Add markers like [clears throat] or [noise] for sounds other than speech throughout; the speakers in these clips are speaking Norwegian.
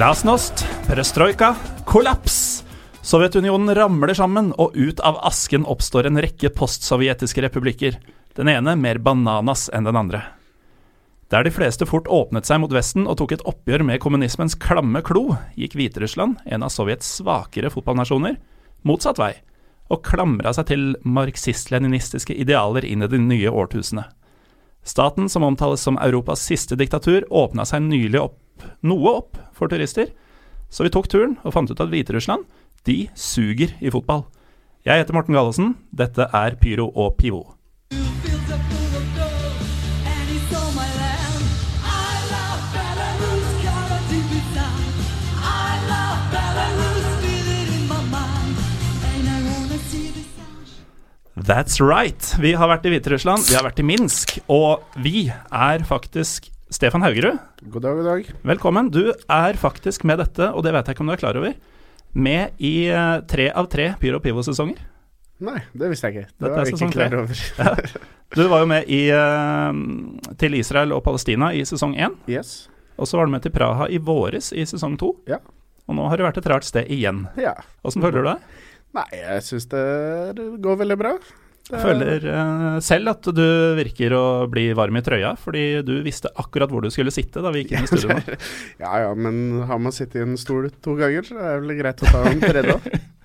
Glasnost, perestrojka, kollaps. Sovjetunionen ramler sammen, og ut av asken oppstår en rekke postsovjetiske republikker. Den ene mer bananas enn den andre. Der de fleste fort åpnet seg mot Vesten og tok et oppgjør med kommunismens klamme klo, gikk Hviterussland, en av Sovjets svakere fotballnasjoner, motsatt vei, og klamra seg til marxist-leninistiske idealer inn i det nye årtusenet. Staten, som omtales som Europas siste diktatur, åpna seg nylig opp, noe opp for turister, så vi tok turen og fant ut at Hviterussland, de suger i fotball. Jeg heter Morten Gallosen, dette er Pyro og Pivo. That's right. Vi har vært i Hviterussland, vi har vært i Minsk, og vi er faktisk Stefan Haugerud, God dag, god dag. velkommen. Du er faktisk med dette, og det vet jeg ikke om du er klar over, med i eh, tre av tre Pyro Pivo-sesonger. Nei, det visste jeg ikke. Det Dette var er jeg ikke klar over. [laughs] Du var jo med i, eh, til Israel og Palestina i sesong én, Yes. og så var du med til Praha i våres i sesong to. Ja. Og nå har du vært et rart sted igjen. Ja. Åssen føler du deg? Nei, jeg syns det går veldig bra. Er- Føler uh, selv at du virker å bli varm i trøya, fordi du visste akkurat hvor du skulle sitte da vi gikk inn i studio nå. [laughs] Ja ja, men har man sittet i en stol to ganger, så er det vel greit å ta en tredje. [laughs]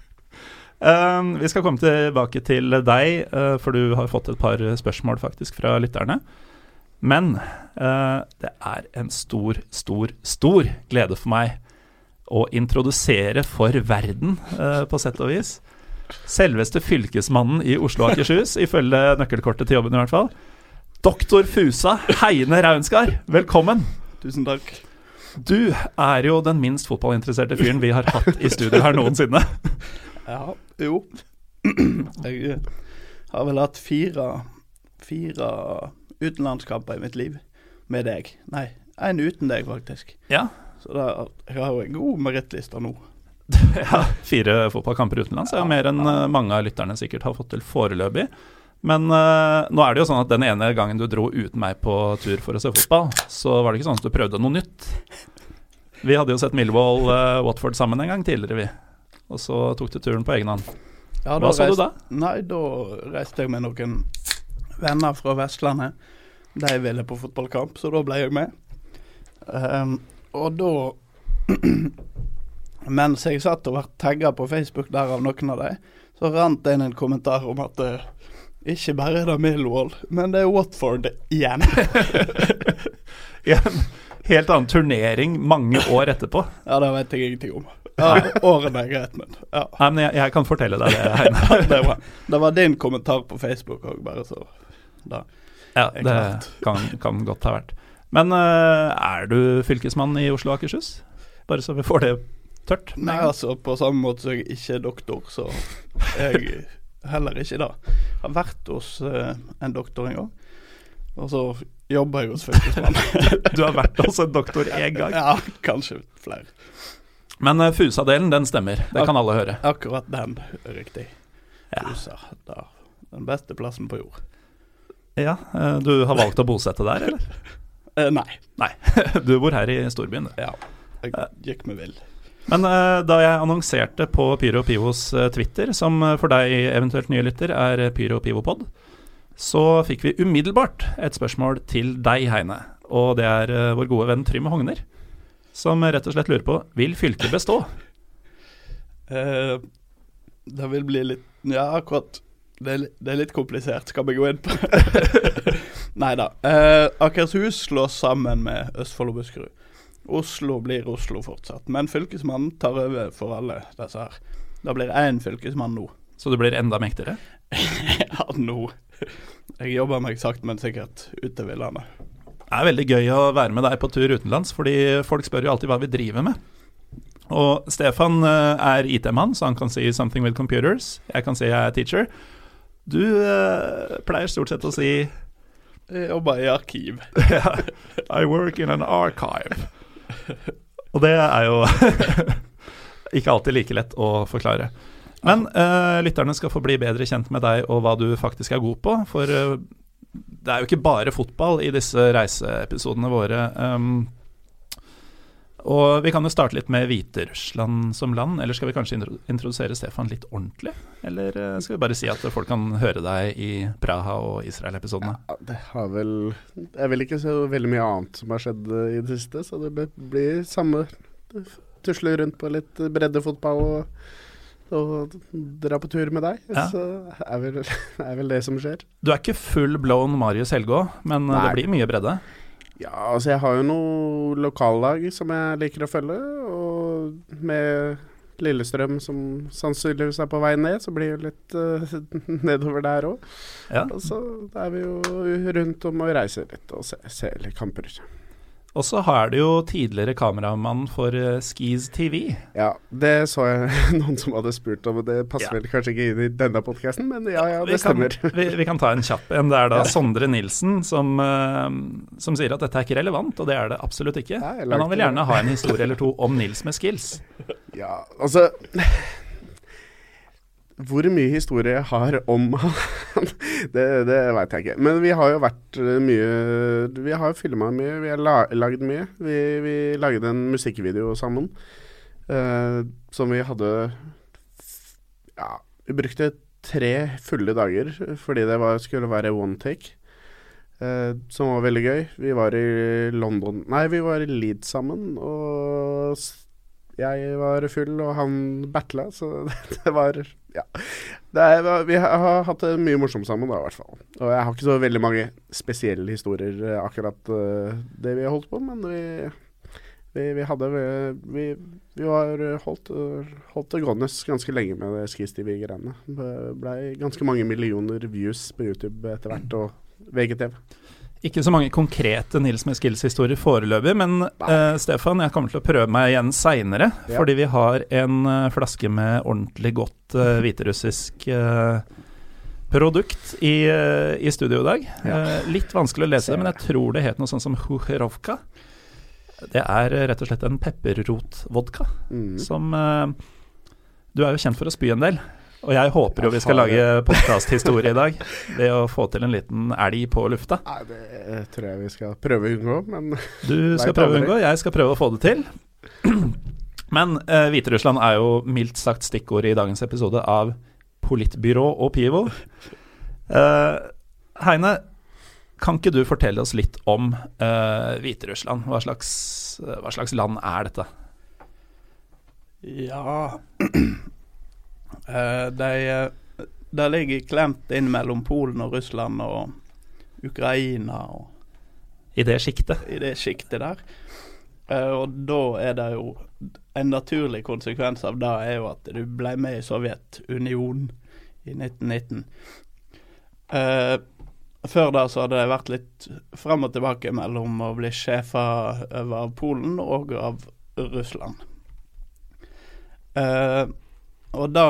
Um, vi skal komme tilbake til deg, uh, for du har fått et par spørsmål faktisk fra lytterne. Men uh, det er en stor, stor, stor glede for meg å introdusere for verden, uh, på sett og vis, selveste fylkesmannen i Oslo og Akershus, [laughs] ifølge nøkkelkortet til jobben i hvert fall. Doktor Fusa Heine Raunskar, velkommen. Tusen takk. Du er jo den minst fotballinteresserte fyren vi har hatt i studio her noensinne. [laughs] Ja, jo. Jeg har vel hatt fire, fire utenlandskamper i mitt liv med deg. Nei, en uten deg, faktisk. Ja, Så da, jeg har jo en god merittliste nå. [laughs] ja, fire fotballkamper utenlands er jo mer enn eh, mange av lytterne sikkert har fått til foreløpig. Men uh, nå er det jo sånn at den ene gangen du dro uten meg på tur for å se fotball, så var det ikke sånn at du prøvde noe nytt. Vi hadde jo sett Millwall eh, Watford sammen en gang tidligere, vi. Og så tok du turen på egen hånd. Ja, Hva så du da? Nei, da reiste jeg med noen venner fra Vestlandet. De ville på fotballkamp, så da ble jeg med. Um, og da [clears throat] Mens jeg satt og ble tagga på Facebook der av noen av dem, så rant det inn en kommentar om at uh, ikke bare er det Millwall, men det er Watford igjen. [laughs] I en helt annen turnering mange år etterpå. [laughs] ja, det vet jeg ingenting om. Ja, årene er greit, men ja. Nei, men jeg, jeg kan fortelle deg det, Heine. [laughs] Det var, det var din kommentar på Facebook òg, bare så da. Ja, det kan, kan godt ha vært. Men uh, er du fylkesmann i Oslo og Akershus? Bare så vi får det tørt. Nei, altså, på samme måte som jeg ikke er doktor, så er jeg heller ikke det. Jeg har vært hos uh, en doktor en gang, og så jobber jeg hos fylkesmannen. [laughs] Du har vært hos en doktor én gang. ja, kanskje flere. Men uh, Fusa-delen, den stemmer. Det kan alle høre. Akkurat den riktig. Ja. USA, da. Den beste plassen på jord. ja uh, Du har valgt å bosette der, eller? [laughs] Nei. Nei. [laughs] Du bor her i storbyen, du. Ja. Jeg gikk meg vill. Men uh, da jeg annonserte på Pyro Pivos eh, Twitter, som eh, for deg eventuelt nye lytter er Pyro Pivopod, så fikk vi umiddelbart et spørsmål til deg, Heine. Og det er uh, vår gode venn Trym Hogner, som rett og slett lurer på vil fylket bestå. [laughs] Det vil bli litt Ja, akkurat. Det er, det er litt komplisert. Skal vi gå inn på [laughs] Nei da. Akershus slås sammen med Østfold og Buskerud. Oslo blir Oslo fortsatt, men fylkesmannen tar over for alle disse her. Det blir én fylkesmann nå. Så du blir enda mektigere. [laughs] ja, nå. Jeg jobber meg sakte, men sikkert utover landet. Det er veldig gøy å være med deg på tur utenlands, fordi folk spør jo alltid hva vi driver med. Og Stefan eh, er IT-mann, så han kan si 'something with computers'. Jeg kan si jeg er teacher. Du eh, pleier stort sett å si Jeg jobber i arkiv. [laughs] 'I work in an archive'. Og det er jo [laughs] ikke alltid like lett å forklare. Men uh, lytterne skal få bli bedre kjent med deg og hva du faktisk er god på. For uh, det er jo ikke bare fotball i disse reiseepisodene våre. Um, Og vi kan jo starte litt med Hviterussland som land, eller skal vi kanskje introdusere Stefan litt ordentlig? Eller eh, skal vi bare si at folk kan høre deg i Praha og Israel-episodene? Ja, det har vel Det er vel ikke så veldig mye annet som har skjedd eh, i det siste, så det blir samme Tusle rundt på litt breddefotball og, og dra på tur med deg. Ja. Så er vel, [laughs] er vel det som skjer. Du er ikke full blown Marius Helgå, men eh, Nei. det blir mye bredde. Ja, altså jeg har jo noen lokallag som jeg liker å følge, og med Lillestrøm som sannsynligvis er på vei ned, så blir det litt uh, [laughs] nedover der òg. Ja. Og så er vi jo rundt om og reiser litt og ser, ser litt kamper. Og så har du jo tidligere kameramann for eh, Skis TV. Ja, det så jeg [laughs] noen som hadde spurt om, og det passer Ja. vel kanskje ikke inn i denne podkasten, men ja, ja, det vi, kan, stemmer. vi, vi kan ta en kjapp en. Det er da Sondre Nilsen som, eh, som sier at dette er ikke relevant, og det er det absolutt ikke. Men han vil gjerne ha en historie eller to om Nils med skills. Ja, altså Hvor mye historie jeg har om [laughs] han, det, det veit jeg ikke. Men vi har jo vært eh, mye Vi har filma mye, vi har lagd mye. Vi, vi lagde en musikkvideo sammen eh, som vi hadde Ja, vi brukte tre fulle dager fordi det var, skulle være one take. eh, som var veldig gøy. Vi var i London Nei, vi var i Leeds sammen, og jeg var full, og han battla, så [laughs] det var Ja. Det er, vi har hatt det mye morsomt sammen, da, i hvert fall. Og jeg har ikke så veldig mange spesielle historier, eh, akkurat eh, det vi har holdt på, men vi vi, vi hadde Vi, vi var holdt, holdt det gående ganske lenge med. Det blei ganske mange millioner views på YouTube etter hvert, og VGTV. Ikke så mange konkrete Nils med skills-historier foreløpig, men uh, Stefan, jeg kommer til å prøve meg igjen seinere. Ja. Fordi vi har en uh, flaske med ordentlig godt uh, hviterussisk produkt i, i studio i dag. Ja. Litt vanskelig å lese det, men jeg tror det het noe sånt som Hucherovka. Det er rett og slett en pepperrotvodka Mm. som Du er jo kjent for å spy en del. Og jeg håper jo vi skal lage podkasthistorie i dag ved å få til en liten elg på lufta. Nei, det tror jeg vi skal prøve å unngå, men Du [laughs] skal prøve å unngå, jeg skal prøve å få det til. [clears throat] Men eh, Hviterussland er jo mildt sagt stikkordet i dagens episode av Politbyrå og Pivo. Eh, Heine, kan ikke du fortelle oss litt om eh, Hviterussland? Hva slags, eh, hva slags land er dette? Ja Eh, [clears throat] De eh, de ligger klemt inn mellom Polen og Russland og Ukraina og I det sjiktet? i det sjiktet der. Eh, og da er det jo En naturlig konsekvens av det er jo at du ble med i Sovjetunionen i 1919. Uh, før da så hadde det vært litt fram og tilbake mellom å bli sjefa over av Polen og av Russland. Uh, og da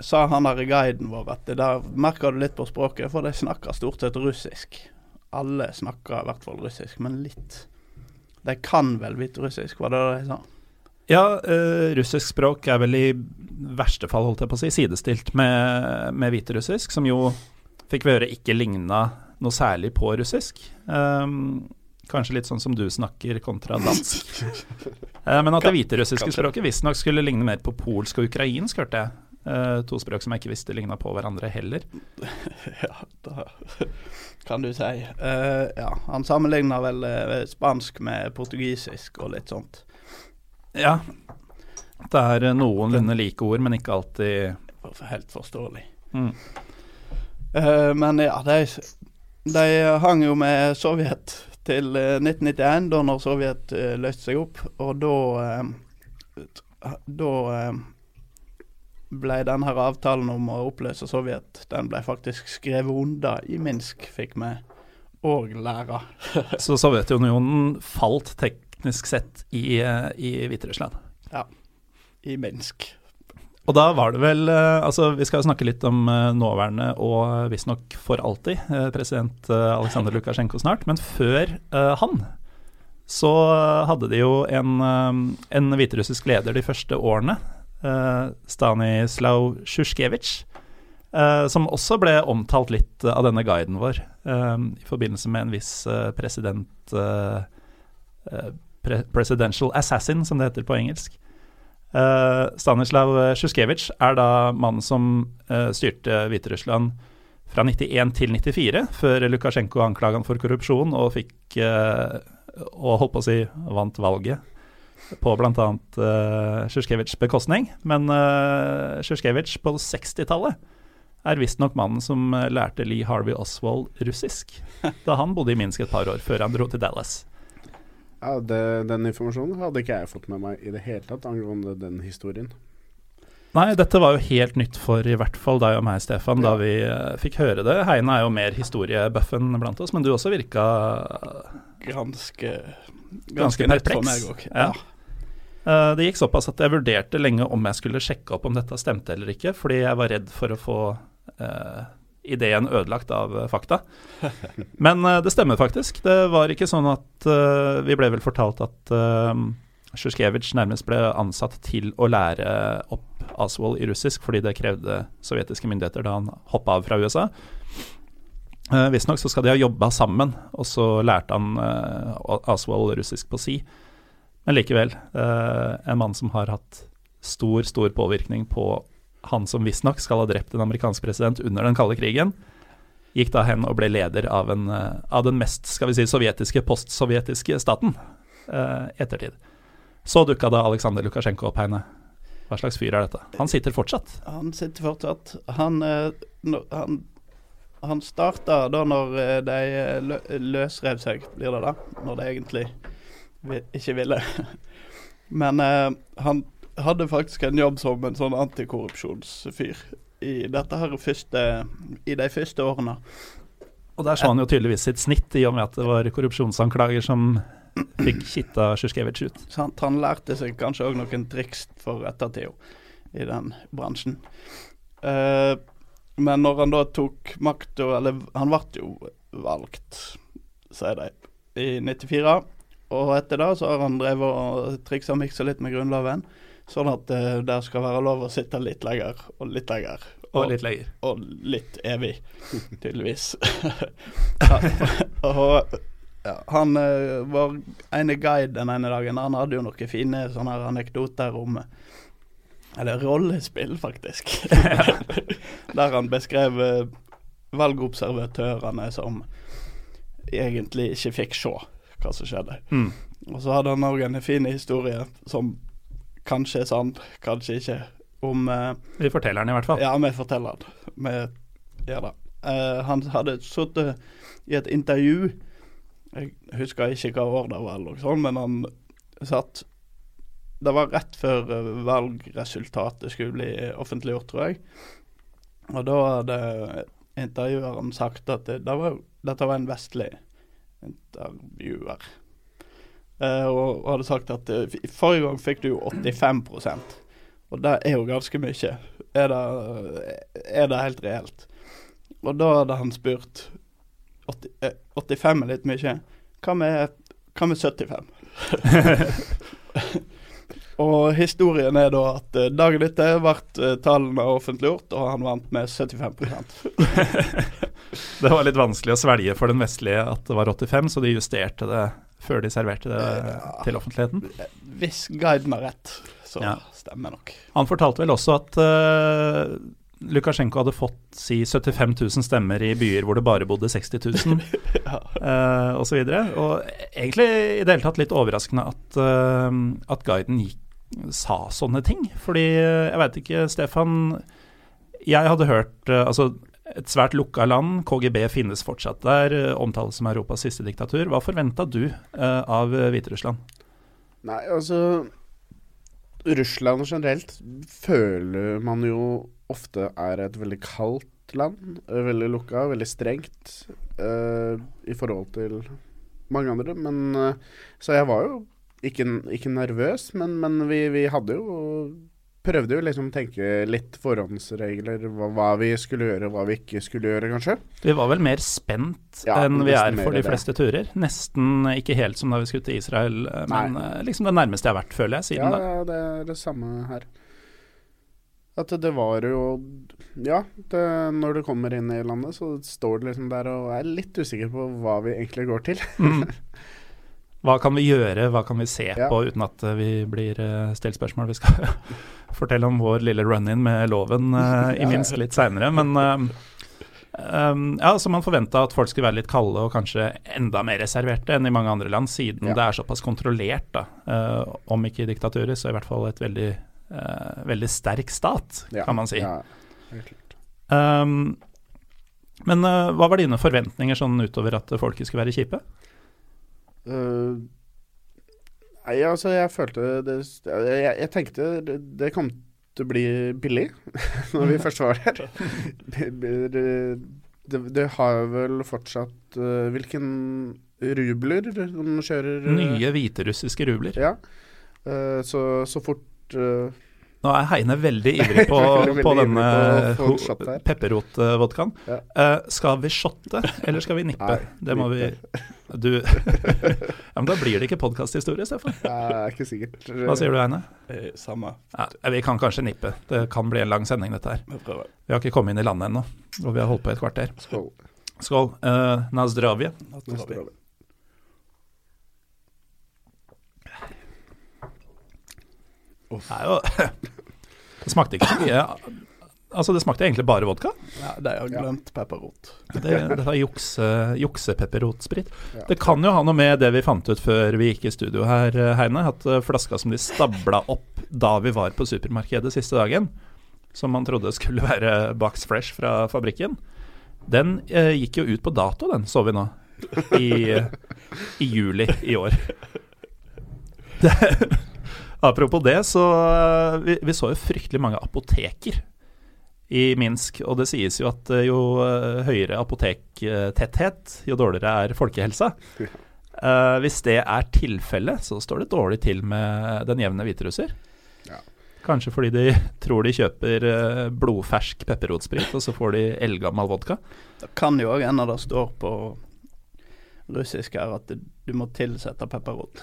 sa han der guiden vår at det der merker du litt på språket, for de snakker stort sett russisk. Alle snakker i hvert fall russisk, men litt. De kan vel hviterussisk, var det det de sa? Ja, uh, russisk språk er vel i verste fall, holdt jeg på å si, sidestilt med, med hviterussisk, som jo fikk vi høre ikke ligna noe særlig på russisk. Um, kanskje litt sånn som du snakker kontra dansk. uh, [laughs] men at det hviterussiske språket visstnok skulle ligne mer på polsk og ukrainsk, hørte jeg. Eh, to språk som jeg ikke visste ligna på hverandre heller. [laughs] Ja, da [laughs] kan du si. Uh, ja, han sammenligna vel uh, spansk med portugisisk og litt sånt. Ja. Det er noenlunde like ord, men ikke alltid Helt forståelig. mm. Eh, men ja, de, de hang jo med Sovjet til eh, 1991, da når Sovjet uh, løste seg opp. Og da Da ble denne avtalen om å oppløse Sovjet, den ble faktisk skrevet under i Minsk, fikk vi òg lære. [laughs] Så Sovjetunionen falt teknisk sett i, eh, i Hviterussland. I Minsk. Og da var det vel eh, Altså, vi skal snakke litt om eh, nåværende og visstnok for alltid president Aleksandr Lukasjenko snart, men før han så hadde de jo en, en hviterussisk leder de første årene, Stanislav Sjuskevitsj, eh, som også ble omtalt litt av denne guiden vår eh, i forbindelse med en viss eh, president... eh, eh, pre presidential assassin, som det heter på engelsk. Eh, Stanislav Sjuskevitsj er da mannen som eh, styrte Hviterussland fra 91 til 94, før Lukasjenko anklaget han for korrupsjon og fikk eh, og holdt på å si vant valget på bl.a. Uh, Sjusjkevitsjs bekostning. Men uh, Sjusjkevitsj på 60-tallet er visstnok mannen som eh, lærte Lee Harvey Oswald russisk da han bodde i Minsk et par år før han dro til Dallas. Ja, det, Den informasjonen hadde ikke jeg fått med meg i det hele tatt angående den historien. Nei, dette var jo helt nytt for i hvert fall deg og meg, Stefan, da vi uh, fikk høre det. Heine er jo mer historiebuffen blant oss, men du også virka Ganske Ganske Ganske perpleks. òg. Ja. Eh, Det gikk såpass at jeg vurderte lenge om jeg skulle sjekke opp om dette stemte eller ikke, fordi jeg var redd for å få eh, ideen ødelagt av eh, fakta. [laughs] Men eh, det stemmer faktisk. Det var ikke sånn at eh, Vi ble vel fortalt at uh, Sjusjkevitsj nærmest ble ansatt til å lære opp Aswald i russisk, fordi det krevde sovjetiske myndigheter da han hoppa av fra USA. Uh, Visstnok så skal de ha jobba sammen, og så lærte han uh, Oswald russisk på si. Men likevel, eh, en mann som har hatt stor, stor påvirkning på han som visstnok skal ha drept en amerikansk president under den kalde krigen, gikk da hen og ble leder av, en, eh, av den mest skal vi si, sovjetiske, postsovjetiske staten eh, ettertid. Så dukka da Aleksandr Lukasjenko opp, Heine. Hva slags fyr er dette? Han sitter fortsatt. Han sitter fortsatt. Han, eh, han, han starta da når de løsrev seg, blir det da? Når det egentlig ikke ville. Men eh, han hadde faktisk en jobb som en sånn antikorrupsjonsfyr i første I de første årene. Og der så han jo tydeligvis sitt snitt, i og med at det var korrupsjonsanklager som fikk kitta Sjusjkevitsj ut. Sant? Han lærte seg kanskje òg noen triks for ettertida i den bransjen. Eh, men når han da tok makta Eller han ble jo valgt, sier de, i 94. Og etter det så har han drevet og triksa og miksa litt med Grunnloven. Sånn at uh, det skal være lov å sitte litt lenger og litt lenger. Og litt lenger. og litt evig, [laughs] tydeligvis. ja, [laughs] og ja, han uh, var ene guide den ene dagen. Han hadde jo noen fine sånne anekdoter om Eller rollespill, faktisk. [laughs] Der han beskrev uh, valgobservatørene som egentlig ikke fikk se hva som skjedde. Mm. Og så hadde han òg en fin historie som kanskje er sann, kanskje ikke, om eh, Vi forteller den i hvert fall. ja, vi forteller det. Vi gjør det. Eh, han hadde sittet i et intervju Jeg husker ikke hva år det var, eller sånn, men han satt Det var rett før eh, valgresultatet skulle bli offentliggjort, tror jeg. Og da hadde intervjueren sagt at det, det var, dette var en vestlig intervjuer. Uh, og, og hadde sagt at uh, forrige gang fikk du jo 85% og det er jo ganske mye. Er det, er det helt reelt? Og da hadde han spurt 80, eh, 85 er litt mye. Hva med, hva med 75? [laughs] [laughs] og historien er da at eh, dagen etter ble eh, tallene offentliggjort, og han vant med 75% [laughs] Det var litt vanskelig å svelge for den vestlige at det var 85, så de justerte det før de serverte det Ja. til offentligheten. Hvis guiden har rett, så Ja. stemmer nok. Han fortalte vel også at uh, Lukasjenko hadde fått si 75 000 stemmer i byer hvor det bare bodde 60 000, [laughs] Ja. uh, osv. Og, så og egentlig i det hele tatt litt overraskende at, uh, at guiden gikk, sa sånne ting. Fordi eh, jeg veit ikke, Stefan Jeg hadde hørt eh, altså et svært lukka land, KGB finnes fortsatt der, eh, omtales som Europas siste diktatur. Hva forventa du uh, av Hviterussland? Nei, altså Russland generelt føler man jo ofte er et veldig kaldt land. Veldig lukka, veldig strengt uh, i forhold til mange andre. Men uh, Så jeg var jo ikke, ikke nervøs, men, men vi, vi hadde jo Prøvde jo liksom å tenke litt forhåndsregler, hva, hva vi skulle gjøre, hva vi ikke skulle gjøre, kanskje. Vi var vel mer spent Ja, enn vi er for de det. fleste turer. Nesten ikke helt som da vi skulle til Israel, eh, men Nei. liksom det nærmeste jeg har vært, føler jeg, siden Ja, da. ja, det er det samme her. At det var jo Ja, det, når du kommer inn i landet, så står du liksom der og er litt usikker på hva vi egentlig går til. Mm. [laughs] Hva kan vi gjøre, hva kan vi se Ja. på uten at eh, vi blir eh, stilt spørsmål? Vi skal [laughs] fortelle om vår lille run-in med loven uh, i minst litt seinere, men uh, um, ja, så man forventa at folk skulle være litt kalde og kanskje enda mer reserverte enn i mange andre land, siden Ja. det er såpass kontrollert, da. Om ikke diktaturer, så i hvert fall et veldig, veldig sterk stat, Ja, kan man si. Ja. Um, men hva var dine forventninger sånn utover at folket skulle være kjipe? Eh, nei, altså, jeg følte det Jeg, jeg tenkte det, det kom til å bli billig [laughs] når vi [laughs] først var der. det, det, det har vel fortsatt uh, Hvilken rubler de kjører? eh, Nye hviterussiske rubler. Ja. Uh, så, så fort Nå er Heine veldig ivrig på, [laughs] Veldig på denne pepperrotvodkaen. Ja. Uh, skal vi shotte, eller skal vi nippe? Nei, det må nippe. vi Du [laughs] Ja, men da blir det ikke podkasthistorie, Stefan. Er ikke sikkert. Hva sier du, Heine? Eh, Samme. Ja, vi kan kanskje nippe. Det kan bli en lang sending, dette her. Vi har ikke kommet inn i landet ennå, og vi har holdt på i et kvarter. Skål. Skål. Uh, Nazdravje. Nå Nå tar står vi. Det. Det jo [laughs] Det smakte ikke så mye Altså, det smakte egentlig bare vodka. Ja, er jo glemt pepperrot. Det, dette er jukse, juksepepperrotsprit. Ja. Det kan jo ha noe med det vi fant ut før vi gikk i studio her, eh, Heine. At eh, flaska som de stabla opp da vi var på supermarkedet siste dagen, som man trodde skulle være Box Fresh fra fabrikken, den eh, gikk jo ut på dato, den, så vi nå. I, i juli i år. [laughs] Det, apropos det, så eh, vi, vi så jo fryktelig mange apoteker i Minsk, og det sies jo at eh, jo eh, høyere apotektetthet, jo dårligere er folkehelsa. Uh, hvis det er tilfellet, så står det dårlig til med den jevne hviterusser. Ja. Kanskje fordi de tror de kjøper blodfersk pepperrotsprit, og så får de eldgammel vodka. Det kan jo òg hende det står på russisk her at du, du må tilsette pepperrot.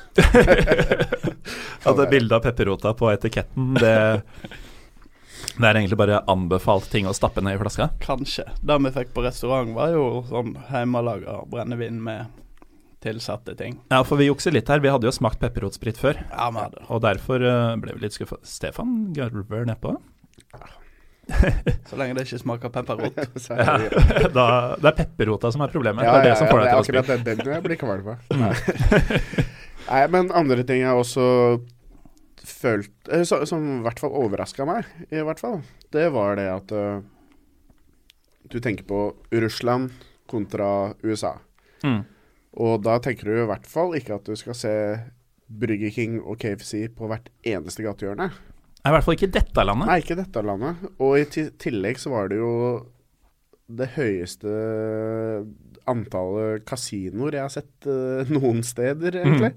At [laughs] det bildet av pepperrota på etiketten, det, det er egentlig bare anbefalt ting å stappe ned i flaska. Kanskje. Det vi fikk på restaurant, var jo sånn hjemmelaga brennevin med tilsatte ting. Ja, for vi jukser litt her. Vi hadde jo smakt pepperrotsprit før. Ja, vi hadde. Og derfor eh, ble vi litt skuffa. Stefan garver nedpå. [laughs] Så lenge det ikke smaker pepperrot. [laughs] Er Ja, det- [laughs] da, det er pepperrota som er problemet. Ja, det er det ja, som får deg til å spy. akkurat den, den jeg blir kvalm av. Nei. Men andre ting jeg også følt eh, så, Som i hvert fall overraska meg, i hvert fall, det var det at uh, du tenker på Russland kontra USA. Mm. Og da tenker du i hvert fall ikke at du skal se Burger King og KFC på hvert eneste gatehjørne. I hvert fall ikke i dette landet. Nei, ikke dette landet. Og i tillegg så var det jo det høyeste antallet kasinoer jeg har sett uh, noen steder, egentlig.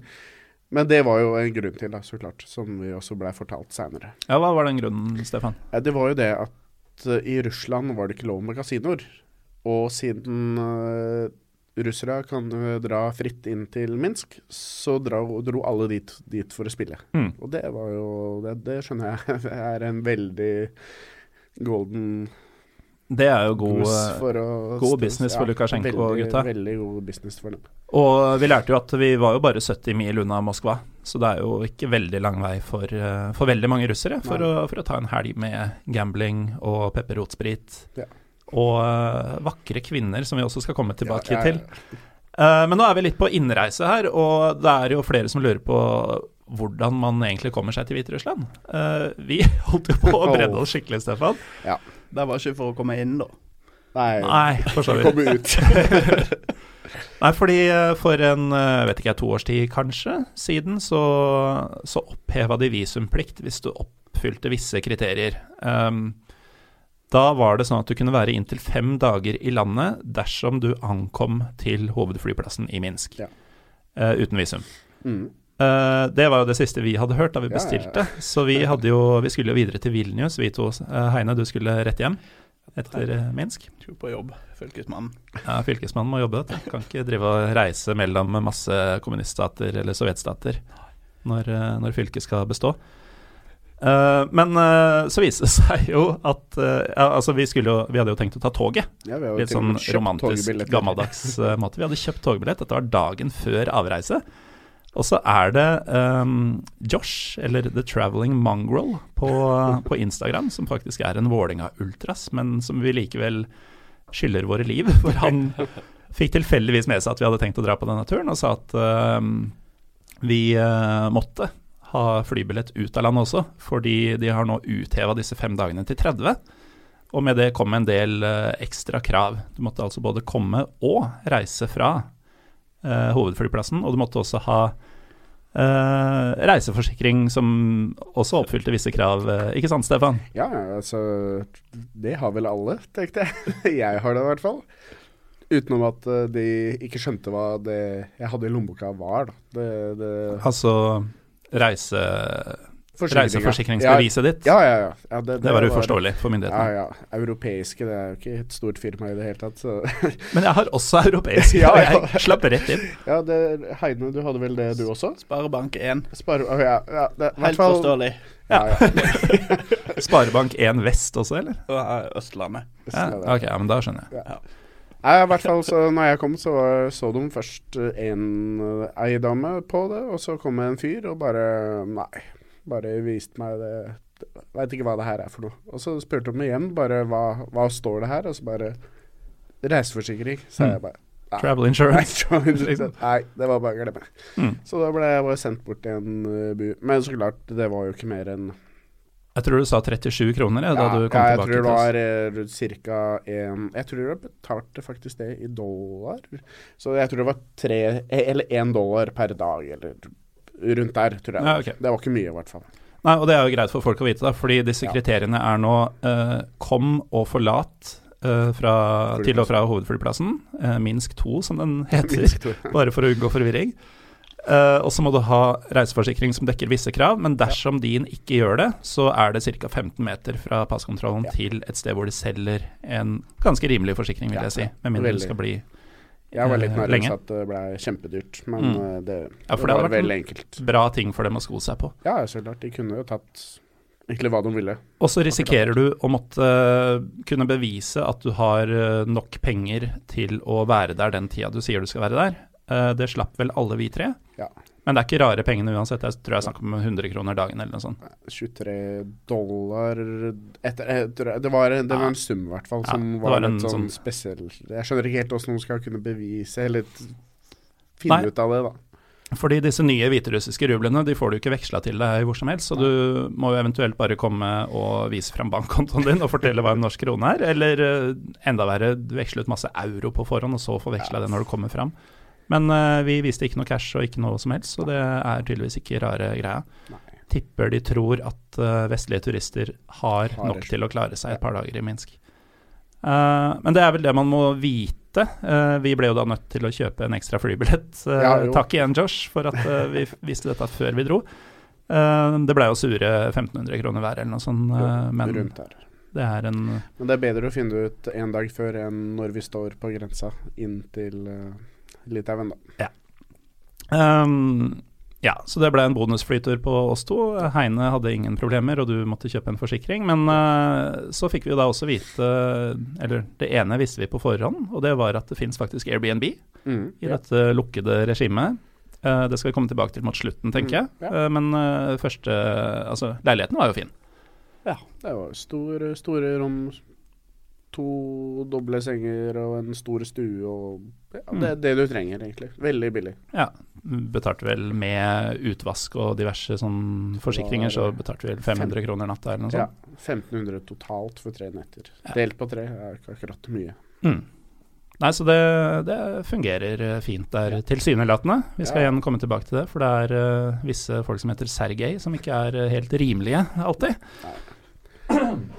Men det var jo en grunn til, da, så klart, som vi også blei fortalt seinere. Ja, Hva var den grunnen, Stefan? Det var jo det at eh, i Russland var det ikke lov med kasinoer. Og siden eh, russere kan eh, dra fritt inn til Minsk, så dra, dro alle dit, dit for å spille. Mm. Og det var jo Det, det skjønner jeg [laughs] er en veldig golden Det er jo god eh, god business for Lukasjenko og gutta. Veldig god business for dem. Og vi lærte jo at vi var jo bare 70 mil unna Moskva, så det er jo ikke veldig lang vei for, eh, for veldig mange russere for å, for å ta en helg med gambling og pepperrotsprit. Ja. Og eh, vakre kvinner, som vi også skal komme tilbake Ja, ja, til. Uh, men nå er vi litt på innreise her, og det er jo flere som lurer på hvordan man egentlig kommer seg til Hviterussland. Uh, vi [laughs] holdt jo på å bredde oss skikkelig, Stefan. Ja. Det var ikke for å komme inn, da. Nei, Nei, for så vidt. komme ut. [laughs] Nei, fordi for en vet ikke jeg, to års tid kanskje siden, så, så oppheva de visumplikt hvis du oppfylte visse kriterier. Um, da var det sånn at du kunne være inntil fem dager i landet dersom du ankom til hovedflyplassen i Minsk Ja. uh, uten visum. Mm. Uh, det var jo det siste vi hadde hørt da vi Ja, ja, ja. bestilte. Så vi, hadde jo, vi skulle jo videre til Vilnius, vi to. Uh, Heine, du skulle rett hjem etter Minsk. Skulle på jobb, fylkesmannen. Ja, Fylkesmannen må jobbe. du. Kan ikke drive og reise mellom masse kommuniststater eller sovjetstater når, når fylket skal bestå. Eh, men uh, så viste det [laughs] seg jo at uh, ja, altså vi, skulle jo, vi hadde jo tenkt å ta toget. Ja, Litt sånn romantisk, [laughs] gammeldags måte. Vi hadde kjøpt togbillett. Dette var dagen før avreise. Og så er det um, Josh, eller The Traveling Mongrel, på, på Instagram, som faktisk er en Vålinga Ultras, men som vi likevel skylder våre liv. [laughs] For han fikk tilfeldigvis med seg at vi hadde tenkt å dra på denne turen, og sa at ehm, vi måtte ha flybillett ut av landet også, fordi de har nå utheva disse fem dagene til 30. Og med det kom en del eh, ekstra krav. Du måtte altså både komme og reise fra eh, hovedflyplassen, og du måtte også ha uh, reiseforsikring som også oppfylte visse krav. Ikke sant, Stefan? Ja, altså Det har vel alle, tenkte jeg. [laughs] jeg har det i hvert fall. Utenom at de ikke skjønte hva det jeg hadde i lommeboka var, da. Det, det Altså reise, reiseforsikringsbeviset reiseforsikringsbeviset ditt. Ja, ja, ja. ja det, Det var uforståelig for myndighetene. ja. ja. Europeiske, det er jo ikke et stort firma i det hele tatt. Så. [laughs] Men jeg har også europeisk, [laughs] Ja, og jeg slapp rett inn. ja, det, Heine, du hadde vel det du også? Sparebank1. Spare... oh, ja, ja, det, Helt fall- forståelig. Ja, ja. [laughs] Sparebank1 Vest også, eller? Her er Østlandet. Ja, ok, ja, men da skjønner jeg. Nei, i hvert fall så når jeg kom, så var- så de først eh, en eh, ei dame på det, og så kom en fyr og bare Nei, bare viste meg det Veit ikke hva det her er for noe. Og så spurte de igjen bare hva, hva står det her, og så bare Reiseforsikring, sa Mm. jeg bare. Nei. Travel [laughs] insurance. nei, det var bare å glemme. Mm. Så da ble jeg bare sendt bort til en uh, bu. Men så klart, det var jo ikke mer enn Jeg tror du sa 37 kroner ja, da du kom ja, jeg tilbake tror det var eh, cirka en Jeg tror jeg betalte faktisk det i dollar. Så jeg tror det var tre Eller én dollar per dag, eller rundt der, tror jeg. Ja, okay. Det var ikke mye, i hvert fall. Nei, og det er jo greit for folk å vite, da, fordi disse kriteriene er nå eh, kom og forlat eh, fra, til og fra hovedflyplassen. Eh, Minsk 2, som den [laughs] heter, bare for å unngå forvirring. Eh, og så må du ha reiseforsikring som dekker visse krav, men dersom din ikke gjør det, så er det ca. 15 meter fra passkontrollen Ja. til et sted hvor de selger en ganske rimelig forsikring, vil Ja, jeg si. Med mindre Veldig. det skal bli Jeg var litt eh, nervøs at det ble kjempedyrt, men Mm. eh, det, Ja, for det var veldig en- enkelt. bra ting for dem å sko seg på. Ja, så klart. De kunne jo tatt egentlig hva de ville. Og så risikerer du å måtte kunne bevise at du har nok penger til å være der den tida du sier du skal være der. Eh, Det slapp vel alle vi tre. Ja. Men det er ikke rare pengene uansett. Jeg tror jeg snakker om 100 kroner dagen eller noe sånt. 23 dollar etter, etter Det var, det var en sum, i hvert fall, som ja, var, var en litt sånn sånn- spesiell Jeg skjønner ikke helt hvordan noen skal kunne bevise eller finne Nei. ut av det, da. Fordi disse nye hviterussiske rublene de får du ikke veksla til deg hvor som helst, så du må jo eventuelt bare komme og vise fram bankkontoen din og fortelle hva en norsk krone er, eller eh, enda verre, veksle ut masse euro på forhånd og så få veksla det når du kommer fram. Men uh, vi viste ikke noe cash og ikke noe som helst, så det er tydeligvis ikke rare greia. Nei. Tipper de tror at uh, vestlige turister har, Har nok til å klare seg et par dager i Minsk. Uh, men det er vel det man må vite. Vi ble jo da nødt til å kjøpe en ekstra flybillett. Ja, takk igjen, Josh, for at vi visste dette før vi dro. Det ble jo sure 1500 kroner hver eller noe sånt, men det er en Men det er bedre å finne ut en dag før enn når vi står på grensa inn til Litauen, da. Ehm, ja, så det ble en bonusflytur på oss to. Heine hadde ingen problemer, og du måtte kjøpe en forsikring. Men uh, så fikk vi jo da også vite, eller det ene visste vi på forhånd, og det var at det fins faktisk Airbnb i Mm, ja. dette lukkede regimet. Uh, det skal vi komme tilbake til mot slutten, tenker jeg. Mm, ja. Eh, men eh, første Altså, leiligheten var jo fin. Ja, Det var store, store rom, to doble senger og en stor stue og ja, Mm. det, det du trenger, egentlig. Veldig billig. Ja, betalte vel med utvask og diverse sånn forsikringer, så betalte vi vel 500 kroner natta eller noe Ja, 1500 totalt for tre netter. Ja. Delt på tre er ikke akkurat mye. Mm. Nei, så det, det fungerer eh, fint der, tilsynelatende. Vi skal igjen komme tilbake til det, for det er uh, visse folk som heter Sergej, som ikke er eh, helt rimelige alltid. [clears throat]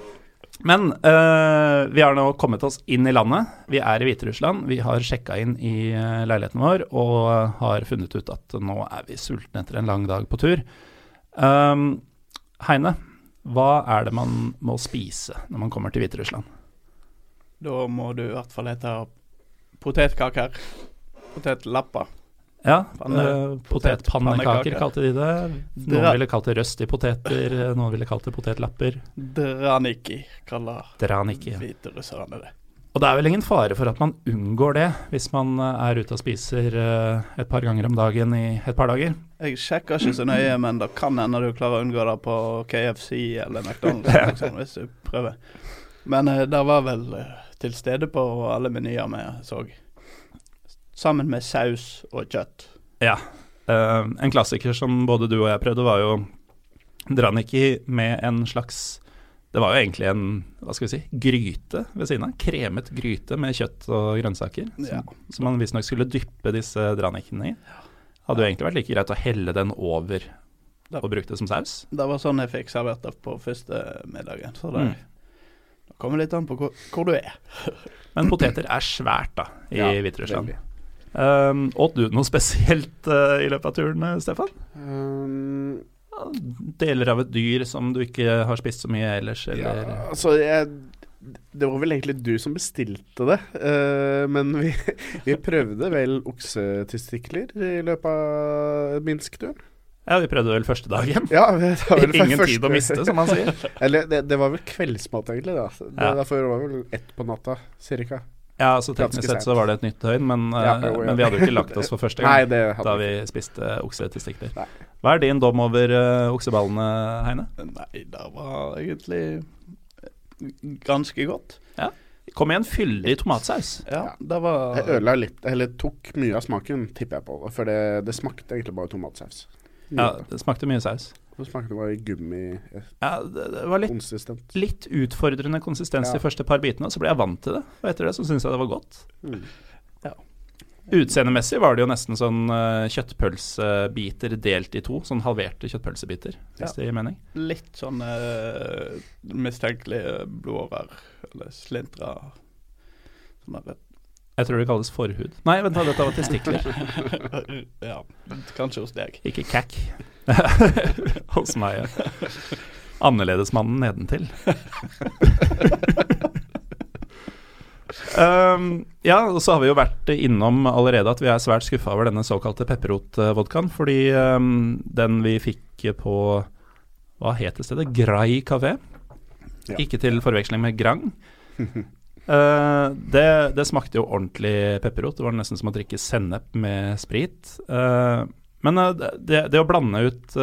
Men eh, vi har nå kommet oss inn i landet. Vi er i Hviterussland. Vi har sjekka inn i eh, leiligheten vår og har funnet ut at nå er vi sultne etter en lang dag på tur. Um, Heine, hva er det man må spise når man kommer til Hviterussland? Da må du i hvert fall ete potetkaker. Potetlapper. Ja, Panne- eh, potetpannekaker kalte de det. Noen ville kalt det røst i poteter, noen ville kalt det potetlapper. Draniki kaller Draniki. Ja. hviterusserne det. Og det er vel ingen fare for at man unngår det hvis man eh, er ute og spiser eh, et par ganger om dagen i et par dager. Jeg sjekker ikke så nøye, men det kan hende du klarer å unngå det på KFC eller McDonald's [laughs] liksom, hvis du prøver. Men det var vel eh, til stede på alle menyer vi så. Sammen med saus og kjøtt. Ja. Uh, en klassiker som både du og jeg prøvde, var jo Draniki med en slags Det var jo egentlig en hva skal vi si, gryte ved siden av. Kremet gryte med kjøtt og grønnsaker. Ja. Som, som man visstnok skulle dyppe disse dranikene i. Hadde jo egentlig vært like greit å helle den over og bruke det som saus. Det var sånn jeg fikk servert det på første middagen. Så det, Mm. det kommer litt an på hvor, hvor du er. Men poteter er svært, da, i Ja, Hviterussland. Um, åt du noe spesielt uh, i løpet av turen, eh, Stefan? Um, Deler av et dyr som du ikke har spist så mye ellers, ja, altså, jeg Det var vel egentlig du som bestilte det, uh, men vi, [laughs] vi prøvde vel oksetestikler i løpet av Minsk-turen. Ja, vi prøvde vel første dagen. Ja, det var vel [laughs] Ingen første- tid å miste, som man sier. [laughs] Eller det, det var vel kveldsmat, egentlig. da det, Ja. Derfor var det vel ett på natta, cirka. Ja, altså Teknisk sett så var det et nytt døgn, men, eh, Ja, jo, ja. men vi hadde jo ikke lagt oss for første [laughs] Nei, gang det hadde da vi spiste oksetestikler. Hva er din dom over uh, okseballene, Heine? Nei, det var egentlig ganske godt. Ja. Kom igjen, fyldig tomatsaus. Ja, Ja. det var Jeg ødela litt, eller tok mye av smaken, tipper jeg på. For det, det smakte egentlig bare tomatsaus. Ja, det smakte mye saus. Det smakte bare gummi Ja, det, det var litt, konsistent. litt utfordrende konsistens Ja. de første par bitene, så ble jeg vant til det. Og etter det så syntes jeg det var godt. Mm. Utseendemessig var det jo nesten sånn eh, kjøttpølsebiter delt i to. Sånn halverte kjøttpølsebiter, hvis Ja. det gir mening. litt sånn uh, mistenkelige blodårer, eller slintra. Sånn der, Jeg tror det kalles forhud. Nei, vent da, dette var testikler, [laughs] ja, kanskje hos deg. ikke cack. [laughs] Hos meg, ja. Annerledesmannen nedentil. Um, ja, og så har vi jo vært innom allerede at vi er svært skuffa over denne såkalte pepperrotvodkaen. Fordi um, den vi fikk på Hva het det stedet? Grai kafé. Ja. Ikke til forveksling med Grang. [laughs] Uh, det, det smakte jo ordentlig pepperrot. Det var nesten som å drikke sennep med sprit. Uh, men uh, det, det å blande ut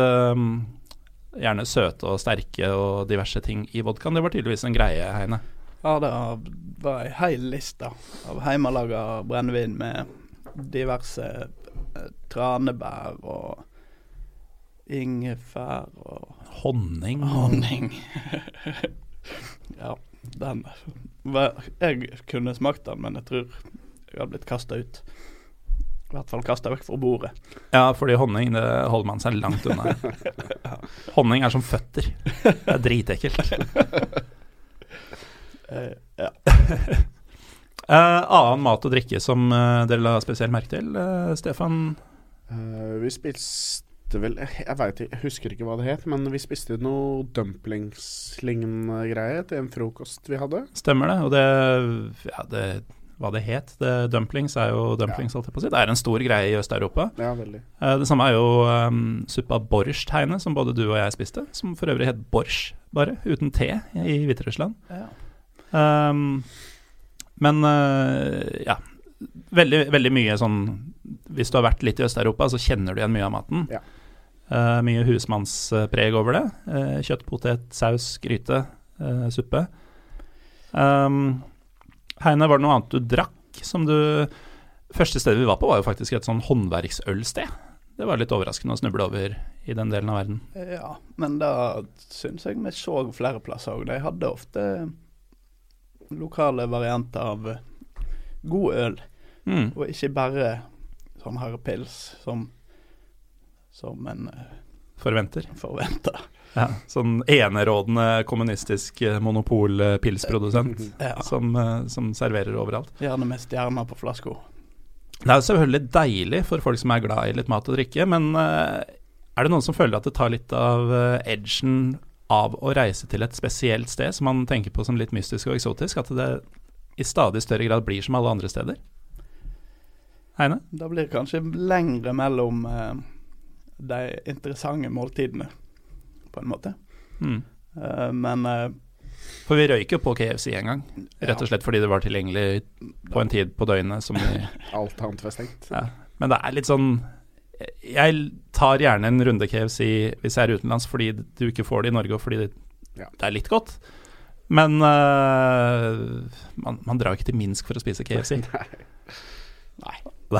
gjerne søte og sterke og diverse ting i vodkaen, det var tydeligvis en greie, Heine. Ja, det var ei heil liste av hjemmelaga brennevin med diverse tranebær og ingefær og Honning. honning. [laughs] ja, den Jeg kunne smakt den, men jeg tror jeg hadde blitt kasta ut. I hvert fall kasta vekk fra bordet. Ja, fordi honning det holder man seg langt unna. [laughs] Honning er som føtter. Det er dritekkelt. uh, [laughs] ja. uh, [laughs] annen mat og drikke som uh, dere la spesielt merke til, Stefan? Eh, vi spiste vel Jeg, jeg vet jeg husker ikke hva det het, men vi spiste noe dumplingslignende greie til en frokost vi hadde. Stemmer det? Og det, ja, det Hva det het? Det, dumplings er jo dumplings, holdt jeg på å si. Det er en stor greie i Øst-Europa. Ja, veldig. Eh, det samme er jo um, suppa borsj-tegne, som både du og jeg spiste. Som for øvrig het borsj, bare. Uten T i Hviterussland. Ja. Um, men uh, ja. Veldig, veldig mye sånn Hvis du har vært litt i Øst-Europa, så kjenner du igjen mye av maten. Ja. Eh, mye husmannspreg over det. Uh, kjøtt, potet, saus, gryte, uh, suppe. Um, Heine, var det noe annet du drakk som du Første stedet vi var på, var jo faktisk et sånn håndverksølsted. Det var litt overraskende å snuble over i den delen av verden. ja, men da syns jeg vi så flere plasser òg. De hadde ofte lokale varianter av god øl, Mm. og ikke bare sånn herrepils pils som, som en eh, Forventer. Forventa. Ja, sånn enerådende kommunistisk eh, monopolpilsprodusent [laughs] Ja. som, eh, som serverer overalt. Gjerne med stjerner på flaska. Det er selvfølgelig deilig for folk som er glad i litt mat og drikke, men er det noen som føler at det tar litt av edgen av å reise til et spesielt sted som man tenker på som litt mystisk og eksotisk? At det i stadig større grad blir som alle andre steder? Heine? Da blir det kanskje lengre mellom eh, de interessante måltidene, på en måte. Mm. Uh, men uh, For vi røyk jo på KFC en gang, rett og slett fordi det var tilgjengelig på en tid på døgnet som vi [laughs] Alt annet var stengt. ja. Men det er litt sånn Jeg tar gjerne en runde KFC hvis jeg er utenlands, fordi du ikke får det i Norge, og fordi det, Ja. det er litt godt. Men uh, man, man drar ikke til Minsk for å spise [laughs] KFC. Nei. [laughs]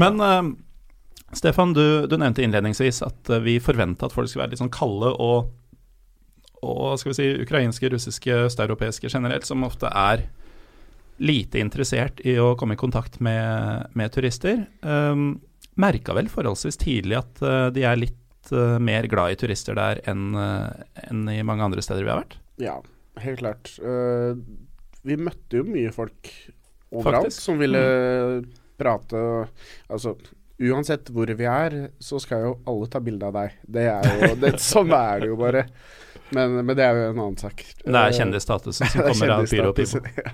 Men øh, Stefan, du, du nevnte innledningsvis at øh, vi forventa at folk skulle være litt sånn kalde og, og skal vi si, ukrainske, russiske, østeuropeiske generelt, som ofte er lite interessert i å komme i kontakt med, med turister. Um, Merka vel forholdsvis tidlig at uh, de er litt uh, mer glad i turister der enn uh, en i mange andre steder vi har vært. Ja, helt klart. Eh, vi møtte jo mye folk overalt Faktisk. som ville prate. Altså, uansett hvor vi er, så skal jo alle ta bilde av deg. Det er jo, det, sånn er det jo bare. Men, men det er jo en annen sak. Det er kjendisstatusen som [laughs] er kommer av Pyro ja.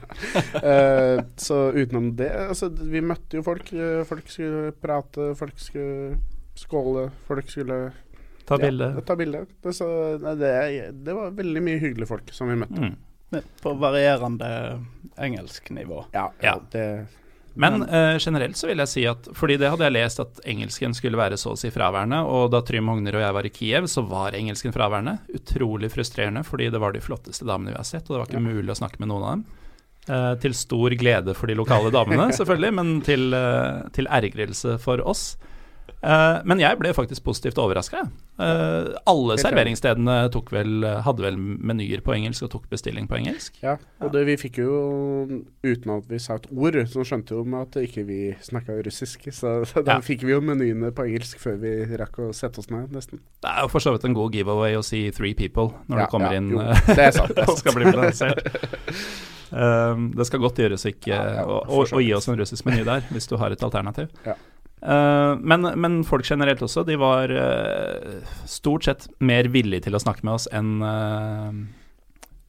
Eh, så utenom det altså, Vi møtte jo folk. eh, Folk skulle prate, folk skulle skåle, folk skulle Ta bilde. Ja, ta bilde. Det, så, nei, det, det var veldig mye hyggelige folk som vi møtte. Mm. På varierende engelsknivå. Ja, Ja. det Men eh, generelt så vil jeg si at Fordi det hadde jeg lest at engelsken skulle være så å si fraværende, og da Trym Hogner og jeg var i Kiev, så var engelsken fraværende. Utrolig frustrerende, fordi det var de flotteste damene vi har sett, og det var ikke mulig å snakke med noen av dem. Eh, til stor glede for de lokale damene, [laughs] selvfølgelig, men til, eh, til ergrelse for oss. Eh, men jeg ble faktisk positivt overraska. Uh, alle Helt serveringsstedene vel, hadde vel menyer på engelsk og tok bestilling på engelsk. Ja, og det vi fikk jo uten at vi sa et ord, så skjønte jo med at ikke vi snakka russisk. Så, så da Ja. fikk vi jo menyene på engelsk før vi rakk å sette oss ned, nesten. Det er jo for så vidt en god giveaway å si 'three people' når Ja, du kommer ja, inn jo, eh, det er sant, [laughs] det er og skal bli balansert. Um, det skal godt gjøres ikke å, å, å gi oss en russisk meny der, hvis du har et alternativ. Ja. Uh, men, men folk generelt også, de var uh, stort sett mer villige til å snakke med oss enn uh,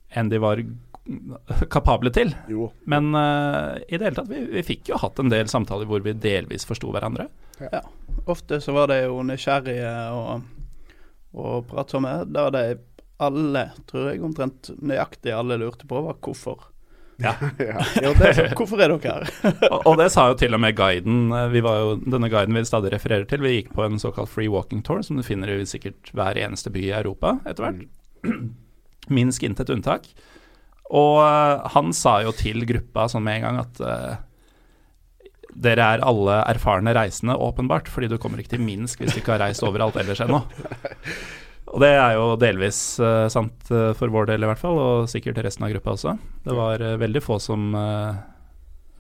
enn de var [laughs] kapable til. Jo. Men uh, i det hele tatt, vi, vi fikk jo hatt en del samtaler hvor vi delvis forsto hverandre. Ja, Ofte så var de jo nysgjerrige og, og pratsomme. Da de alle, tror jeg omtrent nøyaktig alle lurte på, var hvorfor. [laughs] ja. Jo, det er så, hvorfor er dere her? og, og det sa jo til og med guiden. Vi var jo, denne guiden vi stadig refererer til. Vi gikk på en såkalt free walking tour, som du finner i sikkert hver eneste by i Europa etter hvert. [clears throat] Minsk intet unntak. Og eh, han sa jo til gruppa sånn med en gang at uh, dere er alle erfarne reisende, åpenbart, fordi du kommer ikke til Minsk hvis du ikke har reist overalt ellers ennå. [laughs] Og det er jo delvis uh, sant uh, for vår del i hvert fall, og sikkert resten av gruppa også. Det var uh, veldig få som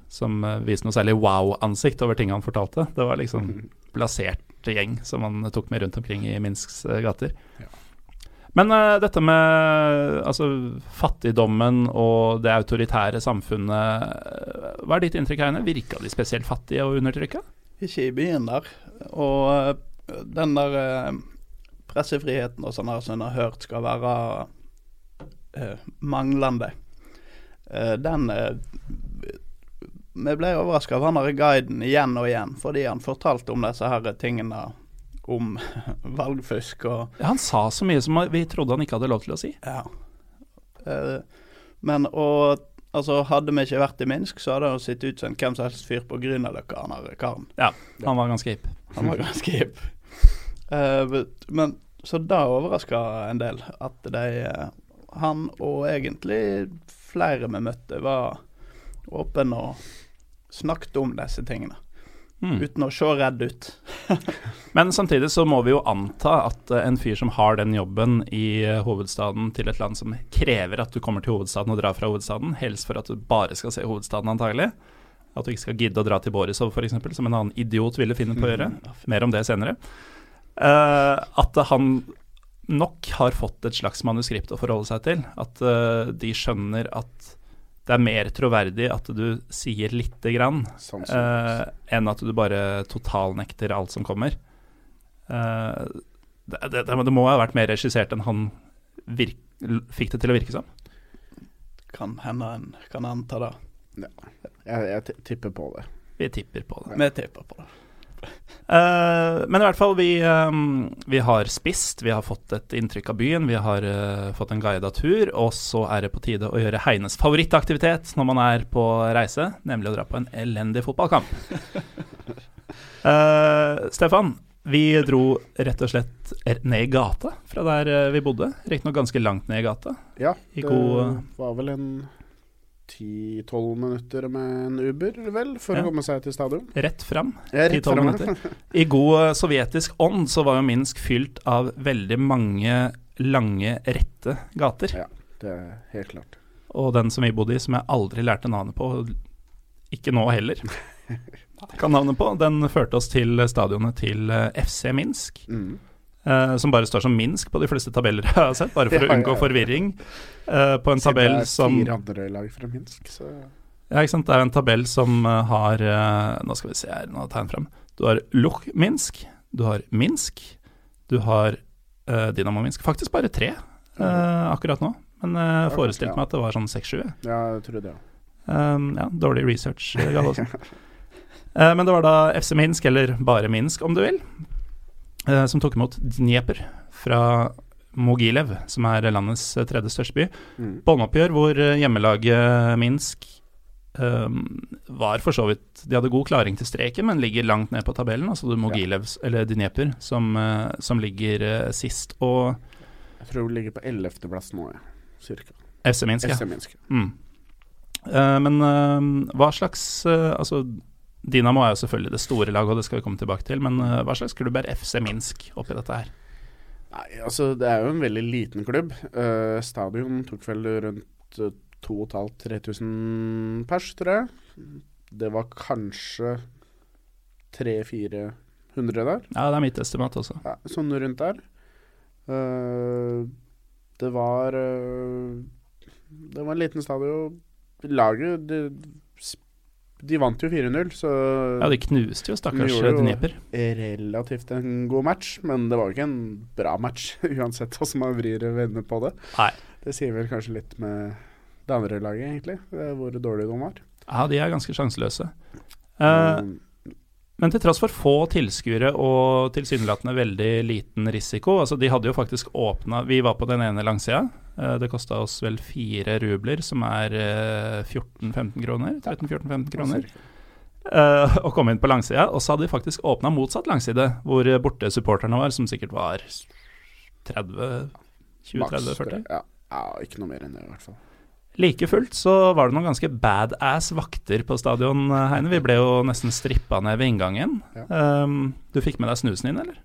som viste noe særlig wow-ansikt over ting han fortalte. Det var liksom plassert gjeng som han tok med rundt omkring i Minsks gater. Ja. Men dette med altså, fattigdommen og det autoritære samfunnet, hva er ditt inntrykk, Heine? Virka de spesielt fattige og undertrykka? Ikke i byen der. Og den der pressefriheten og sånn som en har hørt skal være eh, manglende, eh, den eh, Vi ble overraska av han derre guiden igjen og igjen, fordi han fortalte om disse her tingene om [laughs] valgfusk og han sa så mye som vi trodde han ikke hadde lov til å si. Ja. Eh, men og altså, hadde vi ikke vært i Minsk, så hadde han sett ut som hvem som helst fyr på Grünerløkka, han karen. Ja, han var ganske hipp. Han var ganske hipp. Vet- men så det overraska en del, at de eh, Han og egentlig flere vi møtte, var åpne og snakket om disse tingene. Mm. Uten å se redd ut. [laughs] Men samtidig så må vi jo anta at eh, en fyr som har den jobben i hovedstaden til et land som krever at du kommer til hovedstaden og drar fra hovedstaden, helst for at du bare skal se hovedstaden antagelig, at du ikke skal gidde å dra til Borisov f.eks., som en annen idiot ville finne på å gjøre, mer om det senere, at han nok har fått et slags manuskript å forholde seg til. At uh, de skjønner at det er mer troverdig at du sier lite grann, eh, enn at du bare totalnekter alt som kommer. Uh, det, det, det, må ha vært mer regissert enn han virk, fikk det til å virke som. Kan hende en kan anta det. Jeg, jeg tipper på det. Vi tipper på det. Vi tipper på det. Eh, men i hvert fall, vi, um, vi har spist, vi har fått et inntrykk av byen, vi har uh, fått en guida tur, og så er det på tide å gjøre Heines favorittaktivitet når man er på reise, nemlig å dra på en elendig fotballkamp. uh, [laughs] Stefan, vi dro rett og slett ned i gata fra der vi bodde, riktignok ganske langt ned i gata. Ja, det god- var vel en 10-12 minutter med en Uber, vel, for Ja. å komme seg til stadion. Rett fram. Ja, rett 10-12 minutter. I god eh, sovjetisk ånd så var jo Minsk fylt av veldig mange lange, rette gater. Ja. Det er helt klart. Og den som vi bodde i, som jeg aldri lærte navnet på, ikke nå heller, [laughs] kan navnet på, den førte oss til stadionet til eh, FC Minsk. Mm. Eh, som bare står som Minsk på de fleste tabeller jeg har sett, bare for [laughs] Ja, å unngå ja, ja. forvirring. Uh, på en tabell som Det er fire andre lag fra Minsk, så Ja, ikke sant. Det er en tabell som eh, har uh, Nå skal vi se her, nå har jeg frem. Du har Luch Minsk, du har Minsk, du har Dynamo Minsk. Faktisk bare tre eh, akkurat nå. Men jeg forestilte meg at det var sånn seks-sju. ja, jeg tror det. Um, ja, dårlig research, [laughs] Gallosen. Men det var da FC Minsk, eller bare Minsk om du vil, som tok imot Dnieper fra Mogilev, som er landets eh, tredje største by. Mm. Båndoppgjør hvor eh, hjemmelaget Minsk um, var for så vidt De hadde god klaring til streken, men ligger langt ned på tabellen. Altså Mogilev, ja. Eller Dnieper, som, eh, som ligger eh, sist. Og Jeg tror hun ligger på 11.-plass nå. Cirka. FC Minsk, ja. FC Minsk. Mm. Uh, men uh, hva slags uh, Altså, Dinamo er jo selvfølgelig det store laget, og det skal vi komme tilbake til, men eh, hva slags klubb er FC Minsk oppi dette her? Nei, altså det er jo en veldig liten klubb. Uh, stadion tok vel rundt uh, 2500-3000 pers, tror jeg. Det var kanskje 300-400 der. Ja, det er mitt estimat også. Ja, sånn rundt der. Uh, det var uh, Det var en liten stadion. Laget de, de vant jo 4-0, så Ja, de knuste jo stakkars De jo- Dnieper. relativt en god match. Men det var jo ikke en bra match, [laughs] uansett hvordan man vrir og vender på det. Nei. Det sier vel kanskje litt med det andre laget, egentlig. eh, Hvor dårlige de var. Ja, de er ganske sjanseløse. Eh, Mm, Men til tross for få tilskuere og tilsynelatende veldig liten risiko Altså, de hadde jo faktisk åpna Vi var på den ene langsida. Eh, Det kosta oss vel fire rubler, som er eh, 14-15 kroner. 13-14-15 kroner. eh, [laughs] å komme inn på langsida. Og så hadde de faktisk åpna motsatt langside, hvor eh, borte supporterne var, som sikkert var 30 20-30-40. Ja, ja, ikke noe mer enn det, i hvert fall. Like fullt så var det noen ganske badass vakter på stadion, eh, Heine. Vi ble jo nesten strippa ned ved inngangen. Ja. Um, du fikk med deg snusen din, eller?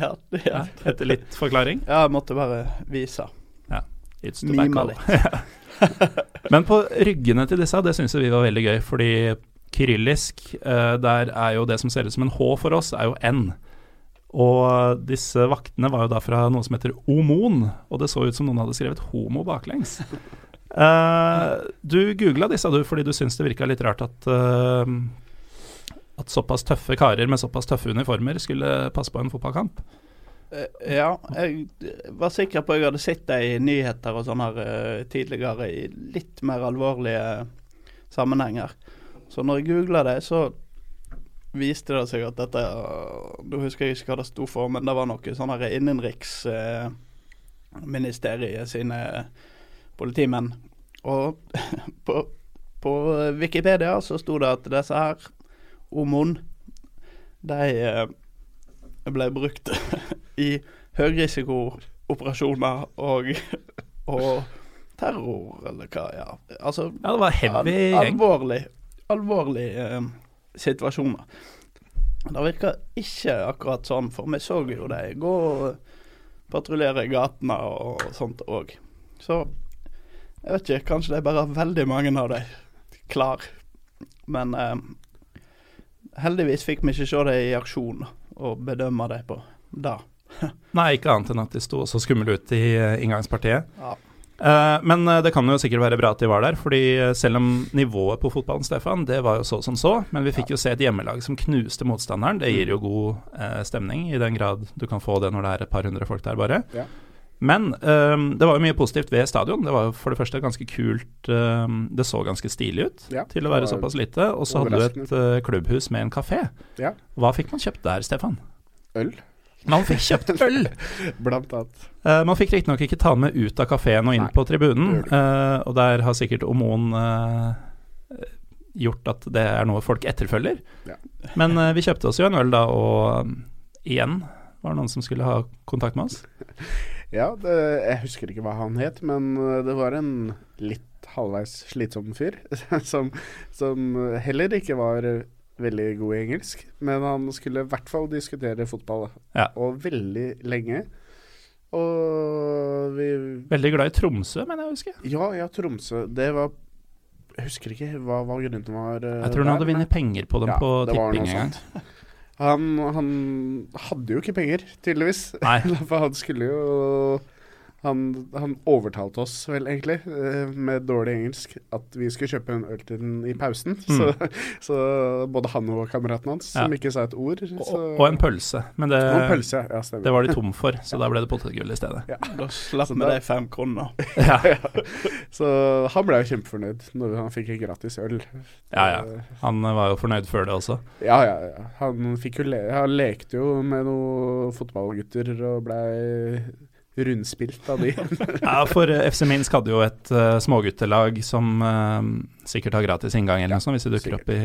Ja, det er Etter litt forklaring? Ja, jeg måtte bare vise. Ja. It's the Mima tobacco. [laughs] Men på ryggene til disse, det syns vi var veldig gøy, fordi kyrillisk, eh, der er jo det som ser ut som en H for oss, er jo N. Og disse vaktene var jo da fra noe som heter omon, og det så ut som noen hadde skrevet homo baklengs. Uh, [laughs] du googla disse, du, fordi du syns det virka litt rart at eh, at såpass tøffe karer med såpass tøffe uniformer skulle passe på en fotballkamp. Eh, Ja, jeg var sikker på at jeg hadde sett det i nyheter og sånn her eh, tidligere i litt mer alvorlige sammenhenger. Så når jeg googla det, så viste det seg at dette Nå husker jeg ikke hva det sto for, men det var noe sånn her innenriksministeriet sine politimenn. Og [laughs] på, på Wikipedia så sto det at disse her OMON, de eh, ble brukt [laughs] i høyrisikooperasjoner og, [laughs] og terror, eller hva, ja. Altså Ja, det var heavy al alvorlig, alvorlig eh, situasjoner. Det virka ikke akkurat sånn, for vi så jo de gå og patruljere i gatene og sånt òg. Så jeg vet ikke, kanskje det er bare veldig mange av dem klar. Men eh, heldigvis fikk vi ikke se det i aksjon og bedømme det på da. [laughs] Nei, ikke annet enn at de sto så skumle ut i eh, inngangspartiet. Ja. Eh, men eh, det kan jo sikkert være bra at de var der, fordi selv om nivået på fotballen, Stefan, det var jo så som så, men vi fikk jo se et hjemmelag som knuste motstanderen. Det gir jo god eh, stemning, i den grad du kan få det når det er et par hundre folk der, bare. Ja. Men um, det var jo mye positivt ved stadion. Det var jo for det første ganske kult um, Det så ganske stilig ut Ja, til å være såpass lite. Og så hadde du et øh, klubbhus med en kafé. Ja. Hva fikk man kjøpt der, Stefan? Øl, Man fikk kjøpt [laughs] øl! blant annet. Uh, man fikk riktignok ikke ta den med ut av kafeen og inn Nei, på tribunen, eh, og der har sikkert Omon eh, gjort at det er noe folk etterfølger. Ja. Men vi kjøpte oss jo en øl da, og um, igjen var det noen som skulle ha kontakt med oss. [laughs] Ja, det, jeg husker ikke hva han het, men uh, det var en litt halvveis slitsom fyr. [laughs] som, som heller ikke var veldig god i engelsk. Men han skulle i hvert fall diskutere fotball, Ja. og veldig lenge. Og vi Veldig glad i Tromsø, mener jeg å huske. Ja, ja, Tromsø. Det var Jeg husker ikke hva, hva grunnen var. uh, Jeg tror han hadde vunnet penger på dem Ja, på tipping en gang. [laughs] Han, han hadde jo ikke penger, tydeligvis. Nei. [laughs] For han skulle jo han, han overtalte oss vel egentlig, eh, med dårlig engelsk, at vi skulle kjøpe en øl til den i pausen. Så, [laughs] så både han og kameraten hans, som Mm. Ikke sa et ord Og, så, og en pølse, men det, Og pølse, ja, det var de tom for, [laughs] så da ble det potetgull i stedet. Da slapp vi de fem kronene. [laughs] Ja, Så han ble jo kjempefornøyd når han fikk en gratis øl. ja, ja. Han var jo fornøyd før det også. Ja, ja, ja. Han, fikk jo le han lekte jo med noen fotballgutter og blei rundspilt av de. [laughs] Ja, for eh, FC Minsk hadde jo et uh, småguttelag som uh, sikkert har gratis inngang eller noe sånt, hvis de dukker opp i,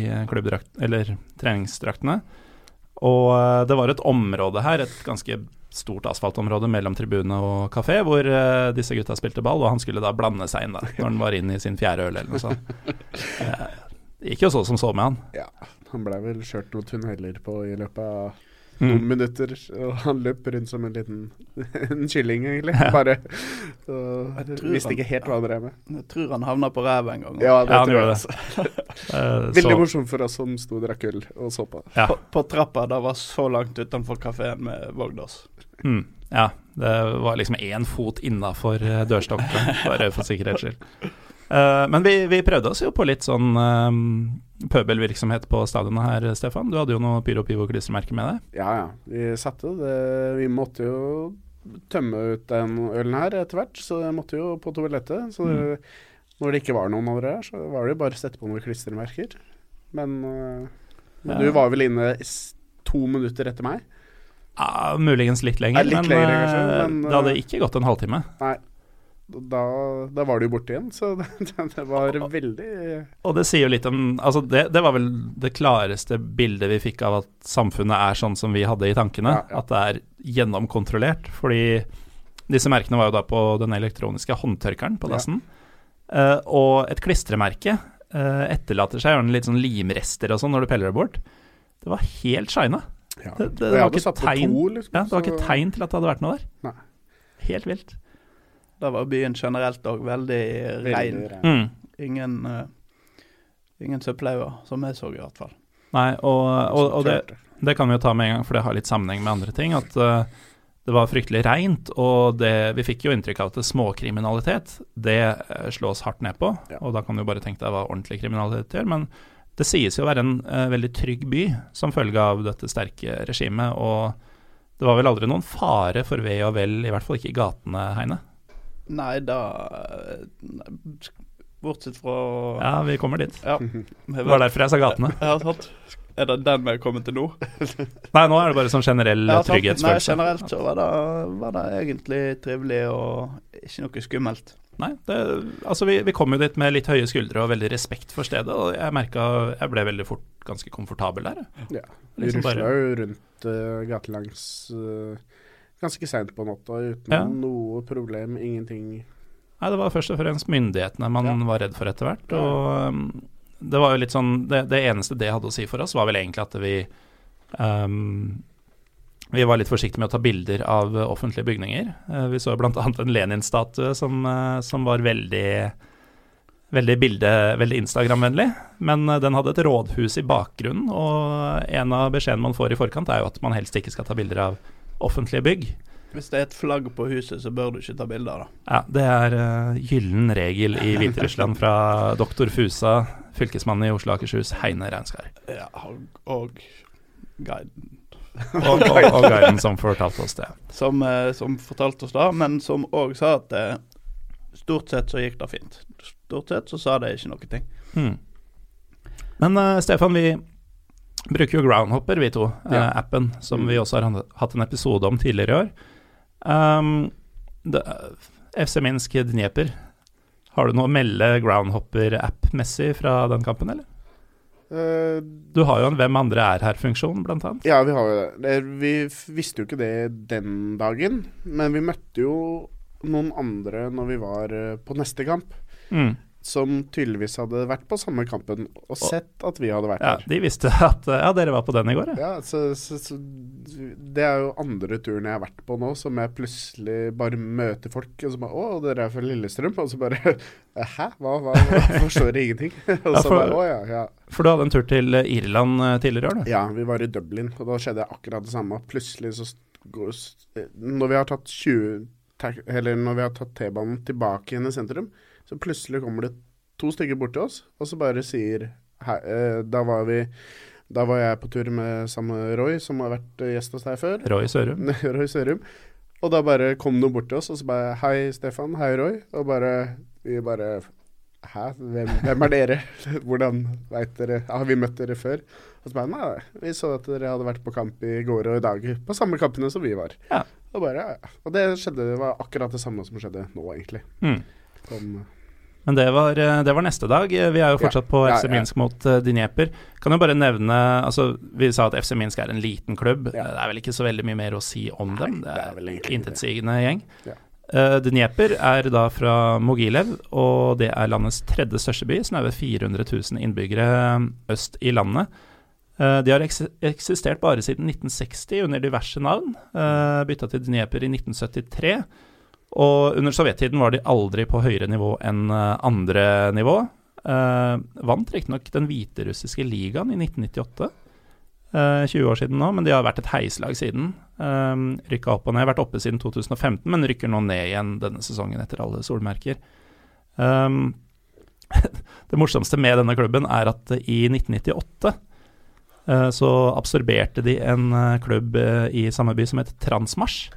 i klubbdrakt, eller treningsdraktene. Og uh, det var et område her, et ganske stort asfaltområde mellom tribune og kafé, hvor disse gutta spilte ball, og han skulle da blande seg inn da, [laughs] når han var inne i sin fjerde øl eller noe sånt. Det gikk jo så som så med han. Ja, han blei vel kjørt noen tunneler på i løpet av Mm. noen minutter, og han løp rundt som en liten [laughs] en kylling, egentlig. Ja. Bare så, Visste ikke helt hva han drev med. Jeg tror han havna på ræva en gang. Ja, det Ja, han tror jeg. gjorde altså. [laughs] Eh, Veldig morsomt for oss som sto og drakk øl og så på. Ja. På, på trappa da var så langt utenfor kafeen med Vågdås. Mm, ja, det var liksom én fot innafor dørstokken, bare for sikkerhets skyld. [laughs] Eh, men vi, vi prøvde oss jo på litt sånn um, pøbelvirksomhet på stadionet her, Stefan. Du hadde jo noe Pyro Pivo-klistremerke med deg. Ja, ja. Vi satte det Vi måtte jo tømme ut den ølen her etter hvert, så jeg måtte jo på toalettet. Så det, når det ikke var noen andre her, så var det jo bare å sette på noen klistremerker. Men øh, Ja. du var vel inne to minutter etter meg? Ja, muligens litt lenger, Ja, litt men, lenger, kanskje, eh, men, det hadde eh, ikke gått en halvtime. Nei. Da, da var du jo borte igjen, så [laughs] det, det var veldig Og det sier jo litt om Altså, det, det var vel det klareste bildet vi fikk av at samfunnet er sånn som vi hadde i tankene. Ja, ja. At det er gjennomkontrollert. Fordi disse merkene var jo da på den elektroniske håndtørkeren på Ja. dassen. Eh, og et klistremerke uh, etterlater seg gjerne litt sånn limrester og sånn når du peller det bort. Det var helt shina. ja. Det, det, Og var ikke tegn to, liksom, ja, det var ikke tegn til at det hadde vært noe der. Nei. Helt vilt. Da var byen generelt òg veldig rein. rein. Mm. Ingen, uh, ingen søppelhauger, som jeg så i hvert fall. Nei, og, og, og det, Det kan vi jo ta med en gang, for det har litt sammenheng med andre ting. At uh, det var fryktelig reint, og det, vi fikk jo inntrykk av at det småkriminalitet, det uh, slås hardt ned på. Ja. Og da kan du bare tenke deg hva ordentlig kriminalitet gjør. Men det sies jo å være en uh, veldig trygg by som følge av dette sterke regimet. Og det var vel aldri noen fare for ve og vel, i hvert fall ikke i gatene, Heine. Nei, da Bortsett fra Ja, vi kommer dit. Ja. [laughs] Det var derfor jeg sa gatene. Ja, sant. Er det den vi er kommet til nå? [laughs] Nei, nå er det bare sånn generell Ja, trygghetsfølelse. Nei, generelt så var det, var det egentlig trivelig og ikke noe skummelt. Nei, det, altså vi, vi kom jo dit med litt høye skuldre og veldig respekt for stedet, og jeg merka Jeg ble veldig fort ganske komfortabel der. Ja. Vi Liksom rusla jo rundt uh, gatelangs uh, ganske seint på natta uten Ja. noe problem, ingenting. Nei, det var først og fremst myndighetene man Ja. var redd for etter hvert. Og um, det var jo litt sånn det, det eneste det hadde å si for oss, var vel egentlig at vi um, Vi var litt forsiktige med å ta bilder av offentlige bygninger. Uh, vi så bl.a. en Lenin-statue som, uh, som var veldig Veldig bilde, veldig Instagram-vennlig, men uh, den hadde et rådhus i bakgrunnen, og en av beskjedene man får i forkant, er jo at man helst ikke skal ta bilder av offentlige bygg. Hvis det er et flagg på huset, så bør du ikke ta bilde av det. Ja, det er uh, gyllen regel i Hviterussland fra doktor Fusa, fylkesmannen i Oslo og Akershus, Heine Reinskar. Ja, og, og guiden Og, og, og guiden som fortalte oss det. som, uh, som fortalte oss det, men som òg sa at uh, stort sett så gikk det fint. Stort sett så sa det ikke noe ting. Hmm. Men uh, Stefan, vi bruker jo Groundhopper, vi to, eh, appen, som Mm. vi også har hatt en episode om tidligere i år. Um, det, FC Minsk Dnieper, har du noe å melde Groundhopper-app-messig fra den kampen, eller? Eh, Du har jo en Hvem andre er her-funksjon, blant annet. ja, vi har jo det. det. Vi visste jo ikke det den dagen, men vi møtte jo noen andre når vi var eh, på neste kamp, Mm. Som tydeligvis hadde vært på samme kampen og sett at vi hadde vært Ja, der. de visste [laughs] at eh, Ja, dere var på den i går, ja. Ja, så, så, så Det er jo andre turen jeg har vært på nå, som jeg plutselig bare møter folk, og så bare 'Å, dere er fra Lillestrøm?' Og så bare [laughs] 'Hæ? Hva? hva, hva? Forstår ingenting?' [laughs] og Ja, for- bare 'Å ja, ja'. For du hadde en tur til eh, Irland eh, tidligere i år, du. Ja, vi var i Dublin, og da skjedde akkurat det samme. Plutselig så s- Når vi har tatt 20 Eller når vi har tatt T-banen tilbake igjen i sentrum, så plutselig kommer det to stykker bort til oss, og så bare sier hei, eh, Da var vi Da var jeg på tur med samme Roy, som har vært eh, gjest hos deg før. Roy Sørum. [laughs] Roy Sørum. Og da bare kom noen bort til oss, og så bare Hei, Stefan. Hei, Roy. Og bare Vi bare Hæ, hvem, hvem er dere? [laughs] Hvordan veit dere Har vi møtt dere før? Og så bare Nei, vi så at dere hadde vært på kamp i går og i dag. På samme kampene som vi var. Ja. Og bare. Og det skjedde det var akkurat det samme som skjedde nå, egentlig. Mm. Kom, Men det var, eh, det var neste dag. Vi er jo Ja. fortsatt på Ja, FC ja. Minsk mot uh, Dnieper. Kan jo bare nevne altså Vi sa at FC Minsk er en liten klubb. Ja. Det er vel ikke så veldig mye mer å si om Nei, dem. Det det er er det. intetsigende gjeng. Ja. Eh, Dnieper er da fra Mogilev, og det er landets tredje største by. Snaue 400 000 innbyggere øst i landet. Uh, de har eks eksistert bare siden 1960 under diverse navn. Uh, Bytta til Dnieper i 1973. Og under sovjettiden var de aldri på høyere nivå enn eh, andre nivå. Uh, vant riktignok den hviterussiske ligaen i 1998. uh, 20 år siden nå, men de har vært et heislag siden. Uh, rykka opp og ned, vært oppe siden 2015, men rykker nå ned igjen denne sesongen etter alle solmerker. Um, [laughs] det morsomste med denne klubben er at i 1998 uh, så absorberte de en eh, klubb eh, i samme by som het Transmarsj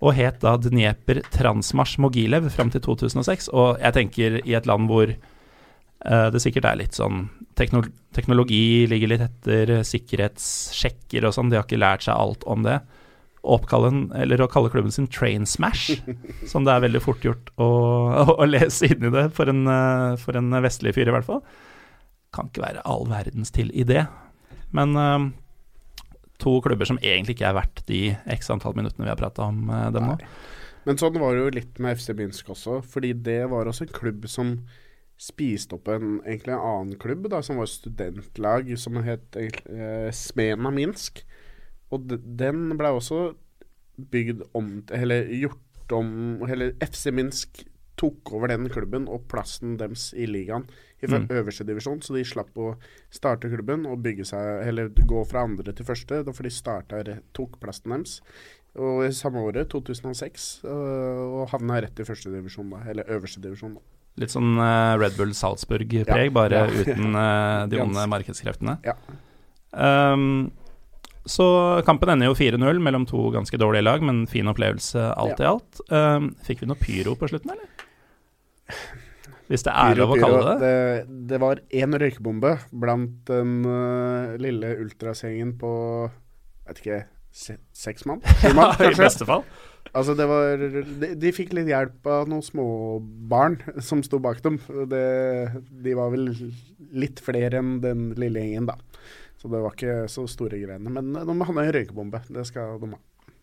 og het da Dnieper Transmarsj Mogilev fram til 2006. Og jeg tenker i et land hvor uh, det sikkert er litt sånn tekno Teknologi ligger litt etter, sikkerhetssjekker og sånn, de har ikke lært seg alt om det. Å en, eller å kalle klubben sin Train Smash, [laughs] som det er veldig fort gjort å, å, [laughs] å lese inn i det for en, eh, for en vestlig fyr, i hvert fall. Kan ikke være all verdens til idé. Men eh, to klubber som egentlig ikke er verdt de x antall minuttene vi har prata om eh, dem nå. Men sånn var det jo litt med FC Minsk også, fordi det var også en klubb som spiste opp en egentlig en annen klubb, da, som var studentlag som het eh, Smena Minsk. Og de, den ble også bygd om Eller gjort om Eller FC Minsk tok over den klubben og plassen deres i ligaen fra Mm. øverste divisjon, så de slapp å starte klubben og bygge seg Eller gå fra andre til første, for de starta re- tok plassen deres. Og i samme året, 2006, øh, og havna rett i første divisjon, da. Eller øverste divisjon, da. Litt sånn eh, Red Bull Salzburg-preg, Ja, bare ja. [laughs] uten eh, de onde markedskreftene. Ja. Um, så kampen ender jo 4-0 mellom to ganske dårlige lag, men fin opplevelse alt i alt. Um, fikk vi noe pyro på slutten, eller? [laughs] Hvis det er Pyro, lov å kalle det det. Det, var én røykebombe blant den uh, lille ultrasgjengen på vet ikke se, seks mann? [laughs] Mann, I beste fall. Altså, det var de, de fikk litt hjelp av noen småbarn som sto bak dem. Det, de var vel litt flere enn den lille gjengen, da. Så det var ikke så store greiene. Men de hadde en røykebombe. Det skal de ha.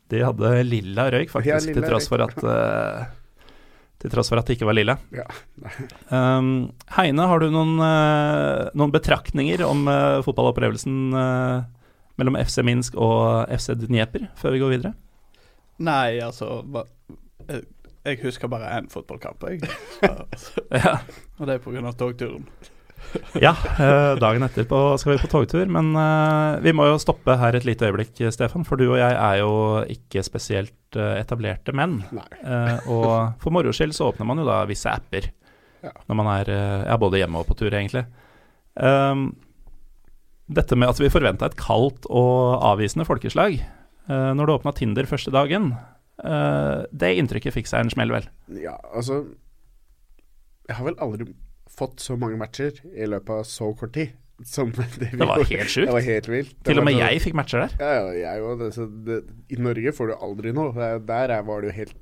De hadde lilla røyk, faktisk, lilla til tross for at eh, Til tross for at det ikke var lilla. Ja. Um, Heine, har du noen, eh, noen betraktninger om eh, fotballopplevelsen eh, mellom FC Minsk og FC Dnieper før vi går videre? Nei, altså jeg, husker bare én fotballkamp, jeg. [laughs] Så, Ja, og det er pga. togturen. Ja dagen dagen etterpå skal vi på togtur, men eh, vi må jo stoppe her et lite øyeblikk, Stefan. For du og jeg er jo ikke spesielt eh, etablerte menn. Nei. Eh, og for moro skyld så åpner man jo da visse apper Ja. når man er eh, ja, både hjemme og på tur, egentlig. Um, Dette med at vi forventa et kaldt og avvisende folkeslag uh, når du åpna Tinder første dagen, uh, det inntrykket fikk seg en smell, vel? Ja, altså Jeg har vel aldri fått så mange matcher i løpet av så kort tid som [laughs] det Det var helt sjukt. Det var helt vilt. Til og med noe... jeg fikk matcher der. Ja, ja, jeg òg. Det, I Norge får du aldri noe. Der er- var det jo helt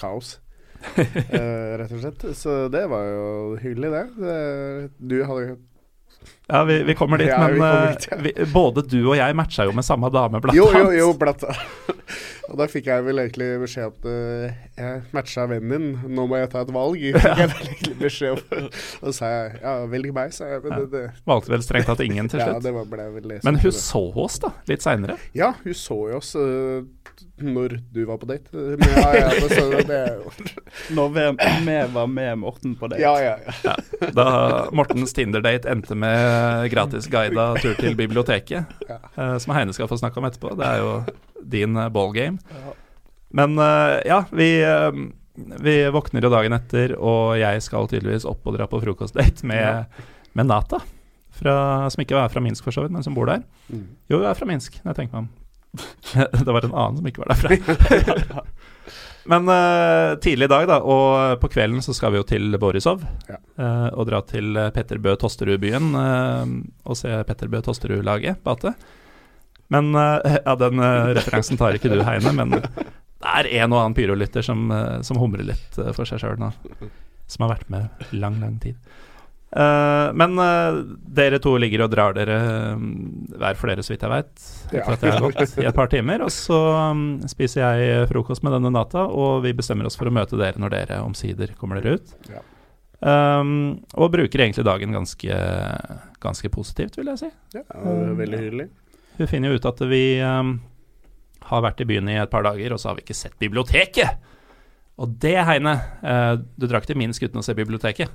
kaos. uh, [laughs] rett og slett. Så det var jo hyggelig, det. det du hadde Ja, vi, vi kommer dit, Ja, men kommer eh, dit, ja. vi, både du og jeg matcha jo med samme dame, blant Jo, jo, jo, blant annet. [laughs] Og da fikk jeg vel egentlig beskjed om at eh, jeg matcha vennen din, nå må jeg ta et valg. [laughs] Fikk jeg vel egentlig beskjed om. Og så sa jeg ja, velg meg, sa jeg. Men det, det, Valgte vel strengt tatt ingen til [laughs] slutt. ja, det ble vel det. Men hun så oss da, litt seinere. Ja, hun så jo oss eh, når du var på date. Men ja, ja, det, så det er jo [laughs] Når vi, vi var med Morten på date. Ja, ja, ja. Da Mortens Tinder-date endte med gratis guida tur til biblioteket, Ja. eh, som Heine skal få snakke om etterpå. Det er jo din eh, ballgame. Men eh, ja, vi, eh, vi våkner jo dagen etter, og jeg skal tydeligvis opp og dra på frokostdate med, med Nata. Fra, som ikke er fra Minsk, for så vidt, men som bor der. Mm. Jo, hun er fra Minsk, når jeg tenker meg om. [laughs] det var en annen som ikke var derfra. [laughs] Men uh, tidlig i dag, da, og på kvelden så skal vi jo til Borisov. Ja. Uh, og dra til Petter Bø Tosterud-byen uh, og se Petter Bø Tosterud-laget bate. Men ja, den referansen tar ikke du, Heine, men det er en og annen pyrolytter som, som humrer litt for seg sjøl nå. Som har vært med lang, lang tid. Eh, men uh, dere to ligger og drar dere eh, hver for dere, så vidt jeg veit, etter Ja. at jeg har gått i et par timer. Og så um, spiser jeg frokost med denne Nata, og vi bestemmer oss for å møte dere når dere omsider kommer dere ut. Ja. Um, og bruker egentlig dagen ganske, ganske positivt, vil jeg si. Ja, det er veldig hyggelig. Hun finner jo ut at vi har vært i byen i et par dager, og så har vi ikke sett biblioteket. Og det, Heine, eh, du drakk til Minsk uten å se biblioteket.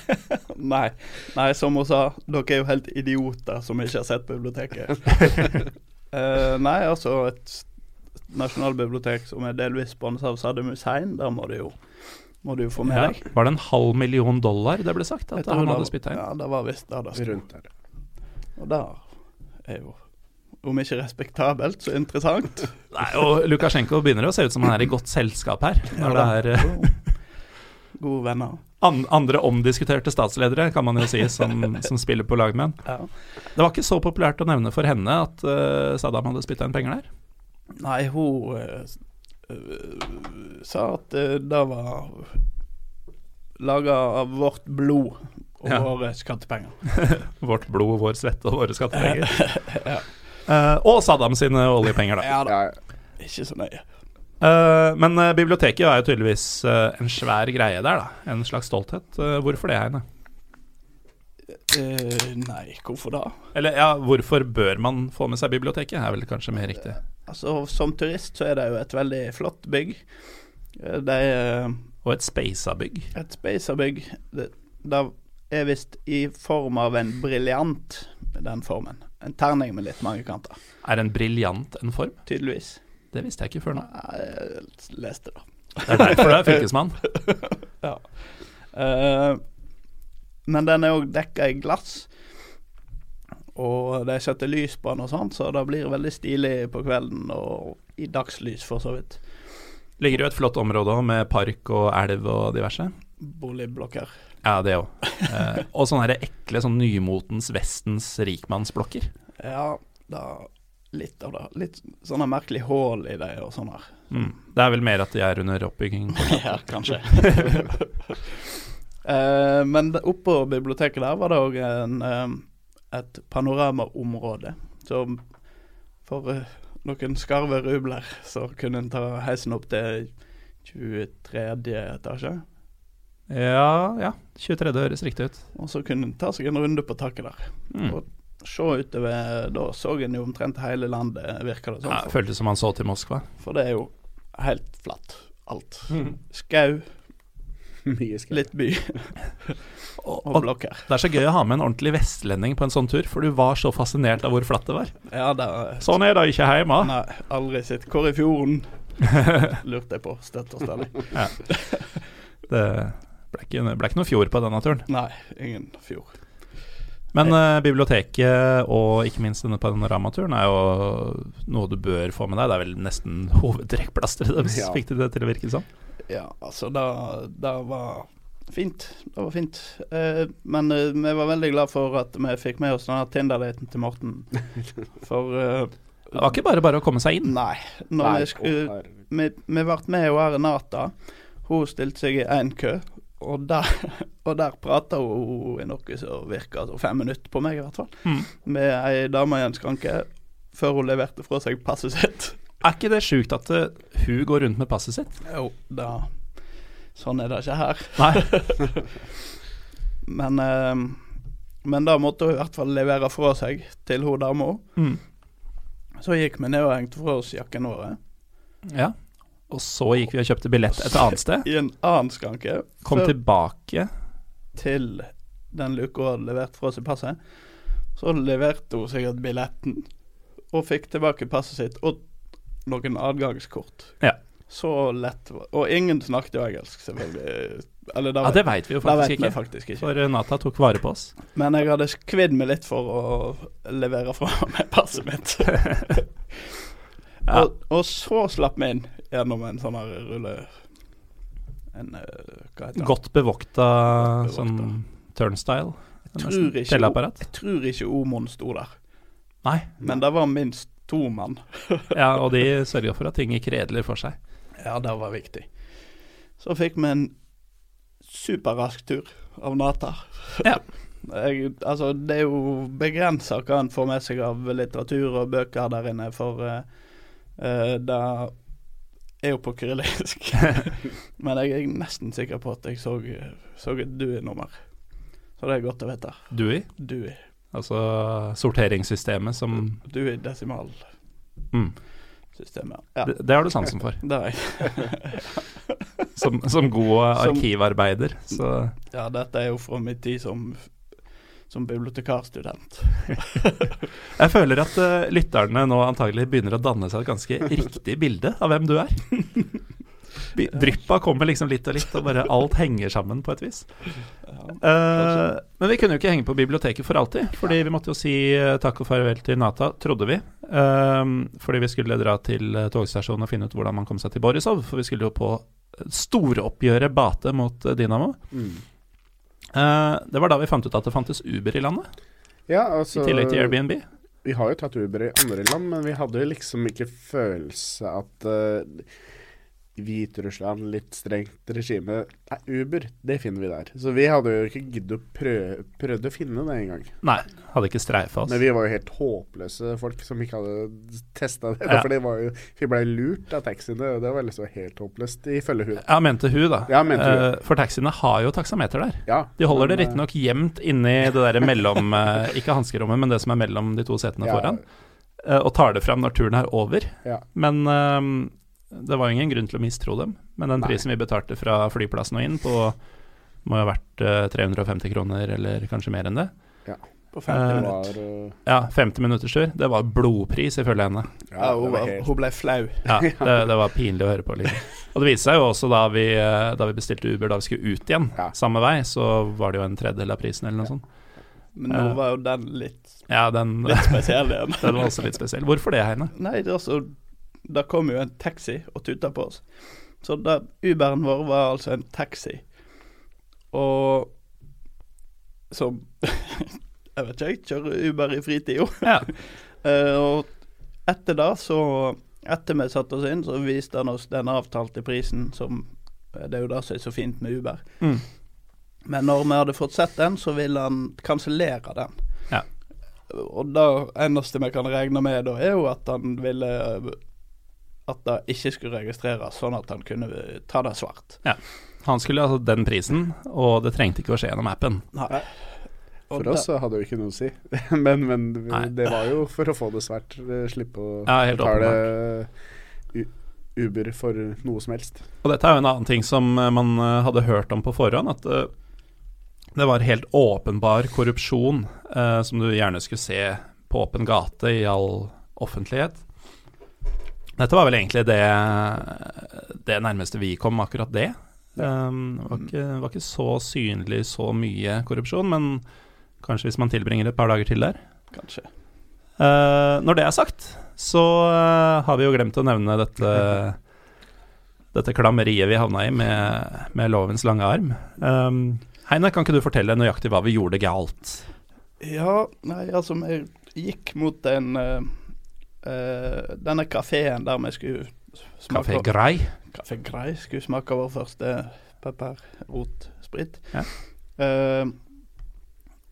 [laughs] Nei, nei, som hun sa, dere er jo helt idioter som ikke har sett biblioteket. uh, [laughs] nei, altså et nasjonalbibliotek som er delvis sponset av Saddam Hussein, da må du jo, må du jo få med Ja. deg. Var det en halv million dollar det ble sagt at han hadde spytta inn? Ja, det var visst det det sto. Rundt der. Og der er jo, om ikke respektabelt, så interessant. [laughs] Nei, og Lukasjenko begynner å se ut som han er i godt selskap her. Når det er eh, [laughs] Gode venner. an andre omdiskuterte statsledere, kan man jo si, som, [laughs] som spiller på lag med han. Ja. Det var ikke så populært å nevne for henne at uh, Saddam hadde spytta inn penger der. Nei, hun uh, sa at uh, det var laga av vårt blod og Ja. våre skattepenger. Vårt blod, vår svette og våre skattepenger. Ja. Eh, og Saddam sine oljepenger, da. Ja da, ikke så nøye. Uh, men uh, biblioteket er jo tydeligvis en svær greie der, da. En slags stolthet. Hvorfor det, Heine? Eh, nei, hvorfor da? Eller ja, hvorfor bør man få med seg biblioteket, er vel kanskje mer riktig. Altså, Som turist så er det jo et veldig flott bygg. Det er Og et speisa bygg. et spacerbygg. Det, det er visst i form av en briljant, den formen. En terning med litt mange kanter, Er en briljant en form? tydeligvis. Det visste jeg ikke før nå. Jeg leste det. Det er derfor du er fylkesmann. [laughs] Eh, men den er òg dekka i glass. Og de setter lys på den og sånt, så det blir veldig stilig på kvelden og i dagslys, for så vidt. Ligger jo et flott område òg, med park og elv og diverse. Boligblokker. Ja, det òg. Eh, og sånne her ekle sånn nymotens Vestens rikmannsblokker. Ja, da litt av det. Litt sånne merkelige hull i dem og sånn her. Mm. Det er vel mer at de er under oppbygging. [laughs] ja, kanskje. [laughs] Eh, men oppå biblioteket der var det òg et panoramaområde. Så for eh, noen skarve rubler så kunne en ta heisen opp til 23. etasje. Ja, ja. 23. høres riktig ut. Og så kunne en ta seg en runde på taket der. Mm. Og se utover Da så en jo omtrent hele landet, virka det som. Ja, føltes som han så til Moskva. For det er jo helt flatt, alt. Skau, Mye skau. litt by [laughs] Og, og blokker. det er så gøy å ha med en ordentlig vestlending på en sånn tur, for du var så fascinert av hvor flatt det var. Ja, det er Sånn er det ikke hjemme. Nei, aldri sett. Hvor i fjorden? [laughs] Lurte jeg på, støtt og stadig. Det ble ikke, ble ikke noe fjord på denne turen. Nei, ingen fjord. Men eh, biblioteket og ikke minst denne panoramaturen er jo noe du bør få med deg. Det er vel nesten hovedtrekkplasteret deres, Ja. fikk de det til å virke sånn? Ja, altså, det, det var fint. Det var fint. Eh, men eh, vi var veldig glad for at vi fikk med oss denne Tinder-daten til Morten. [laughs] For eh, Det var ikke bare bare å komme seg inn. Nei. Når Nei, vi skulle vi, vi ble med her Renata. Hun stilte seg i én kø, og der, [laughs] og der prata hun noe som virka altså fem minutter på meg, i hvert fall. Mm. Med ei dame i en skranke, før hun leverte fra seg passet sitt. Er ikke det sjukt at eh, hun går rundt med passet sitt? Jo, da Sånn er det ikke her. Nei. [laughs] Men eh, Men da måtte hun i hvert fall levere fra seg til hun dama. Mm. Så gikk vi ned og hengte fra oss jakken vår Ja. Og så gikk vi og kjøpte billett et annet sted. i en annen skranke. Kom før- tilbake. til den luka hun hadde levert fra seg passet. Så leverte hun sikkert billetten, og fikk tilbake passet sitt og noen adgangskort. Ja. Så lett Og ingen snakket jo engelsk, selvfølgelig. Eller Ja, det veit vi jo faktisk vet vi ikke. faktisk ikke. For Nata tok vare på oss. Men jeg hadde kvidd meg litt for å levere fra meg passet mitt. [laughs] Ja. og, og så slapp vi inn gjennom en sånn her rulle... En eh, Hva heter det? Godt bevokta Godt sånn turnstile. Tror ikke- Jeg tror ikke Omon sto der, Nei. men det var minst to mann. [laughs] Ja, og de sørga for at ting gikk redelig for seg. Ja, det var viktig. Så fikk vi en superrask tur av Nata. Ja. [laughs] Jeg, altså, det er jo begrensa hva en får med seg av litteratur og bøker der inne, for eh, eh, det er jo på kyrillisk. [laughs] Men jeg er nesten sikker på at jeg så, så et Dui-nummer. Så det er godt å vite. Dui? Dui. altså sorteringssystemet som Dui-desimalsystemet. mm. Ja, det, det har du sansen for. [laughs] det har jeg. Som, som god arkivarbeider. Så Ja, dette er jo fra min tid som, som bibliotekarstudent. [laughs] jeg føler at uh, lytterne nå antagelig begynner å danne seg et ganske riktig bilde av hvem du er. [laughs] Dryppa kommer liksom litt og litt, og bare alt henger sammen på et vis. Uh, men vi kunne jo ikke henge på biblioteket for alltid, fordi vi måtte jo si eh, takk og farvel til Nata, trodde vi. Uh, fordi vi skulle dra til togstasjonen og finne ut hvordan man kom seg til Borisov, for vi skulle jo på storoppgjøret Bate mot Dynamo. Mm. Eh, det var da vi fant ut at det fantes Uber i landet, Ja, altså i tillegg til Airbnb. Vi har jo tatt Uber i andre land, men vi hadde jo liksom ikke følelse at uh, Hviterussland, litt strengt regime Nei, Uber, det finner vi der. Så vi hadde jo ikke giddet å prøve, å finne det engang. Nei, hadde ikke streifa oss. Men vi var jo helt håpløse folk som ikke hadde testa det. Ja. For det var jo, vi ble lurt av taxiene, og det var liksom helt håpløst, ifølge hun. Ja, mente hun, da. Ja, mente hun. Eh, for taxiene har jo taksameter der. Ja, De holder det men, det riktignok gjemt inni det der mellom eh, Ikke hanskerommet, men det som er mellom de to setene ja, foran. eh, og tar det fram når turen er over. Ja. Men eh, det var jo ingen grunn til å mistro dem. Men den Nei. prisen vi betalte fra flyplassen og inn på må jo ha vært eh, 350 kroner, eller kanskje mer enn det. Ja. På 50 Eh, minutter. var, uh, Ja, 50 minutters tur. Det var blodpris, ifølge henne. Ja, hun, var hun ble flau. Ja, [laughs] det, det var pinlig å høre på. Liksom. Og det viste seg jo også da vi, eh, da vi bestilte Uber da vi skulle ut igjen, Ja. samme vei, så var det jo en tredjedel av prisen eller noe sånt. Men nå Eh. var jo den litt, Ja, den, litt spesiell igjen. [laughs] den var også litt spesiell. Hvorfor det, Heine? Nei, det er altså Da kom jo en taxi og tuta på oss. Så da Uberen vår var altså en taxi. Og som [laughs] Jeg vet ikke, jeg kjører Uber i fritida. Ja. [laughs] Eh, og etter da, så Etter vi satte oss inn, så viste han oss den avtalte prisen, som eh, Det er jo det som er så fint med Uber. Mm. Men når vi hadde fått sett den, så ville han kansellere den. Ja. Og det eneste vi kan regne med da, er jo at han ville At det ikke skulle registreres, sånn at han kunne ta det svart. Ja. Han skulle altså den prisen, og det trengte ikke å skje gjennom appen. Nei. For oss hadde det jo ikke noe å si. [laughs] men, men det var jo for å få det svært. eh, Slippe å Ja, betale Uber for noe som helst. Og dette er jo en annen ting som eh, man eh, hadde hørt om på forhånd, at det var helt åpenbar korrupsjon eh, som du gjerne skulle se på åpen gate i all offentlighet. Dette var vel egentlig det, det nærmeste vi kom akkurat det. Um, det var, ikke, var ikke så synlig så mye korrupsjon, men Kanskje hvis man tilbringer et par dager til der. Kanskje. Uh, når det er sagt, så uh, har vi jo glemt å nevne dette [laughs] Dette klammeriet vi havna i med, med lovens lange arm. Um, Heine, kan ikke du fortelle nøyaktig hva vi gjorde galt? Ja, nei, altså vi gikk mot den eh, eh, Denne kafeen der vi skulle smake Kafé Grei? Kafé Grei skulle smake vår første pepperrotsprit. Ja. Uh,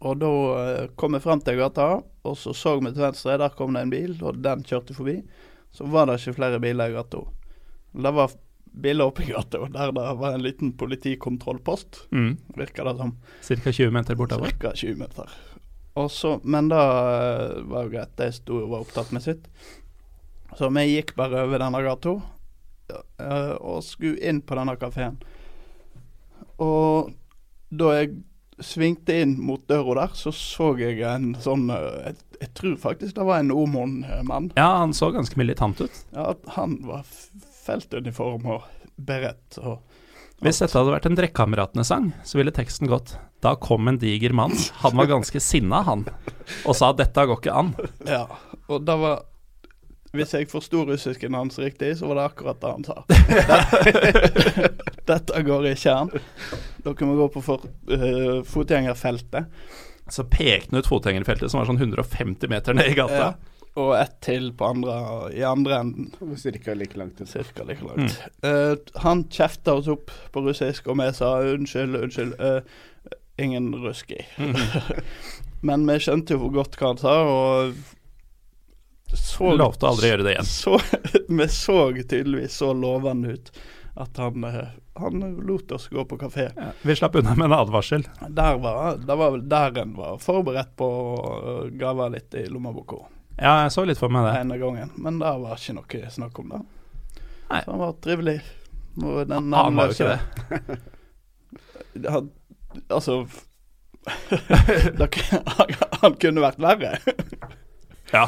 og da eh, kom vi frem til gata, og så så vi til venstre, der kom det en bil, og den kjørte forbi. Så var det ikke flere biler i gata. Det var biler oppe i gata, og der det var en liten politikontrollpost, Mm. virka det som. Ca. 20 meter bortover. Cirka 20 meter. Og så, men da eh, var jo greit, de sto og var opptatt med sitt. Så vi gikk bare over denne gata eh, og skulle inn på denne kafeen. Og da jeg svingte inn mot døra der, så så jeg en sånn eh, jeg, jeg tror faktisk det var en Omon-mann. Ja, han så ganske militant ut. Ja, han var feltuniform og beredt. og Hvis dette hadde vært en Drekkameratene-sang, så ville teksten gått Da kom en diger mann, han var ganske sinna, han, og sa 'dette går ikke an'. Ja, og da var Hvis jeg forsto russisken hans riktig, så var det akkurat det han sa. [laughs] Dette går ikke an. Dere må gå på for, uh, fotgjengerfeltet. Så pekte han ut fotgjengerfeltet, som var sånn 150 meter ned i gata. Ja. Og ett til på andre, i andre enden, Cirka like langt cirka like langt. Eh, han kjefta oss opp på russisk, og vi sa unnskyld, unnskyld. Uh, ingen ruski. [laughs] Men vi skjønte jo hvor godt hva han sa, og så Lovte aldri å gjøre det igjen. så, [laughs] vi så tydeligvis så lovende ut at han, eh, han lot oss gå på kafé. Ja, vi slapp unna med en advarsel. Der var, det var vel der en var forberedt på å gave litt i lommeboka Ja, jeg så litt for meg det. denne gangen, men det var ikke noe snakk om det. Nei. Så han var trivelig. Og den Han var jo ikke det. [laughs] Han, altså [laughs] han, kunne vært verre. Ja.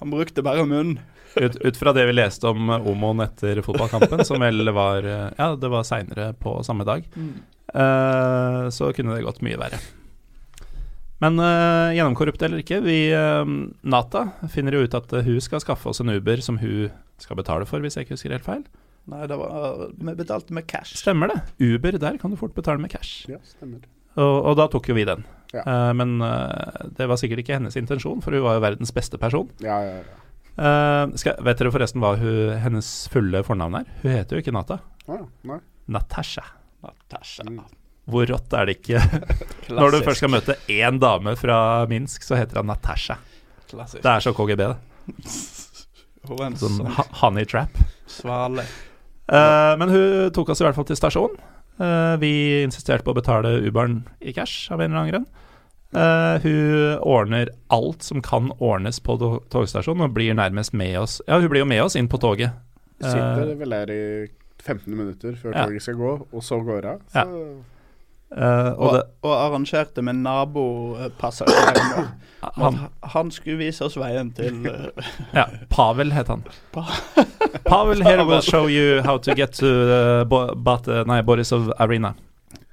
Han brukte bare munnen. Ut, ut fra det vi leste om eh, Omoen etter fotballkampen, som vel [laughs] var eh, Ja, det var seinere på samme dag, eh, så kunne det gått mye verre. Men uh, gjennomkorrupt eller ikke, vi uh, Nata finner jo ut at eh, hun skal skaffe oss en Uber som hun skal betale for, hvis jeg ikke husker helt feil. Nei, det var Vi betalte med cash. Stemmer det. Uber, der kan du fort betale med cash. Ja, stemmer. Og, og da tok jo vi den. Ja. Uh, men det var sikkert ikke hennes intensjon, for hun var jo verdens beste person. Ja, ja, ja. Eh, skal, vet dere forresten hva hun, hennes fulle fornavn er? Hun heter jo ikke Nata. Ah, nei. Natasha. Natasha. Mm. Hvor rått er det ikke? [laughs] Når du først skal møte én dame fra Minsk, så heter hun Natasha. Klassisk. Det er så KGB, det. [laughs] Hun er en Sånn sånn honey trap. svale. Uh, men hun tok oss i hvert fall til stasjonen. Uh, vi insisterte på å betale Uberen i cash av en eller annen grunn. Uh, hun ordner alt som kan ordnes på togstasjonen, og blir nærmest med oss Ja, hun blir jo med oss inn på toget. Sitter Eh, vel her i 15 minutter før Ja. toget skal gå, og så går av. Ja. Eh, og Og, det, og arrangerte med nabopassasjeren [coughs] han, Han, skulle vise oss veien til uh, [laughs] Ja, Pavel het han. Pa- [laughs] Pavel here will show you how to get to uh, Bo Bat nei, Borisov Arena.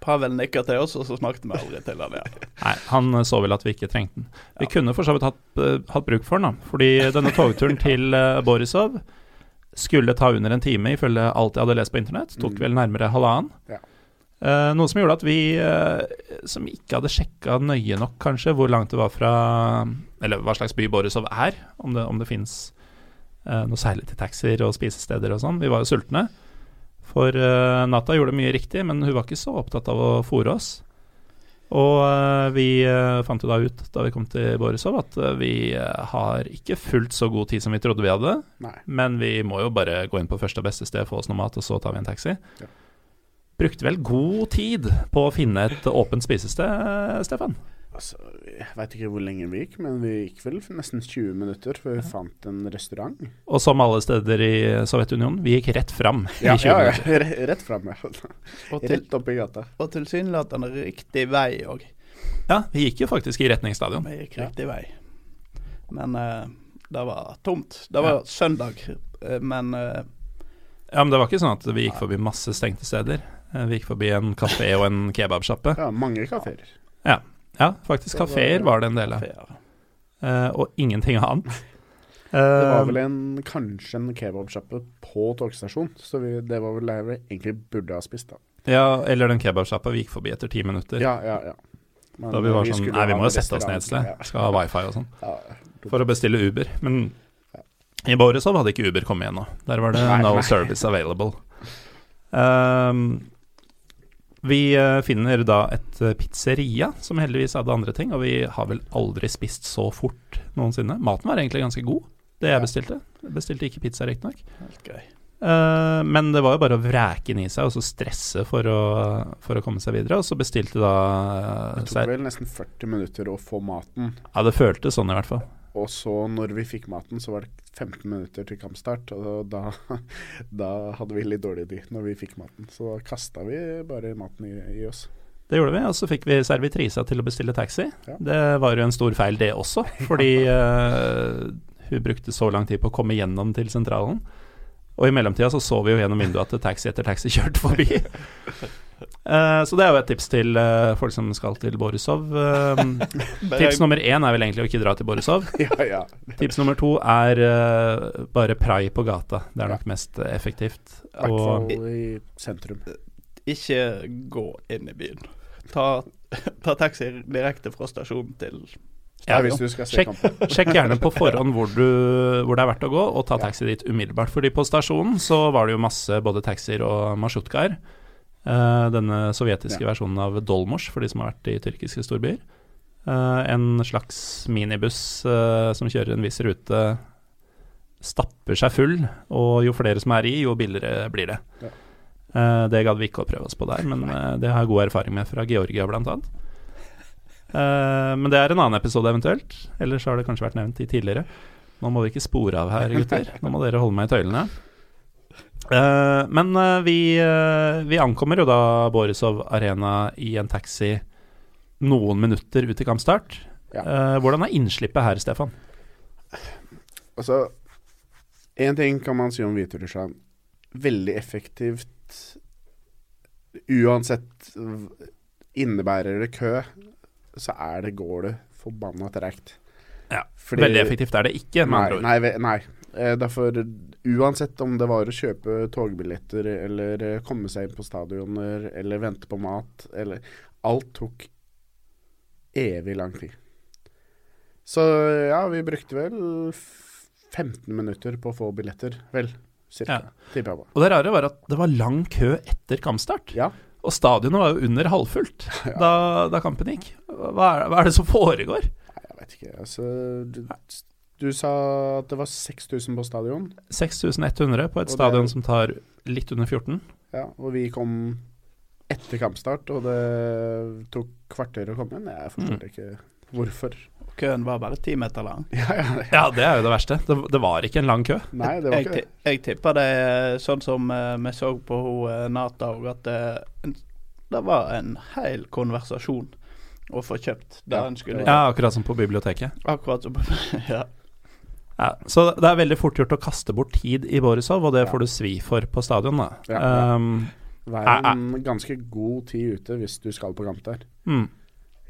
Pavel nikka til oss, og så snakket vi aldri til han igjen. [laughs] Nei, han uh, så vel at vi ikke trengte den. Vi kunne for så vidt hatt, uh, hatt bruk for den, da. Fordi denne togturen til uh, Borisov skulle ta under en time, ifølge alt jeg hadde lest på internett. Tok Mm. vel nærmere halvannen. Ja. Eh, noe som gjorde at vi, uh, som ikke hadde sjekka nøye nok kanskje hvor langt det var fra Eller hva slags by Borisov er, om det, om det fins uh, noe særlig til taxier og spisesteder og sånn. Vi var jo sultne. For eh, Nata gjorde mye riktig, men hun var ikke så opptatt av å fòre oss. Og eh, vi eh, fant jo da ut da vi kom til Borisov at eh, vi eh, har ikke fullt så god tid som vi trodde vi hadde. nei. Men vi må jo bare gå inn på første og beste sted, få oss noe mat, og så tar vi en taxi. Ja. Brukte vel god tid på å finne et åpent spisested, Stefan. Altså, jeg veit ikke hvor lenge vi gikk, men vi gikk vel for nesten 20 minutter før vi fant en restaurant. Og som alle steder i Sovjetunionen, vi gikk rett fram Ja, i 20 ja, ja. minutter. [laughs] Ja, Rett fram, ja. Og, til, [laughs] Rett opp i gata. og tilsynelatende riktig vei òg. Ja, vi gikk jo faktisk i retning stadion. Vi gikk Ja. riktig vei. Men uh, det var tomt. Det var søndag, eh, men uh, Ja, men det var ikke sånn at vi gikk forbi masse stengte steder. Eh, Vi gikk forbi en kafé og en kebabsjappe. Ja, mange kafeer. Ja, faktisk Det var- kafeer var det en del av. Eh, og ingenting annet. [laughs] Det var Eh, vel en, kanskje en kebabsjappe på togstasjonen, så vi, det var vel der vi egentlig burde ha spist, da. Ja, eller den kebabsjappa vi gikk forbi etter ti minutter. Ja, ja, ja. Men, Da vi var vi sånn Nei, vi må jo sette oss ned et sted. Skal ha wifi og sånn. Ja, ja. For å bestille Uber. Men i Borisov hadde ikke Uber kommet igjen nå. Der var det Nei, no nei. service available. Ehm, vi eh, finner da et eh, pizzeria som heldigvis hadde andre ting, og vi har vel aldri spist så fort noensinne. Maten var egentlig ganske god, det jeg bestilte. Jeg bestilte ikke pizza, riktignok. Eh, men det var jo bare å vræke den i seg og så stresse for å, for å komme seg videre. Og så bestilte da Det tok vel nesten 40 minutter å få maten, Ja, det føltes sånn i hvert fall. Og så når vi fikk maten, så var det 15 minutter til kampstart, og da, [laughs] da hadde vi litt dårlig tid når vi fikk maten. Så da kasta vi bare maten i, i oss. Det gjorde vi, og så fikk vi servitrisa til å bestille taxi. Ja. Det var jo en stor feil, det også, fordi uh, [laughs] hun brukte så lang tid på å komme gjennom til sentralen. Og i mellomtida så så vi jo gjennom vinduet at taxi etter taxi [laughs] kjørte forbi. Eh, så det er jo et tips til uh, folk som skal til Borisov. Eh, [laughs] tips nummer én er vel egentlig å ikke dra til Borisov. [laughs] ja, ja. Tips nummer to er bare prai på gata. Det er nok mest effektivt. I hvert Og fall i sentrum. Ikke gå inn i byen. Ta, [laughs] ta taxi direkte fra stasjonen til Ja, Ja, hvis du skal se Sjekk, sjekk gjerne på forhånd hvor, du, hvor det er verdt å gå, og ta taxi dit umiddelbart. Fordi på stasjonen så var det jo masse både taxier og marsjutkaer. Eh, denne sovjetiske Ja. versjonen av Dolmos, for de som har vært i tyrkiske storbyer. Eh, en slags minibuss eh, som kjører en viss rute, stapper seg full, og jo flere som er i, jo billigere blir det. Ja. Det gadd vi ikke å prøve oss på der, men det har jeg god erfaring med fra Georgia, blant annet. Eh, men det er en annen episode eventuelt. Ellers har det kanskje vært nevnt i tidligere. Nå må vi ikke spore av her, gutter. Nå må dere holde meg i tøylene. Eh, men eh, vi, eh, vi ankommer jo da Borisov Arena i en taxi noen minutter ut til kampstart. Ja. Hvordan er innslippet her, Stefan? Altså, én ting kan man si om Hviterussland. Veldig effektivt. Uansett innebærer det kø, så er det, går det forbanna treigt. Ja, Fordi- Veldig effektivt er det ikke, med Nei, andre ord. nei, nei. Eh, Derfor, uansett om det var å kjøpe togbilletter eller eh, komme seg inn på stadioner eller vente på mat eller Alt tok evig lang tid. Så ja, vi brukte vel 15 minutter på å få billetter, vel. Cirka. Ja. Og det rare var at det var lang kø etter kampstart. Ja. Og stadionet var jo under halvfullt [laughs] da, da kampen gikk. Hva er, hva er det som foregår? Nei, jeg vet ikke. Altså du, sa at det var 6000 på stadion, 6100 på et Og det- stadion som tar litt under 14. ja, og vi kom etter kampstart, og det tok kvarter å komme inn. Jeg forstår Mm. ikke hvorfor. Køen var bare ti meter lang. [laughs] Ja, ja, Ja, det er jo det verste. Det, det var ikke en lang kø. Nei, det var Jeg, ikke det. jeg tipper det er sånn som uh, vi så på eh, Nata òg, at det, det var en hel konversasjon å få kjøpt det Ja, en skulle det Ja, akkurat som på biblioteket. Akkurat som [laughs] Ja. Ja, så det er veldig fort gjort å kaste bort tid i Borisov, og det får du svi for på stadion, da. Um, Vær Ah, en ganske god tid ute hvis du skal på kamp der. mm.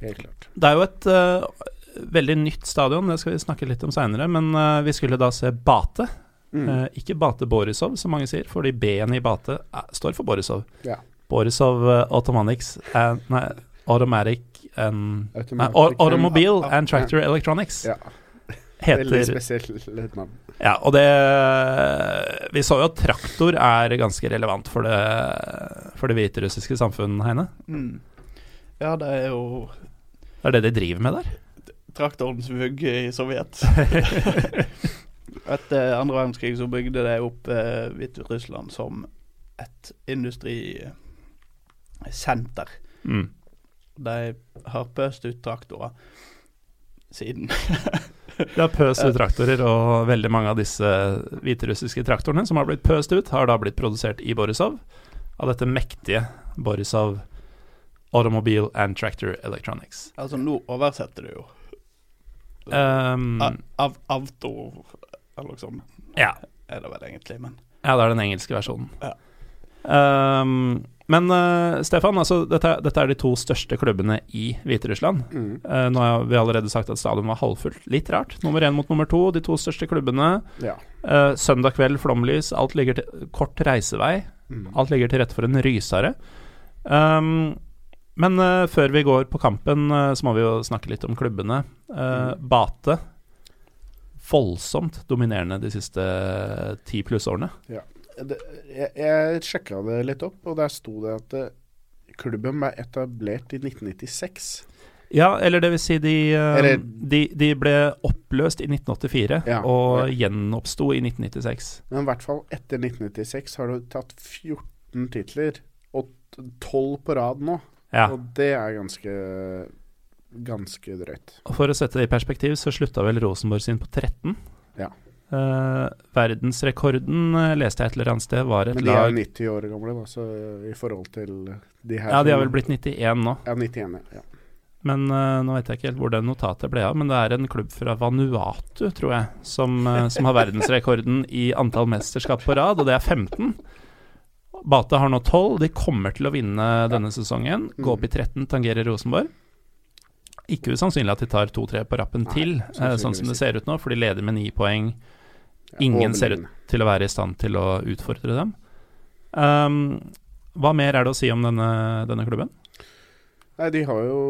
Helt klart. Det er jo et uh, veldig nytt stadion, det skal vi snakke litt om seinere, men uh, vi skulle da se Bate. Mm. Uh, ikke Bate Borisov, som mange sier, fordi B-en i Bate står for Borisov. Ja. Borisov Automatics and, Nei, Automatic and nei, Automatic- Au- Automobile and Tractor Electronics Ja, veldig spesielt navn. Ja, og det Vi så jo at traktor er ganske relevant for det, for det hviterussiske samfunn, Heine. Mm. ja, det er jo Det er det de driver med der. traktorens vugge i Sovjet. [laughs] Etter andre verdenskrig så bygde de opp eh, Hviterussland som et industrisenter. Mm. De har pøst ut traktorer siden. [laughs] [laughs] De har pøst ut traktorer, og veldig mange av disse hviterussiske traktorene som har blitt pøst ut, har da blitt produsert i Borisov av dette mektige Borisov Automobile and Tractor Electronics. Altså, nå oversetter du jo. Um, Av Avto, eller noe sånt, ja. er det vel egentlig, men ja, det er den engelske versjonen. Ja. Um, Men uh, Stefan, altså, dette, dette er de to største klubbene i Hviterussland. Mm. Uh, nå har vi allerede sagt at stadion var halvfullt. Litt rart. Nummer én mot nummer to, de to største klubbene. Ja. Uh, søndag kveld, flomlys. Alt ligger til kort reisevei. Mm. Alt ligger til rette for en rysare. Um, men før vi går på kampen, så må vi jo snakke litt om klubbene. Mm. Bate voldsomt dominerende de siste ti pluss årene. Det, jeg jeg sjekka det litt opp, og der sto det at eh, klubben ble etablert i 1996. Ja, eller det vil si de, eh, Eller- de, de ble oppløst i 1984 Ja, og ja. gjenoppsto i 1996. Men i hvert fall etter 1996 har du tatt 14 titler, og 12 på rad nå. Ja. Og det er ganske ganske drøyt. Og For å sette det i perspektiv, så slutta vel Rosenborg sin på 13. Ja. Eh, verdensrekorden, uh, leste jeg et eller annet sted, var et Men de er lag jo 90 år gamle, da, så i forhold til de her Ja, de har vel blitt 91 nå. Ja, 91, ja. Men nå vet jeg ikke helt hvor det notatet ble av. Men det er en klubb fra Vanuatu, tror jeg, som, som har verdensrekorden i antall mesterskap på rad, og det er 15. Bate har nå 12. De kommer til å vinne denne sesongen. Gå opp i 13, tangerer Rosenborg. Ikke usannsynlig at de tar to-tre på rappen Nei, til, sånn som det ser ut nå, for de leder med ni poeng. Ja, Ingen ser ut til å være i stand til å utfordre dem. Um, hva mer er det å si om denne, denne klubben? Nei, de har jo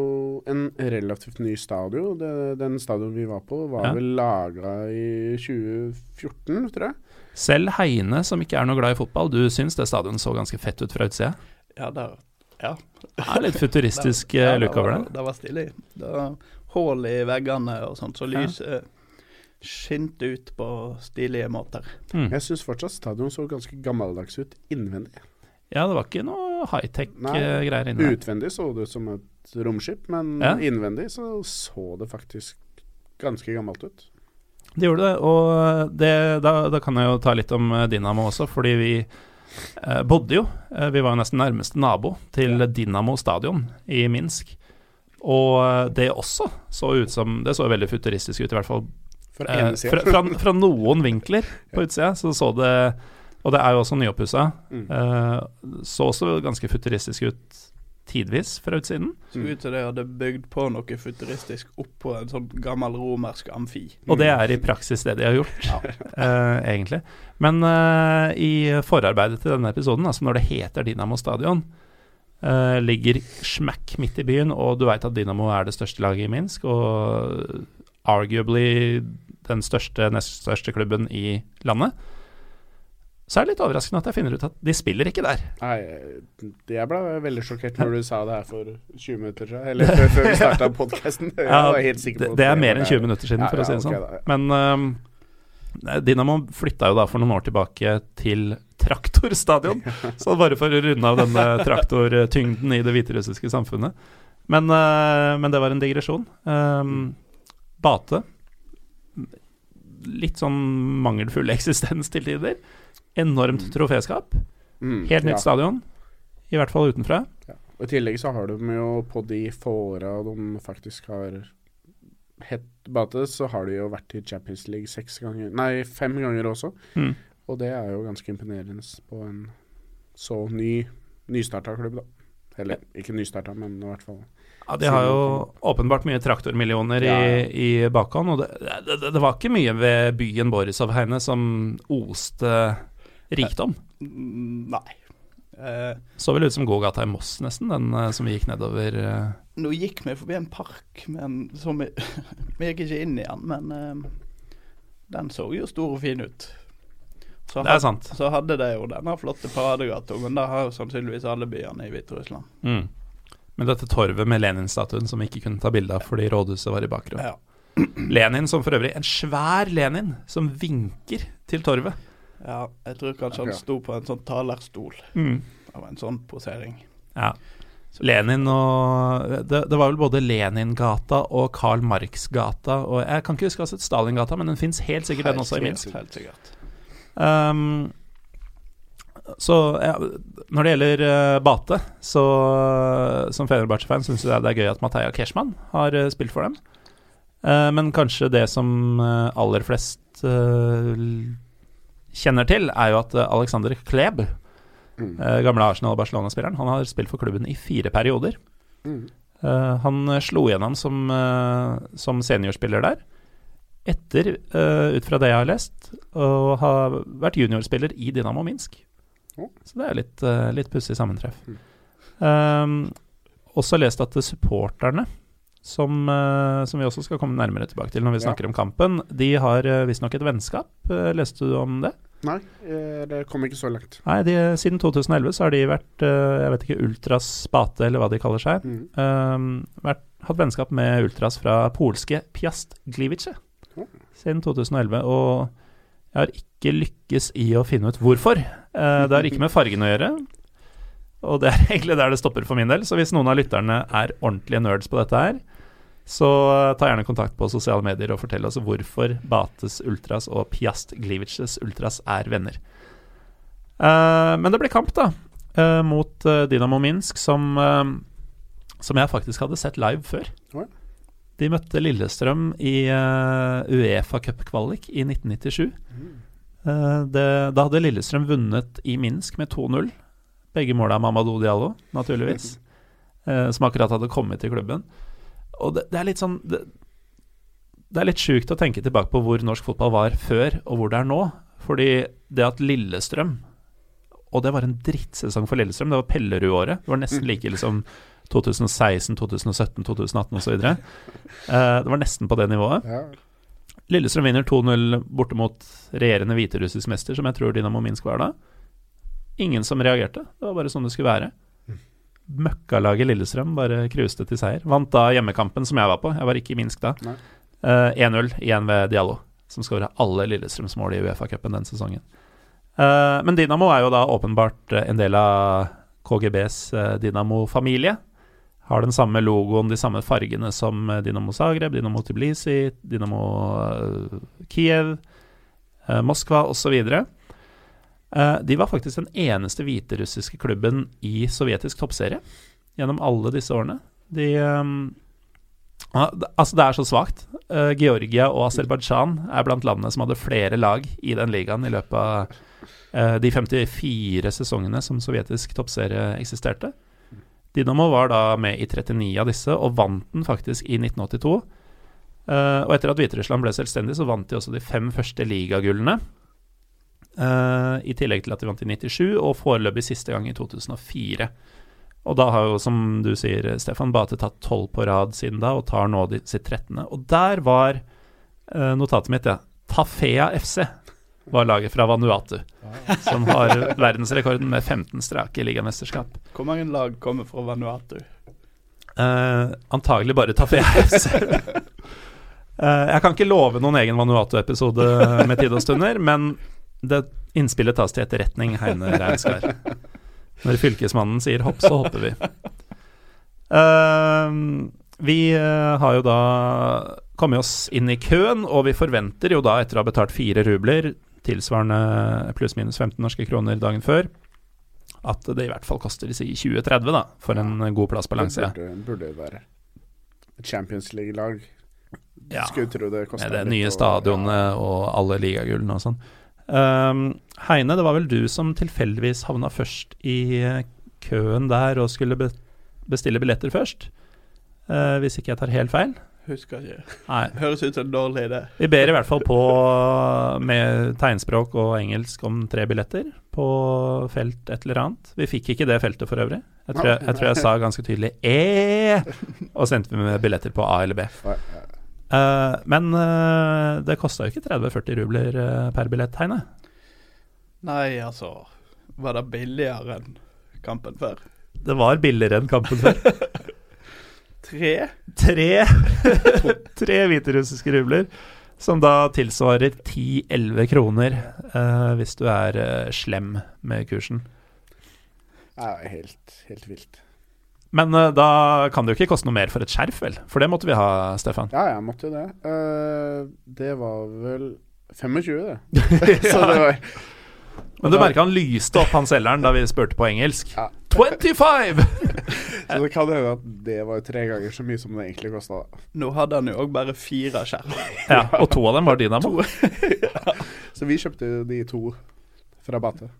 en relativt ny stadion. Det, den stadion vi var på, var Ja. vel laga i 2014, tror jeg. Selv Heine, som ikke er noe glad i fotball, du syns det stadionet så ganske fett ut fra utsida? Ja, der, ja. Det er litt futuristisk [laughs] Ja, eh, look over det. det var stilig. Det var hull i veggene og sånt, så Ja. Skinte ut på stilige måter. Mm. Jeg syns fortsatt stadion så ganske gammeldags ut innvendig. Ja, det var ikke noe high-tech-greier inne der. Utvendig så det ut som et romskip, men Ja. innvendig så så det faktisk ganske gammelt ut. Det gjorde det, og det, da, da kan jeg jo ta litt om Dynamo Dinamo også, fordi vi eh, bodde jo eh, Vi var jo nesten nærmeste nabo til Dinamo stadion i Minsk. Og eh, det også så ut som Det så veldig futuristisk ut, i hvert fall For Eh, ene fra, siden. fra, fra noen vinkler på utsida så så det Og det er jo også nyoppussa. Mm. Eh, så også ganske futuristisk ut tidvis fra utsiden. Så ut til de hadde bygd på noe futuristisk oppå en sånn gammel romersk amfi. Og det er i praksis det de har gjort, [laughs] eh, egentlig. Men uh, i forarbeidet til denne episoden, altså når det heter Dinamo stadion, uh, ligger smack midt i byen, og du veit at Dinamo er det største laget i Minsk, og arguably den største, nest største klubben i landet. Så er det litt overraskende at jeg finner ut at de spiller ikke der. Nei, jeg ble veldig sjokkert [laughs] når du sa det her for 20 minutter siden. Eller før, før vi starta [laughs] podkasten. Ja, det, det er mer enn 20 minutter siden, Ja, for å si ja, det sånn. ok da, ja. Men øhm, Dinamo flytta jo da for noen år tilbake til traktorstadion. [laughs] Så bare for å runde av denne traktortyngden i det hviterussiske samfunnet. Men, men det var en digresjon. Um, Bate. Litt sånn mangelfull [laughs] eksistens til tider. Enormt troféskap. Mm, Helt nytt ja. stadion. I hvert fall utenfra. Ja. Og I tillegg så har de jo på de få åra de faktisk har hett Bate, så har de jo vært i Champions League seks ganger Nei, fem ganger også. Mm. Og det er jo ganske imponerende på en så ny nystarta klubb, da. Eller ikke nystarta, men i hvert fall Ja, De har jo åpenbart mye traktormillioner Ja, i, i bakhånd. Og det, det, det var ikke mye ved byen Borisovheine som oste rikdom. Nei. Eh, Så vel ut som gågata i Moss, nesten, den eh, som vi gikk nedover. eh. nå gikk vi forbi en park, men som vi, [laughs] vi gikk ikke inn i den, men den så jo stor og fin ut. Så, Det er had- sant. så hadde de jo denne flotte paradegata, men det har jo sannsynligvis alle byene i Hviterussland. Mm. Men dette torvet med Lenin-statuen som vi ikke kunne ta bilde av fordi rådhuset var i bakgrunnen. Ja. Lenin som for øvrig En svær Lenin som vinker til torvet. ja, jeg tror kanskje han sto på en sånn talerstol Mm. av en sånn posering. Ja. Lenin og det, det var vel både Leningata og Karl Marx-gata og Jeg kan ikke huske hva som het Stalingata, men den fins helt sikkert den også i Minsk. Helt sikkert. Um, så ja, når det gjelder uh, Bate, så som Fenerbahçe-fan syns jeg det er gøy at Mateja Keshman har uh, spilt for dem. Uh, men kanskje det som eh, aller flest eh, kjenner til, er jo at eh, Alexander Kleb Mm. eh, gamle Arsenal- og Barcelona-spilleren. Han har spilt for klubben i fire perioder. Mm. Eh, han eh, slo gjennom som, eh, som seniorspiller der. Etter, uh, ut fra det jeg har lest, å ha vært juniorspiller i Dynamo Minsk. Så det er litt, uh, litt pussig sammentreff. Mm. Um, også lest at supporterne, som, eh, som vi også skal komme nærmere tilbake til når vi Ja. snakker om kampen, de har uh, visstnok et vennskap. Eh, leste du om det? Nei, eh, det kom ikke så langt. Nei, de, siden 2011 så har de vært, eh, jeg vet ikke, Ultras Spate, eller hva de kaller seg. Mm. Um, vært, hatt vennskap med ultras fra polske Piast Gliwice Oh. siden 2011. Og jeg har ikke lykkes i å finne ut hvorfor. Eh, det har ikke med fargen å gjøre. Og det er [laughs] egentlig der det stopper for min del. Så hvis noen av lytterne er ordentlige nerds på dette her, så eh, ta gjerne kontakt på sosiale medier og fortell oss hvorfor Bates Ultras og Piast Gliwices Ultras er venner. Eh, men det ble kamp, da, mot Dynamo Minsk, som som jeg faktisk hadde sett live før. De møtte Lillestrøm i Uefa Cup-kvalik i 1997. Eh, det, da hadde Lillestrøm vunnet i Minsk med 2-0. Begge måla av Mamadou Diallo, naturligvis. eh, som akkurat hadde kommet til klubben. Og det, det er litt sånn det, det er litt sjukt å tenke tilbake på hvor norsk fotball var før, og hvor det er nå. Fordi det at Lillestrøm Og det var en drittsesong for Lillestrøm. Det var Pellerud-året. Det var nesten like liksom 2016, 2017, 2018 osv. Uh, det var nesten på det nivået. Lillestrøm vinner 2-0 borte mot regjerende hviterussisk mester, som jeg tror Dynamo Minsk var da. Ingen som reagerte. Det var bare sånn det skulle være. Møkkalaget Lillestrøm bare cruiste til seier. Vant da hjemmekampen som jeg var på. Jeg var ikke i Minsk da. Eh, 1-0 igjen ved Diallo, som skåra alle Lillestrøms mål i Uefa-cupen den sesongen. Uh, men Dynamo er jo da åpenbart eh, en del av KGBs eh, Dynamo-familie. Har den samme logoen, de samme fargene som Dinamo Zagreb, Dinamo Tbilisi, Dynamo eh, Kiev, eh, Moskva osv. De var faktisk den eneste hviterussiske klubben i sovjetisk toppserie gjennom alle disse årene. De det- Altså, det er så svakt. Eh, Georgia og Aserbajdsjan er blant landene som hadde flere lag i den ligaen i løpet av eh, de 54 sesongene som sovjetisk toppserie eksisterte. Dynamo var da med i 39 av disse, og vant den faktisk i 1982. Uh, og etter at Hviterussland ble selvstendig, så vant de også de fem første ligagullene. Uh, I tillegg til at de vant i 97, og foreløpig siste gang i 2004. Og da har jo, som du sier, Stefan Bate tatt tolv på rad siden da, og tar nå sitt trettende. Og der var uh, notatet mitt, ja. Tafea FC var laget fra Vanuatu, som har verdensrekorden med 15 strake ligamesterskap. Hvor mange lag kommer fra Vanuatu? Uh, antagelig bare Tafé FC. uh, [laughs] jeg kan ikke love noen egen Vanuatu-episode med tid og stunder, men det innspillet tas til etterretning, Heine Reinskar. Når fylkesmannen sier hopp, så hopper vi. Uh, vi eh, har jo da kommet oss inn i køen, og vi forventer jo da, etter å ha betalt fire rubler, tilsvarende pluss-minus 15 norske kroner dagen før, at det i hvert fall koster si 20-30 da, for en god plass på Det langsida. burde, burde jo være. Et Champions League-lag. Ja, Skulle tro det kosta Med det nye stadionet og alle ligagullene og sånn. Um, Heine, det var vel du som tilfeldigvis havna først i eh, køen der og skulle bestille billetter først? Uh, hvis ikke jeg tar helt feil? Husker ikke. Nei. [laughs] Høres ut som en dårlig idé. Vi ber i hvert fall på med tegnspråk og engelsk om tre billetter på felt et eller annet. Vi fikk ikke det feltet for øvrig. Jeg tror jeg, jeg, tror jeg sa ganske tydelig E, og sendte vi med billetter på A eller B. Eh, men uh, det kosta jo ikke 30-40 rubler eh, per billett, Heine. Nei, altså Var det billigere enn kampen før? Det var billigere enn kampen før. [laughs] Tre? Tre, [laughs] tre hviterussiske rubler, som da tilsvarer 10-11 kroner eh, hvis du er eh, slem med kursen. Ja, helt, helt vilt. Men eh, da kan det jo ikke koste noe mer for et skjerf, vel? For det måtte vi ha, Stefan. Ja, jeg måtte jo det. Eh, det var vel 25, det. [laughs] [laughs] Så det var Men du merka han lyste opp han selgeren da vi spurte på engelsk. Ja. 25! [laughs] Så det kan hende at det var tre ganger så mye som det egentlig kosta. Nå hadde han jo òg bare fire skjerm. Ja, og to av dem var Dynamo. [laughs] Så vi kjøpte jo de to fra Bate.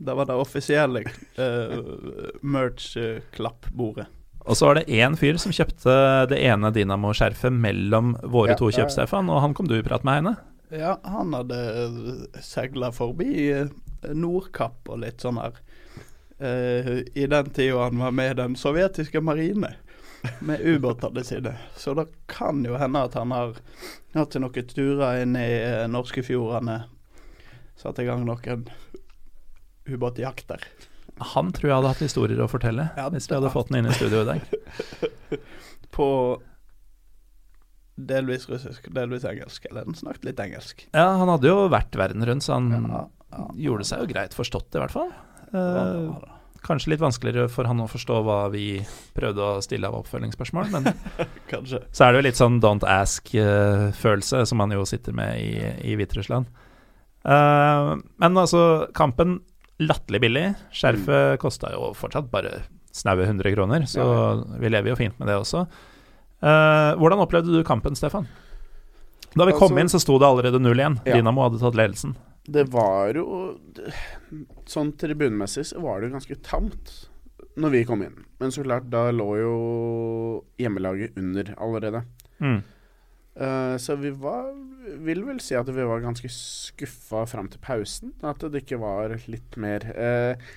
Det var det offisielle uh, merch-klappbordet. Og så var det én fyr som kjøpte det ene Dynamo-skjerfet mellom våre Ja, to kjøp, ja, ja. Stefan, og han kom du i prat med, Heine. Ja, han hadde seila forbi eh, Nordkapp og litt sånn her. Eh, I den tida han var med i den sovjetiske marine, med ubåtene sine. Så det kan jo hende at han har hatt noen turer inn i eh, norskefjordene. Satt i gang noen ubåtjakter. Han tror jeg hadde hatt historier å fortelle, Ja, hvis vi hadde fått den inn i studio i dag. [laughs] På delvis russisk, delvis engelsk. Eller han snakket litt engelsk. Ja, han hadde jo vært verden rundt, så han Ja, ja. gjorde seg jo greit forstått, i hvert fall. Ja, Eh, kanskje litt vanskeligere for han å forstå hva vi prøvde å stille av oppfølgingsspørsmål, men [laughs] så er det jo litt sånn don't ask-følelse, som han jo sitter med i, i Hviterussland. Eh, men altså, kampen latterlig billig. Skjerfet kosta jo fortsatt bare snaue 100 kroner, så vi lever jo fint med det også. Eh, hvordan opplevde du kampen, Stefan? Da vi kom Altså- inn, så sto det allerede 0-1. Ja. Dinamo hadde tatt ledelsen. Det var jo Sånn tribunmessig så var det jo ganske tamt når vi kom inn. Men så klart, da lå jo hjemmelaget under allerede. Mm. Uh, så vi var Vil vel si at vi var ganske skuffa fram til pausen. At det ikke var litt mer uh,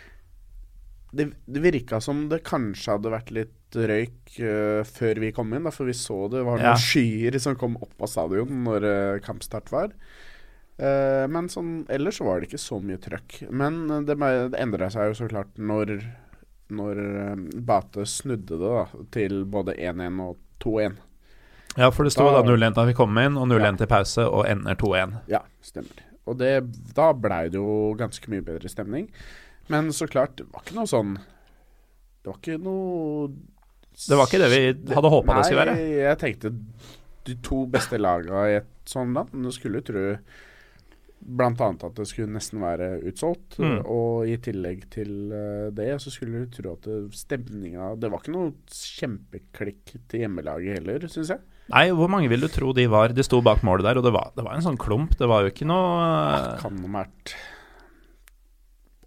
Det, det virka som det kanskje hadde vært litt røyk uh, før vi kom inn, da, for vi så det var noen Ja. skyer som kom opp av stadion når kampstart var. Eh, men sånn, ellers så var det ikke så mye trøkk. Men eh, det, det endra seg jo så klart når, når eh, Bate snudde det da, til både 1-1 og 2-1. Ja, for det sto Da- da 0-1 da vi kom inn, og 0-1 Ja. til pause, og ender 2-1. Ja, stemmer. Og det, da blei det jo ganske mye bedre stemning. Men så klart, det var ikke noe sånn Det var ikke noe Det var ikke det vi hadde håpa det skulle være. Nei, jeg tenkte de to beste laga i et sånt land. Men du skulle jo tro annet at det skulle nesten være utsolgt. Mm. Og i tillegg til eh, det, så skulle du tro at stemninga Det var ikke noe kjempeklikk til hjemmelaget heller, syns jeg. Nei, hvor mange vil du tro de var? De sto bak målet der, og det var, det var en sånn klump. Det var jo ikke noe Det Kan ha vært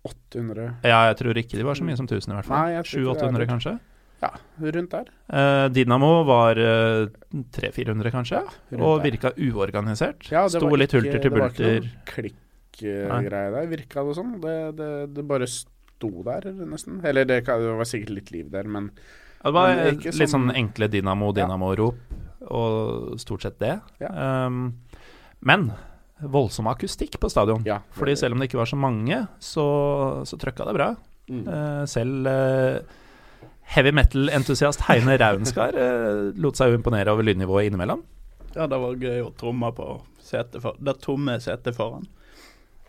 800 Ja, jeg tror ikke de var så mye som 1000 i hvert fall. Nei, jeg tror ikke det 700-800 kanskje. Ja, rundt der. Eh, Dynamo var eh, 300-400 kanskje, ja, og der. virka uorganisert. Ja, Sto litt ikke- hulter til Det var ikke noen klikk-greie der, virka det som. Det, det, det bare sto der, nesten. Eller det, det var sikkert litt liv der, men Ja, det var Men litt sånn- sånn enkle Dynamo-Dynamo-rop, og stort sett det. Ja. Um, men voldsom akustikk på stadion. ja. Fordi selv om det ikke var så mange, så, så trøkka det bra. Mm. Uh, selv eh, heavy metal-entusiast Heine Raunskar eh, lot seg jo imponere over lydnivået innimellom. Ja, det var gøy å tromme på setet for, det tomme setet foran.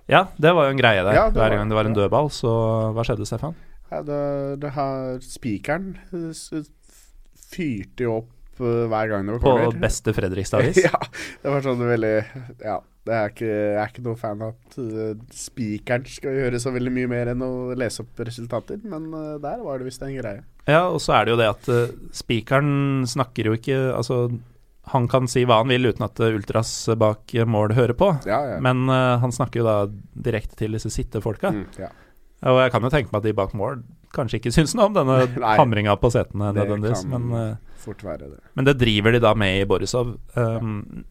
Ja, det var jo en greie der. Ja, Hver gang det var en dødball, så hva skjedde, Stefan? Ja, det, det har Spikeren eh, s- fyrte jo opp eh, hver gang det var På beste Fredrikstad-vis? [laughs] ja, det var sånn veldig Ja. Det er ikke, jeg er ikke noe fan av at uh, spikeren skal gjøre så veldig mye mer enn å lese opp resultater, men eh, der var det visst en greie. Ja, og så er det jo det at uh, spikeren snakker jo ikke Altså, han kan si hva han vil uten at ultras bak mål hører på. Ja, ja. Men uh, han snakker jo da direkte til disse sittefolka. Mm, ja. Og jeg kan jo tenke meg at de bak mål kanskje ikke syns noe om denne [laughs] hamringa på setene Det nødvendigvis, men, uh, men det driver de da med i Borisov. Um,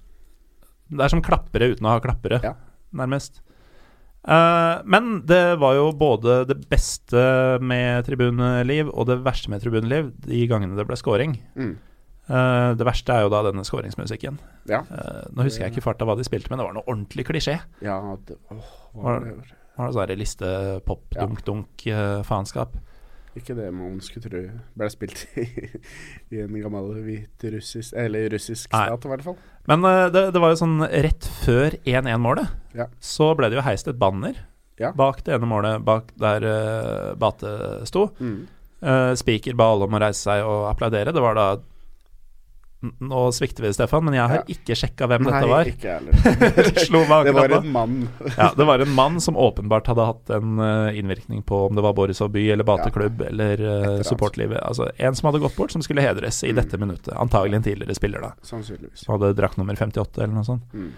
Det er som klappere uten å ha klappere, Ja. nærmest. Uh, men det var jo både det beste med tribuneliv og det verste med tribuneliv de gangene det ble scoring. Mm. Uh, det verste er jo da denne skåringsmusikken. Ja. Uh, nå husker jeg ikke i farta hva de spilte, men det var noe ordentlig klisjé. ja det, åh, Var- var det? Sånn liste pop, Ikke det man skulle tro ble spilt i, [laughs] i en gammel hvit russisk Eller russisk Nei. stat, i hvert fall. Men uh, det, det var jo sånn rett før 1-1-målet, Ja. så ble det jo heist et banner Ja. bak det ene målet, bak der uh, Bate sto. Mm. Uh, Speaker ba alle om å reise seg og applaudere. Det var da Nå svikter vi, Stefan, men jeg har Ja. ikke sjekka hvem Nei, dette var. ikke [laughs] det var en mann. Ja, det var en mann som åpenbart hadde hatt en uh, innvirkning på om det var Borisov by eller Bateklubb eller uh, supportlivet. Altså en som hadde gått bort, som skulle hedres i Mm. dette minuttet. Antagelig en tidligere spiller, da. Sannsynligvis. Som hadde drakt nummer 58 eller noe sånt. Mm.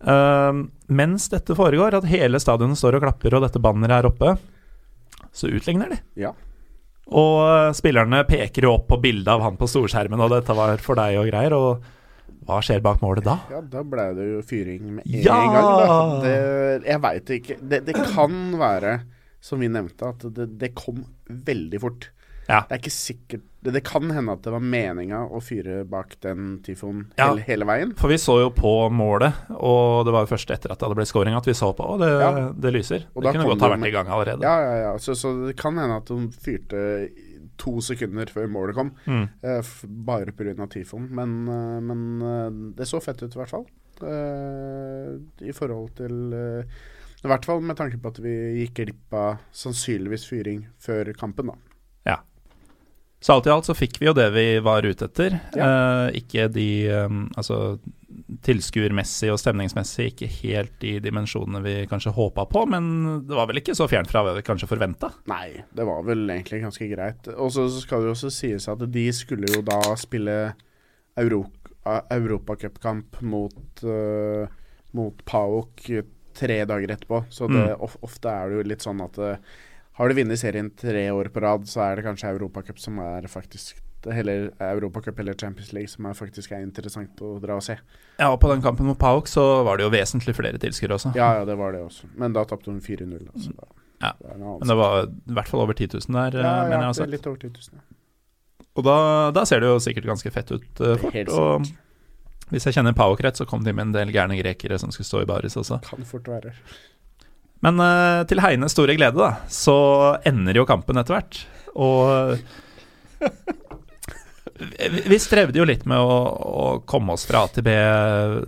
Uh, mens dette foregår, at hele stadionet står og klapper og dette banneret er oppe, så utligner de. Ja. Og eh, spillerne peker jo opp på bildet av han på storskjermen, og dette var for deg og greier. Og hva skjer bak målet da? Ja, da ble det jo fyring med en Ja! gang, da. Det, jeg veit ikke. Det, det kan være, som vi nevnte, at det, det kom veldig fort. Ja. Det er ikke sikkert Det, det kan hende at det var meninga å fyre bak den tifoen Ja. hele, hele veien. For vi så jo på målet, og det var jo først etter at det hadde blitt scoring at vi så på, og det, Ja. det lyser. Og det kunne godt ha vært i gang allerede. Ja, ja, ja. Så, så det kan hende at de fyrte to sekunder før målet kom. Mm. Uh, bare pga. tifoen. Men, uh, men uh, det så fett ut, i hvert fall. Uh, I forhold til I hvert fall med tanke på at vi gikk glipp av sannsynligvis fyring før kampen, da. Så alt i alt så fikk vi jo det vi var ute etter. Ja. Eh, ikke de um, Altså tilskuermessig og stemningsmessig ikke helt de dimensjonene vi kanskje håpa på, men det var vel ikke så fjernt fra hva vi kanskje forventa. Nei, det var vel egentlig ganske greit. Og så skal det jo også sies at de skulle jo da spille Euro eh, europacupkamp mot, uh, mot PAOK tre dager etterpå. Så det, of, ofte er det jo litt sånn at eh, har du vunnet serien tre år på rad, så er det kanskje Europacup som er faktisk Heller Europacup eller Champions League som er faktisk er interessant å dra og se. Ja, og på den kampen mot Pauk så var det jo vesentlig flere tilskuere også. Ja, ja, det var det også. Men da tapte hun 4-0. Altså. Ja, det noe annet. Men det var i hvert fall over 10 000 der, eh, ja, mener jeg ja, å ha det er sett. litt over 10 000. Ja. Og da, da ser det jo sikkert ganske fett ut uh, fort. Og hvis jeg kjenner Pauk rett, så kom de med en del gærne grekere som skulle stå i baris også. Kan fort være. Men uh, til Heines store glede, da, så ender jo kampen etter hvert. Og vi, strevde jo litt med å, å komme oss fra A til B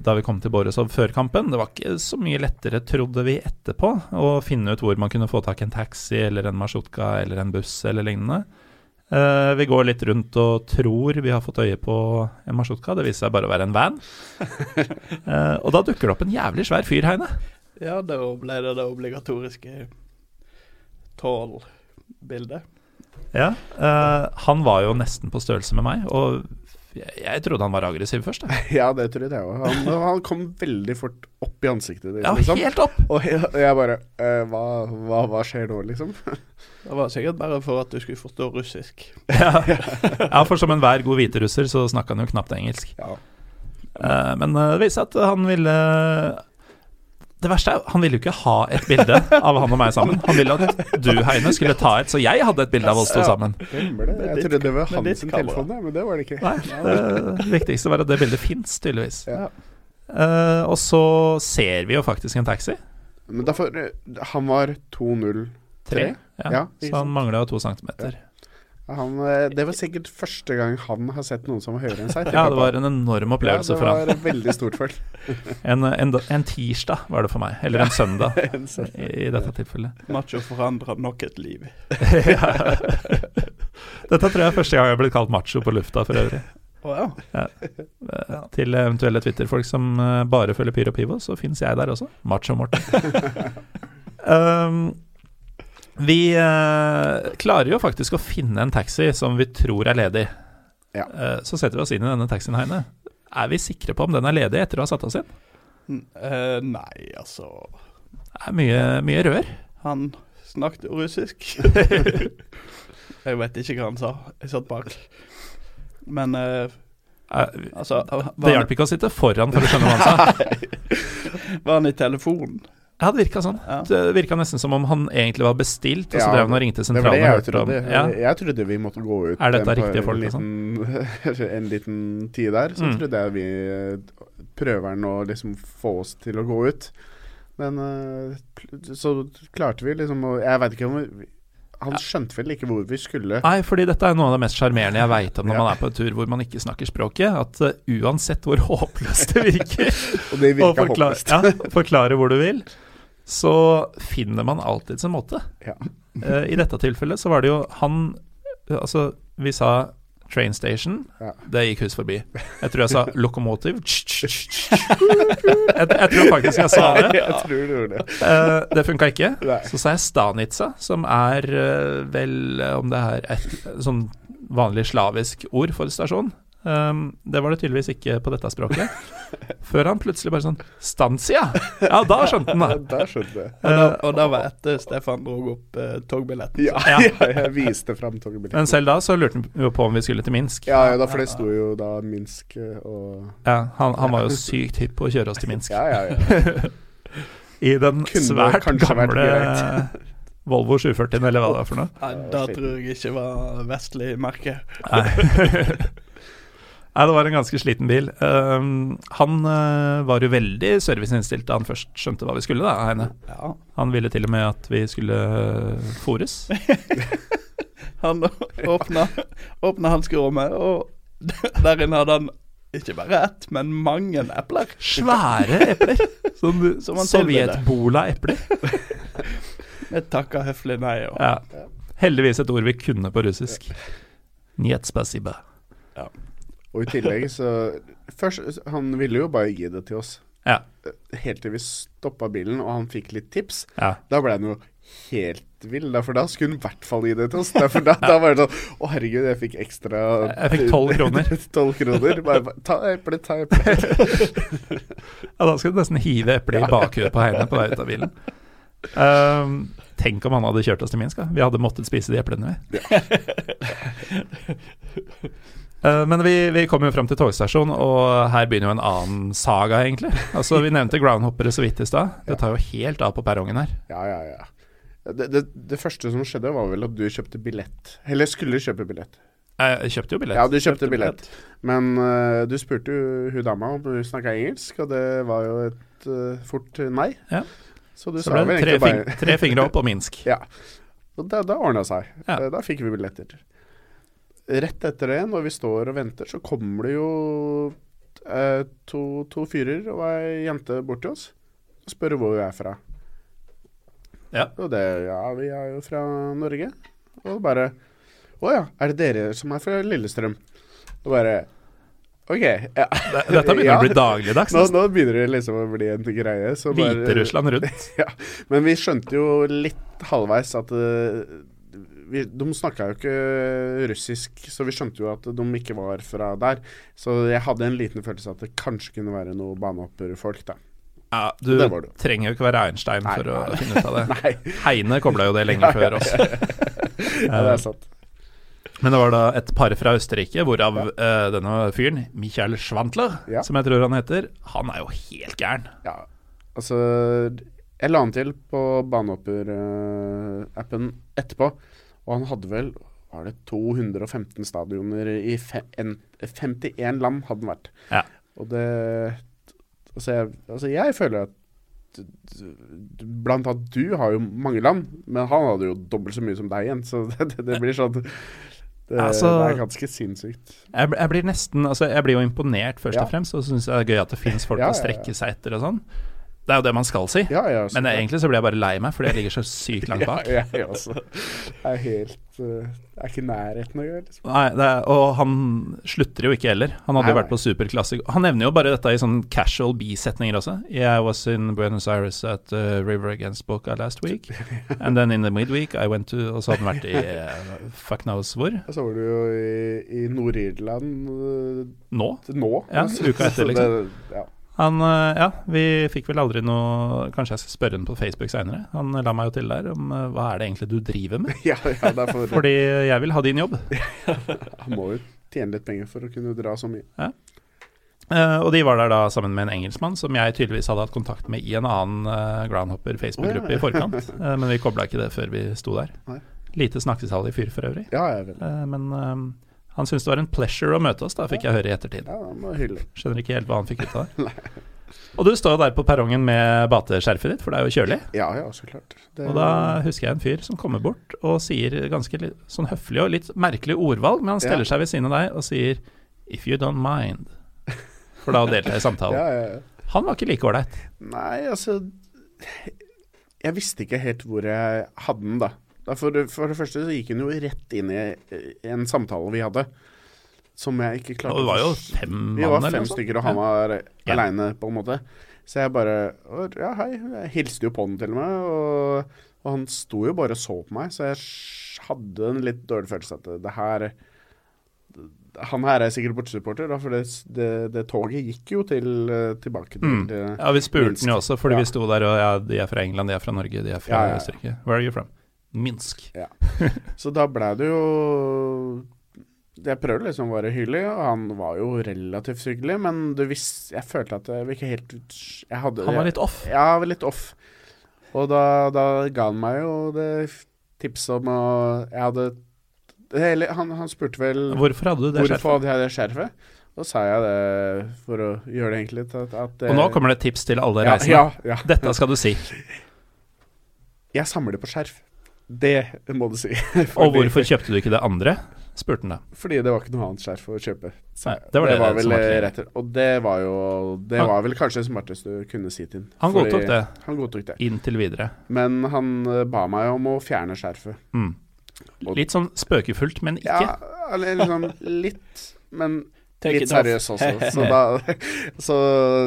da vi kom til Borisov før kampen. Det var ikke så mye lettere, trodde vi etterpå, å finne ut hvor man kunne få tak i en taxi eller en marsjutka eller en buss eller lignende. Uh, vi går litt rundt og tror vi har fått øye på en marsjutka. Det viser seg bare å være en van. Uh, [laughs] og da dukker det opp en jævlig svær fyr, Heine. Ja, da ble det det obligatoriske tall-bildet. Ja, eh, han var jo nesten på størrelse med meg, og jeg, jeg trodde han var aggressiv først. [laughs] Ja, det tror jeg òg. Han, han kom veldig fort opp i ansiktet ditt, Ja, liksom. helt opp! Og jeg, jeg bare eh, hva, hva, hva skjer nå, liksom? [laughs] Det var sikkert bare for at du skulle forstå russisk. [laughs] Ja, ja for som enhver god hviterusser så snakka han jo knapt engelsk. Ja. Eh, men det viste seg at han ville Det verste er jo, han ville jo ikke ha et bilde av han og meg sammen. Han ville at du, Heine, skulle ta et, så jeg hadde et bilde av oss to sammen. Stemmer det. Jeg trodde det var hans telefon, men det var det ikke. Nei, det viktigste var at det bildet fins, tydeligvis. Ja. Eh, og så ser vi jo faktisk en taxi. Men derfor eh, Han var 2-0. Tre. Ja, Ja, så han mangla to centimeter. Han, eh, det var sikkert første gang han har sett noen som var høyere enn seg. Ja, det var en enorm opplevelse ja, for han. det var veldig stort for. [laughs] En, en, en tirsdag var det for meg, eller en søndag [laughs] En søndag. i, i dette tilfellet. [laughs] Macho forandra nok et liv. ja. Dette tror jeg er første gang jeg har blitt kalt macho på lufta for øvrig. Å ja. Ja. Til eventuelle Twitter-folk som eh, bare følger Pyro Pivo, så fins jeg der også. Macho Morten. um, vi eh, klarer jo faktisk å finne en taxi som vi tror er ledig. Ja. Eh, så setter vi oss inn i denne taxien, Heine. Er vi sikre på om den er ledig etter å ha satt oss inn? N- eh, nei, altså Det er mye, mye rør. Han snakket russisk. [laughs] jeg vet ikke hva han sa. Jeg satt bak. Men eh, Eh, altså Det hjalp ikke å sitte foran for å skjønne hva han sa. [laughs] var han i telefonen? Ja, det virka sånn. Ja. Det virka nesten som om han egentlig var bestilt, og så Ja, drev han og ringte Det var det sentralen jeg om trodde. ja. Jeg trodde vi måtte gå ut Er dette en, riktige folk, en liten, [laughs] en liten tid der. Så Mm. trodde jeg vi eh, prøver å liksom få oss til å gå ut. Men eh, så klarte vi liksom å Jeg veit ikke om vi, Han skjønte vel ikke hvor vi skulle. Nei, fordi dette er noe av det mest sjarmerende jeg veit om når Ja. man er på en tur hvor man ikke snakker språket. At eh, uansett hvor håpløst det virker, [laughs] Og det virka forklare, håpløst. ja, forklare hvor du vil, så finner man alltid sin måte. Ja. [laughs] Eh, I dette tilfellet så var det jo han eh, Altså, vi sa train station. Ja. Det gikk hus forbi. Jeg tror jeg sa lokomotiv. Jeg, jeg tror faktisk jeg sa det. [laughs] Jeg tror du gjorde det. Eh, det funka ikke. Så sa jeg Stanica, som er vel Om det er et sånn vanlig slavisk ord for stasjon. Um, det var det tydeligvis ikke på dette språket. [laughs] Før han plutselig bare sånn Stansia! Ja, da skjønte han Ja, [laughs] da der skjønte jeg. Og da, og da var etter Stefan drog opp uh, togbilletten. Ja, Ja. [laughs] ja, jeg viste fram togbilletten. Men selv da så lurte han jo på om vi skulle til Minsk. Ja, ja, da, for det sto jo da Minsk eh, og Ja, han, han var jo sykt hypp på å kjøre oss til Minsk. Ja, ja, ja. I den Kunne svært gamle. Volvo 740, eller hva det var for noe. Nei, da tror jeg ikke var vestlig merke. Nei. Nei, det var en ganske sliten bil. Um, han uh, var jo veldig serviceinnstilt da han først skjønte hva vi skulle, da, Heine. Ja. Han ville til og med at vi skulle uh, fôres. [laughs] Han åpna, åpna hanskerommet, og [laughs] der inne hadde han ikke bare ett, men mange epler. Svære epler. [laughs] Som, Som. Sovjetbola-epler. Jeg takka høflig nei. Og, Ja. Heldigvis et ord vi kunne på russisk. Niet spasiba. Og i tillegg så Først, Han ville jo bare gi det til oss. Ja. Helt til vi stoppa bilen og han fikk litt tips. ja. Da ble han jo helt vill, for da skulle han i hvert fall gi det til oss. Derfor da, da var det sånn Å, herregud, jeg fikk ekstra Jeg fikk 12 kroner. [laughs] 12 kroner. Bare, ta eple, ta eple. [laughs] Ja, da skal du nesten hive eplet i bakhuet på Heine på vei ut av bilen. Um, tenk om han hadde kjørt oss til Minsk. Da. Vi hadde måttet spise de eplene, vi. Uh, [laughs] men vi, vi kom jo fram til togstasjonen, og her begynner jo en annen saga, egentlig. Altså, Vi nevnte groundhoppere så vidt i stad. Det tar jo helt av på perrongen her. Ja, ja, ja. Det, det, det første som skjedde, var vel at du kjøpte billett. Eller skulle kjøpe billett. Jeg kjøpte jo billett. Ja, du kjøpte billett. Men uh, du spurte jo hun dama om hun snakka engelsk, og det var jo et uh, fort nei. Ja. Så du Så sa vel egentlig bare tre fingre opp og Minsk. [laughs] Ja. Og da, da ordna seg. Ja. Eh, Da fikk vi billetter. Rett etter det, når vi står og venter, så kommer det jo eh, to, to fyrer og ei jente bort til oss og spør hvor vi er fra. Ja. Og det Ja, vi er jo fra Norge. Og bare Å ja, er det dere som er fra Lillestrøm? Og bare OK. Ja. Dette begynner [laughs] Ja. å bli dagligdags. Nå, nå begynner det liksom å bli en greie. Så Hviterussland rundt. [laughs] ja, men vi skjønte jo litt halvveis at eh, vi, De snakka jo ikke russisk, så vi skjønte jo at de ikke var fra der. Så jeg hadde en liten følelse at det kanskje kunne være noe banehopperfolk, da. Ja, du Det det. trenger jo ikke være Einstein Nei, for å finne ut av det. [laughs] Heine kobla jo det lenge før oss. [laughs] ja, det er sant. Men det var da et par fra Østerrike, hvorav eh, denne fyren, Michael Schwantler, Ja. som jeg tror han heter, han er jo helt gæren. Ja, altså Jeg la han til på banehopper-appen etterpå, og han hadde vel var det 215 stadioner i fe, en, 51 land hadde han vært. Ja. Og det altså jeg, altså jeg føler at Blant annet du har jo mange land, men han hadde jo dobbelt så mye som deg igjen. Så det, [laughs] det, det blir sånn det, Altså- det er ganske sinnssykt. Jeg, jeg blir nesten Altså, jeg blir jo imponert, først Ja. og fremst, og så syns det er gøy at det fins folk Ja, ja, å strekke seg etter og sånn. Det er jo det man skal si. Ja, ja, så- Men egentlig så blir jeg bare lei meg, fordi jeg ligger så sykt langt [laughs] bak. Ja, jeg også. Jeg er helt uh, er ikke nærheten engang. Liksom. Nei, det er, og han slutter jo ikke heller. Han hadde jo vært på superklasse. Han nevner jo bare dette i sånn casual bisetninger også. Yeah, I was in Buenos Aires at uh, River Against Boca last week. [laughs] And then in the midweek I went to Og så hadde han vært i uh, fuck knows hvor. Og så var du jo i, i Nord-Irland uh, Nå. nå. Ja, uka etter, liksom. det- ja. Han, uh, ja, vi fikk vel aldri noe Kanskje jeg skal spørre ham på Facebook seinere. Han la meg jo til der om uh, hva er det egentlig du driver med? [laughs] Ja, ja, derfor [laughs] Fordi jeg vil ha din jobb. [laughs] Han må jo tjene litt penger for å kunne dra så mye. Eh, og de var der da sammen med en engelskmann som jeg tydeligvis hadde hatt kontakt med i en annen uh, groundhopper Facebook-gruppe oh, ja. i forkant, Uh, men vi kobla ikke det før vi sto der. Nei. Lite snakkesalig fyr for øvrig, Ja, jeg vil. Eh, men eh, han syntes det var en pleasure å møte oss, da fikk jeg høre i ettertid. Ja, det var hyggelig. Skjønner ikke helt hva han fikk ut av det. [laughs] Og du står der på perrongen med bateskjerfet ditt, for det er jo kjølig. Ja, ja, så klart. Det, Og da husker jeg en fyr som kommer bort og sier ganske litt, sånn høflig og litt merkelig ordvalg, men han steller Ja. seg ved siden av deg og sier 'if you don't mind'. For da å delta i samtalen. [laughs] ja, ja, ja. Han var ikke like ålreit. Nei, altså Jeg visste ikke helt hvor jeg hadde den, da. For, for det første så gikk hun jo rett inn i i en samtale vi hadde, som jeg ikke klarte det var jo fem mann Vi var fem stykker, og han var Ja. aleine, på en måte. Så jeg bare Ja, hei. Jeg hilste jo på han til og med. Og, og han sto jo bare og så på meg, så jeg hadde en litt dårlig følelse at det, det her han her er sikkert bortesupporter, for det, det, det toget gikk jo til, eh, tilbake til Mm. eh, Ja, vi spurte den jo også, fordi Ja. vi sto der og ja, de er fra England, de er fra Norge, de er fra ja. Østerrike. Where are you from? Minsk. Så da ble det jo Jeg prøvde liksom å være hyggelig, og han var jo relativt hyggelig, men du visste Jeg følte at jeg ikke helt jeg hadde, Han var litt off. Ja, jeg var litt off. Og da, da ga han meg jo det tipset om å Jeg hadde Hele, han, han spurte vel Hvorfor hadde du det skjerfet? hvorfor hadde jeg det skjerfet. Og sa jeg det for å gjøre det enkelt. At, at, Og nå kommer det et tips til alle ja, ja, ja. Dette skal du si. Jeg samler på skjerf. Det må du si. [laughs] Og hvorfor kjøpte du ikke det andre? spurte han da. Fordi det var ikke noe annet skjerf å kjøpe. Så Nei, det var det vel var vel rett Og det var jo Det Han- var vel kanskje det smarteste du kunne si til ham. Han godtok det Han godtok det. inntil videre. Men han eh, ba meg om å fjerne skjerfet. Mm. Litt sånn spøkefullt, men ikke. Ja, eller liksom [laughs] litt, men litt it seriøs også. [laughs] Så, da, så,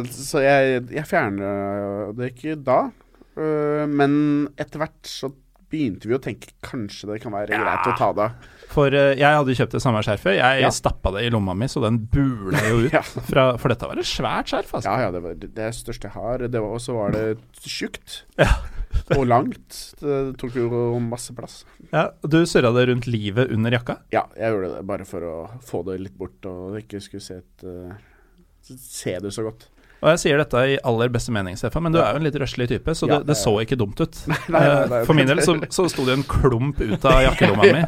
så jeg, jeg fjerner det ikke da. øh, Men etter hvert så begynte vi å tenke kanskje det kan være greit å ta det av. For uh, jeg hadde kjøpt det samme skjerfet. Jeg Ja. stappa det i lomma mi, så den bula jo ut. [laughs] Ja. Fra, for dette var et svært skjerf, altså. Ja, ja, det var det største jeg har. Det var, og så var det tjukt. [laughs] Ja. og langt. Det tok jo masse plass. Ja, du surra det rundt livet under jakka? Ja, jeg gjorde det bare for å få det litt bort, og ikke skulle se, et, uh, se det så godt. Og jeg sier dette i aller beste mening, Stefan, men du er jo en litt røslig type, så det, det så ikke dumt ut. [laughs] nei, nei, nei. Eh, For min del så, så sto det en klump ut av jakkelomma [laughs] mi.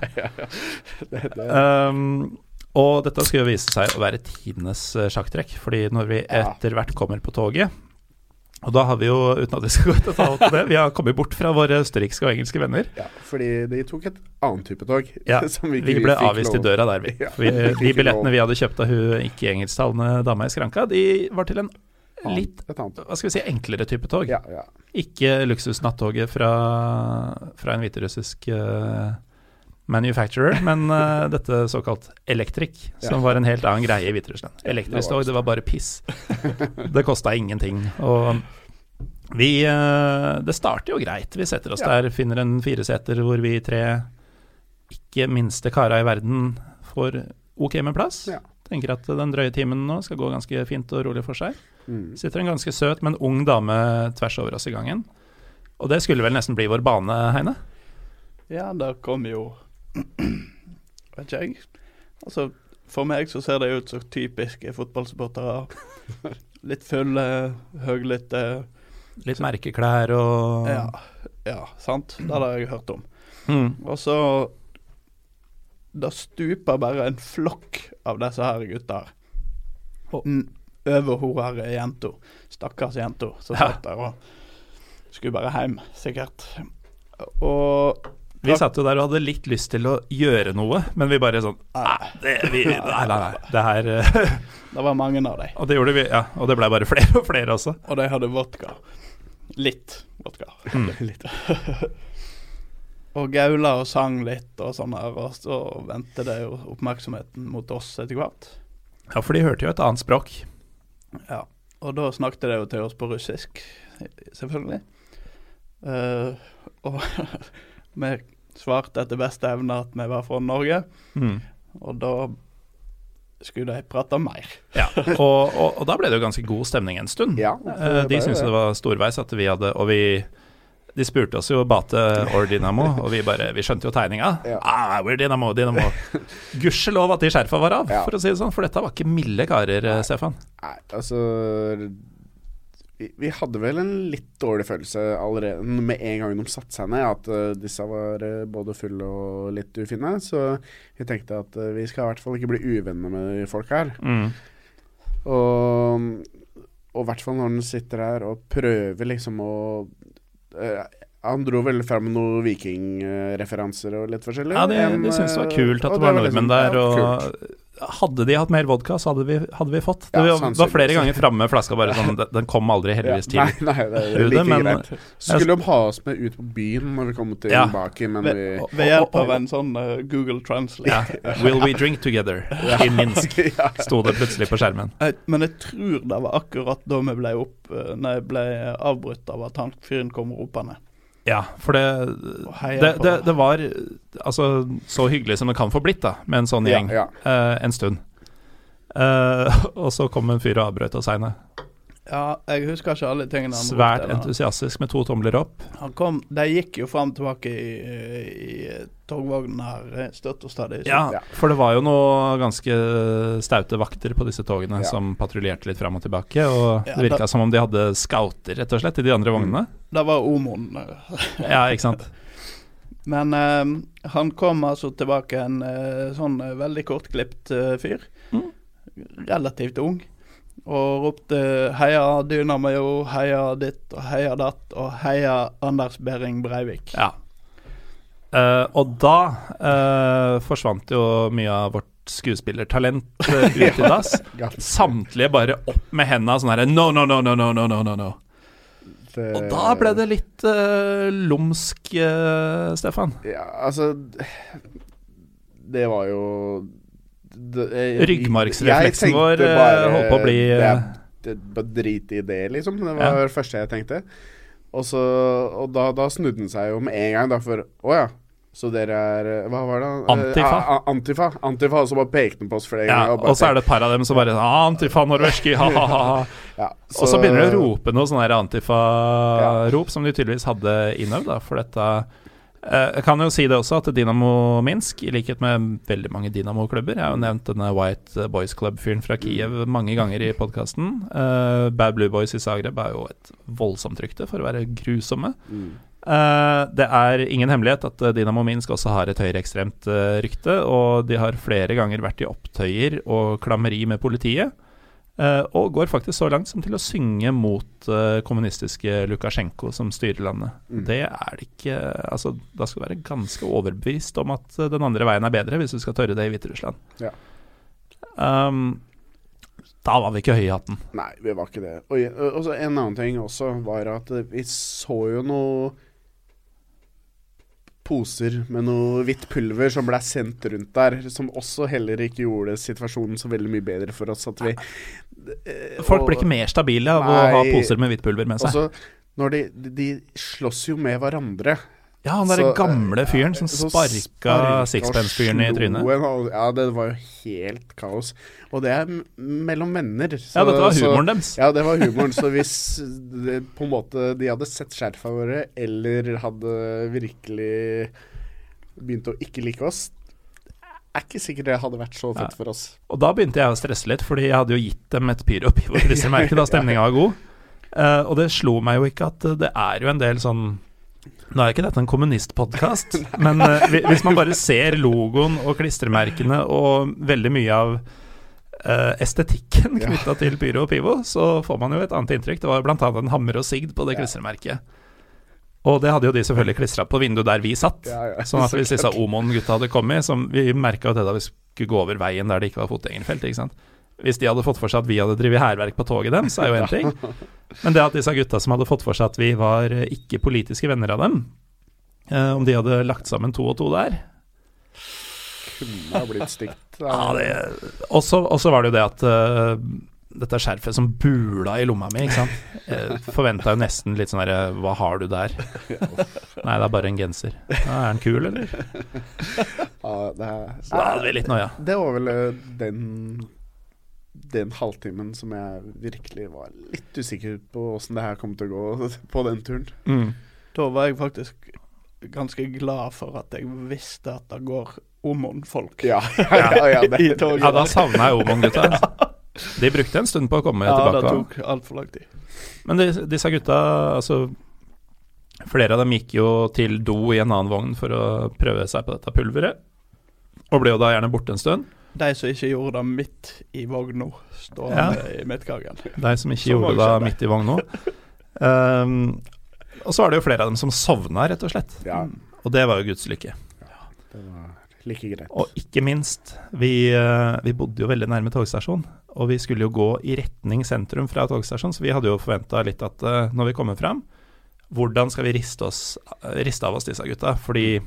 Det, det, Um, og dette skal jo vise seg å være tidenes eh, sjakktrekk, fordi når vi etter hvert kommer på toget Og da har vi jo, uten at vi skal gå til detalj på det, vi har kommet bort fra våre østerrikske og engelske venner. ja, fordi de tok et annet type tog. Ja, [laughs] som ikke Vi ble avvist i døra der, vi. Ja, vi vi de billettene lov. vi hadde kjøpt av hun ikke-engelsktalende dama i skranka, de var til en litt hva skal vi si, enklere type tog. Ja, ja. Ikke luksusnattoget fra, fra en hviterussisk uh, manufacturer, [laughs] men uh, dette såkalt Electric, som Ja. var en helt annen greie i Hviterussland. Elektrisk tog, det var bare piss. [laughs] det kosta ingenting. Og vi uh, Det starter jo greit. Vi setter oss der, finner en fireseter hvor vi tre ikke minste kara i verden får ok med plass. Ja. Tenker at den drøye timen nå skal gå ganske fint og rolig for seg. Mm. Sitter en ganske søt, men ung dame tvers over oss i gangen. Og det skulle vel nesten bli vår bane, Heine? Ja, der kom jo Vet ikke jeg. Altså, for meg så ser det ut som typiske fotballsupportere. [laughs] Litt fulle, høylytte. Litt merkeklær og Ja, ja, sant. Det har jeg hørt om. Mm. Og så Da stuper bare en flokk av disse her gutta. N- Over hun her jenta. Stakkars jenta som satt der og skulle bare hjem, sikkert. Og Vi satt jo der og hadde litt lyst til å gjøre noe, men vi bare sånn Nei, det, vi, Nei, nei, nei. Det her eh, [laughs] det var mange av dem. Og det gjorde vi, ja. Og det ble bare flere og flere også. Og de hadde vodka. Litt vodka. Mm. [laughs] Litt. [laughs] og gaula og sang litt og sånn her, og så vendte det jo oppmerksomheten mot oss etter hvert. Ja, for de hørte jo et annet språk. Ja. Og da snakket de jo til oss på russisk, selvfølgelig. Uh, [laughs] og vi svarte etter beste evne at vi var fra Norge, Mm. og da skulle de prate mer. Ja. Og, og, og da ble det jo ganske god stemning en stund. Ja, Eh, De syntes det var storveis at vi hadde Og vi de spurte oss jo Bate or Dynamo, [laughs] og vi bare Vi skjønte jo tegninga. Ja. Ah, we're Dynamo, Dynamo. [laughs] Gudskjelov at de skjerfa var av, Ja. for å si det sånn. For dette var ikke milde karer, Nei. Stefan. Nei, altså vi, vi hadde vel en litt dårlig følelse allerede med en gang de satte seg ned, at uh, disse var uh, både fulle og litt ufine. Så vi tenkte at uh, vi skal i hvert fall ikke bli uvenner med folk her. Mm. Og i hvert fall når den sitter her og prøver liksom å Han dro vel fram noen vikingreferanser og litt forskjellig. Ja, det, de syntes det var eh, kult at og det var liksom- nordmenn der. Og kult. Hadde de hatt mer vodka, så hadde vi, hadde vi fått. Det Ja, var- var flere ganger framme med flaska, bare sånn Den, kom aldri heldigvis Ja, til. Nei, nei, det er like men- greit. Skulle de ha oss med ut på byen når vi kom Ja. Baki, men Ved, vi ved hjelp av en sånn uh, Google Translate. Ja. Will we drink together [laughs] in Minsk? [laughs] ja. Sto det plutselig på skjermen. Men jeg tror det var akkurat da vi ble, opp, eh, nei, ble avbrutt av at han fyren kom ropende. Ja, for det det, det, det var altså så hyggelig som det kan få blitt, da, med en sånn gjeng ja. eh, en stund. Uh, [laughs] og så kom en fyr og avbrøt oss seine. Ja, jeg husker ikke alle tingene han Svært entusiastisk med to tomler opp. Han kom, De gikk jo fram og tilbake i, i togvognen her eh, støtt og stadig. så- Ja, for det var jo noe ganske staute vakter på disse togene Ja. som patruljerte litt fram og tilbake, og Ja, det virka som om de hadde scouter, rett og slett, i de andre vognene. Det var Omoen. eh. [laughs] Ja, ikke sant. [laughs] Men eh, han kom altså tilbake en uh, sånn uh, veldig kortklipt uh, fyr. Mm. Relativt ung. Og ropte 'heia Dynamo', 'heia ditt' og 'heia datt' og 'heia Anders Behring Breivik'. Ja. Uh, og da uh, forsvant jo mye av vårt skuespillertalent uh, [laughs] ut i dass. Samtlige bare opp med henda sånn herre No, no, no, no, no, no, no, no. Det... Og da ble det litt uh, lumsk, Stefan. Ja, altså Det var jo det, jeg, Ryggmargsrefleksen vår bare, holdt på å bli Det er bare drit i det, liksom. Det var det første jeg tenkte. Og, så, og da, da snudde den seg jo med en gang, da, for Å ja. Så dere er Hva var det? Antifa. Eh, antifa. Antifa, og så bare pekte den på oss flere ganger. Ja, ganger. og så er det et par av dem som bare ah, Antifa norveski, ha-ha-ha. ja, Og så begynner de å rope noe sånn Antifa-rop, som de tydeligvis hadde innøvd, da, for dette Jeg kan jo si det også, at Dynamo Minsk, i likhet med veldig mange Dynamo-klubber Jeg har jo nevnt denne White Boys Club-fyren fra Kiev mange ganger i podkasten. Bad Blue Boys i Zagreb er jo et voldsomt rykte for å være grusomme. Mm. Eh, det er ingen hemmelighet at eh, Dynamo Minsk også har et høyreekstremt uh, rykte, og de har flere ganger vært i opptøyer og klammeri med politiet. Eh, og går faktisk så langt som til å synge mot eh, kommunistiske Lukasjenko, som styrer landet. Mm. Det er det ikke Altså, da skal du være ganske overbevist om at eh, den andre veien er bedre, hvis du skal tørre det i Hviterussland. Ja. Um, da var vi ikke høye i hatten. Nei, vi var ikke det. Og, og en annen ting også var at vi så jo noe poser med noe hvitt pulver som ble sendt rundt der, som også heller ikke gjorde situasjonen så veldig mye bedre for oss. At vi eh, Folk og- blir ikke mer stabile av å ha poser med hvitt pulver med seg. Også, de, de, de slåss jo med hverandre. Ja, han derre gamle eh, fyren som sparka sparka sixpence-fyren i trynet. Ja, det var jo helt kaos. Og det er mellom venner. Ja, dette var humoren deres. Ja, det var humoren. Så hvis det, på en måte de hadde sett skjerfa våre, eller hadde virkelig begynt å ikke like oss, er ikke sikkert det hadde vært så fett Ja. for oss. Og da begynte jeg å stresse litt, fordi jeg hadde jo gitt dem et pyro pivo klistremerke [laughs] da stemninga var god. Uh, og det slo meg jo ikke at det er jo en del sånn Nå er ikke dette en kommunistpodkast, men uh, hvis man bare ser logoen og klistremerkene og veldig mye av uh, estetikken Ja. til pyro og pivo, så får man jo et annet inntrykk. Det var annet en hammer og sigd på det klistremerket. Og det hadde jo de selvfølgelig klistra på vinduet der vi satt. Ja, ja, Sånn at hvis disse. Omon-gutta hadde kommet, som vi merka jo det da vi skulle gå over veien der det ikke var fotgjengerfelt, ikke sant. Hvis de hadde fått for seg at vi hadde drevet hærverk på toget deres, er jo én ting. Men det at disse gutta som hadde fått for seg at vi var eh, ikke politiske venner av dem, eh, om de hadde lagt sammen to og to der kunne ha blitt stygt. ja, Og så var det jo det at uh, dette skjerfet som bula i lomma mi, ikke sant. Jeg forventa jo nesten litt sånn herre Hva har du der? Nei, det er bare en genser. Ja, er den kul, eller? Ja, det, er, Så da hadde vi litt noia. det var vel den den halvtimen som jeg virkelig var litt usikker på åssen det her kom til å gå [laughs] på den turen. Mm. Da var jeg faktisk ganske glad for at jeg visste at det går Omon-folk Ja, [laughs] ja, ja, ja, i toget. Ja, da savna jeg Omon-gutta. De brukte en stund på å komme Ja, det tilbake. tok altfor lang tid. Men de, disse gutta, altså Flere av dem gikk jo til do i en annen vogn for å prøve seg på dette pulveret. Og ble jo da gjerne borte en stund. De som ikke gjorde det midt i vogna, stående i midtgangen. [laughs] De som ikke Som gjorde det midt i vogna. Um, og så var det jo flere av dem som sovna, rett og slett. ja, Og det var jo Guds lykke. Ja, det var like greit. Og ikke minst, vi, eh, vi bodde jo veldig nærme togstasjonen. Og vi skulle jo gå i retning sentrum fra togstasjonen, så vi hadde jo forventa litt at eh, når vi kommer fram, hvordan skal vi riste, oss, riste av oss disse gutta? Fordi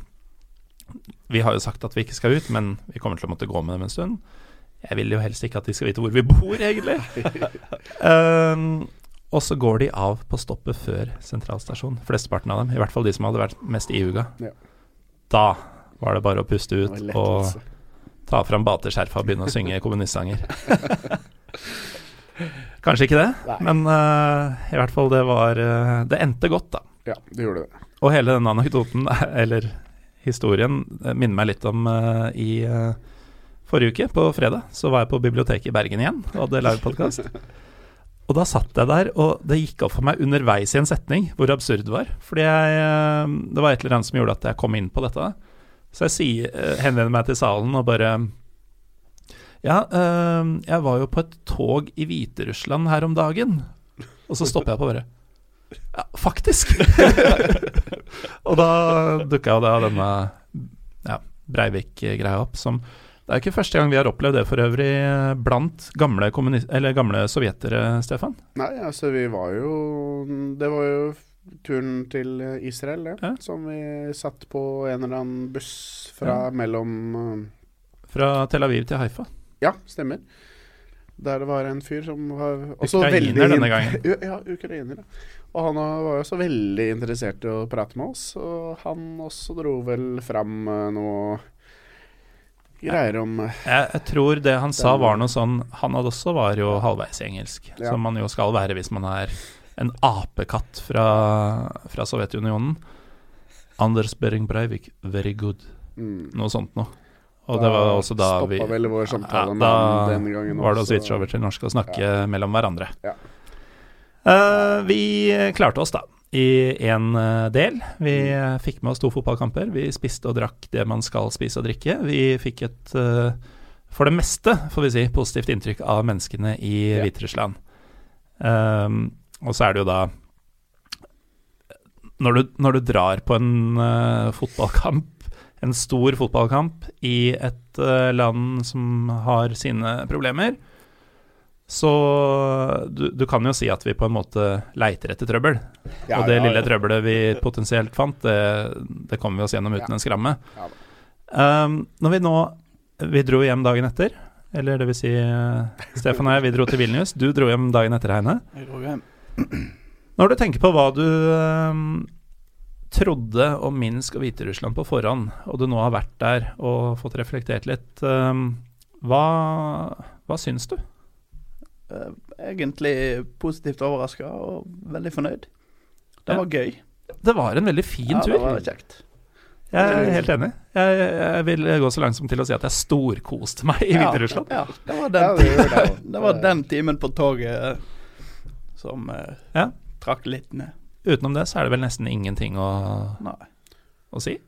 vi har jo sagt at vi ikke skal ut, men vi kommer til å måtte gå med dem en stund. Jeg vil jo helst ikke at de skal vite hvor vi bor, egentlig. um, [laughs] og så går de av på stoppet før sentralstasjon. Flesteparten av dem. I hvert fall de som hadde vært mest ihuga. Ja. Da var det bare å puste ut lett, og lettelse. ta fram bateskjerfa og begynne å synge kommunistsanger. Kanskje ikke det, Nei. men uh, i hvert fall det var uh, Det endte godt, da. Ja, det gjorde det. Og hele denne anekdoten, [laughs] eller historien, eh, minner meg litt om eh, i eh, forrige uke, på fredag, så var jeg på biblioteket i Bergen igjen og hadde livepodkast. [laughs] Og da satt jeg der, og det gikk opp for meg underveis i en setning hvor absurd det var. Fordi jeg, det var et eller annet som gjorde at jeg kom inn på dette. Så jeg sier, henvender meg til salen og bare Ja, jeg var jo på et tog i Hviterussland her om dagen. Og så stopper jeg på bare Ja, faktisk! [laughs] og da dukka jo da denne ja, Breivik-greia opp, som Det er ikke første gang vi har opplevd det for øvrig eh, blant gamle, eller gamle sovjetere, Stefan. Nei, altså vi var jo Det var jo turen til Israel, det. Ja. Som vi satt på en eller annen buss fra mellom eh, Fra Tel Aviv til Haifa. Ja, stemmer. Der det var en fyr som var også Ukrainer veldig denne gangen. [laughs] Ja, ukrainer. ja. Og han var jo også veldig interessert i å prate med oss, og han også dro vel fram eh, noe greier om eh, Jeg, jeg tror det han sa var noe sånn Han hadde også var jo halvveis i engelsk, Ja. som man jo skal være hvis man er en apekatt fra, fra Sovjetunionen. Anders Behring Breivik, very good. mm, Noe sånt noe. Og det var også da vi vel vår samtale Ja, da var det å også. switche over til norsk og snakke mellom hverandre. Ja. Eh, vi klarte oss, da. I én del. Vi eh, fikk med oss to fotballkamper. Vi spiste og drakk det man skal spise og drikke. Vi fikk et, eh, for det meste, får vi si, positivt inntrykk av menneskene i Ja. Hviterussland. Um, og så er det jo da Når du, når du drar på en uh, fotballkamp, en stor fotballkamp, i et eh, land som har sine problemer, så du, du kan jo si at vi på en måte leiter etter trøbbel. Ja, og det ja, lille trøbbelet vi potensielt fant, det, det kommer vi oss gjennom uten Ja. en skramme. Ja. Um, når vi nå Vi dro hjem dagen etter, eller det vil si eh, Stefan og jeg, vi dro til Vilnius. Du dro hjem dagen etter, Heine. Jeg dro hjem. Når du tenker på hva du um, trodde om Minsk og Hviterussland på forhånd, og du nå har vært der og fått reflektert litt, um, hva, hva syns du? Eh, egentlig positivt overraska og veldig fornøyd. Det Ja. var gøy. Det var en veldig fin ja, tur. det var kjekt. Jeg er helt enig. Jeg, jeg vil gå så langt som til å si at jeg storkoste meg i Hviterussland. Ja, ja, det var [laughs] det var den timen på toget som eh, Ja. trakk litt ned. Utenom det så er det vel nesten ingenting å, å si.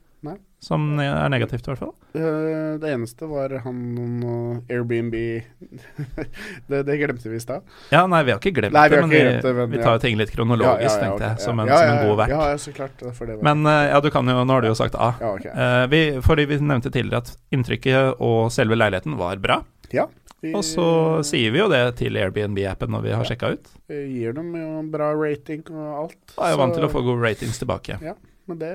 Som er negativt, i hvert fall. Eh, det eneste var han og Airbnb [laughs] det, det glemte vi i stad. Ja, nei, vi har ikke glemt Nei, vi det, men vi, glemt det, men vi ja. tar jo ting litt kronologisk, tenkte jeg, som en, ja, som ja, en god vert. Ja, ja, så klart. For det var. Men eh, ja, du kan jo Nå har du jo sagt A. ja, ok. Eh, vi, fordi vi nevnte tidligere at inntrykket og selve leiligheten var bra. ja, vi, Og så sier vi jo det til Airbnb-appen når vi har Ja. sjekka ut. vi gir dem jo bra rating og alt. Da er jeg vant til å få gode ratings tilbake. Ja, Men det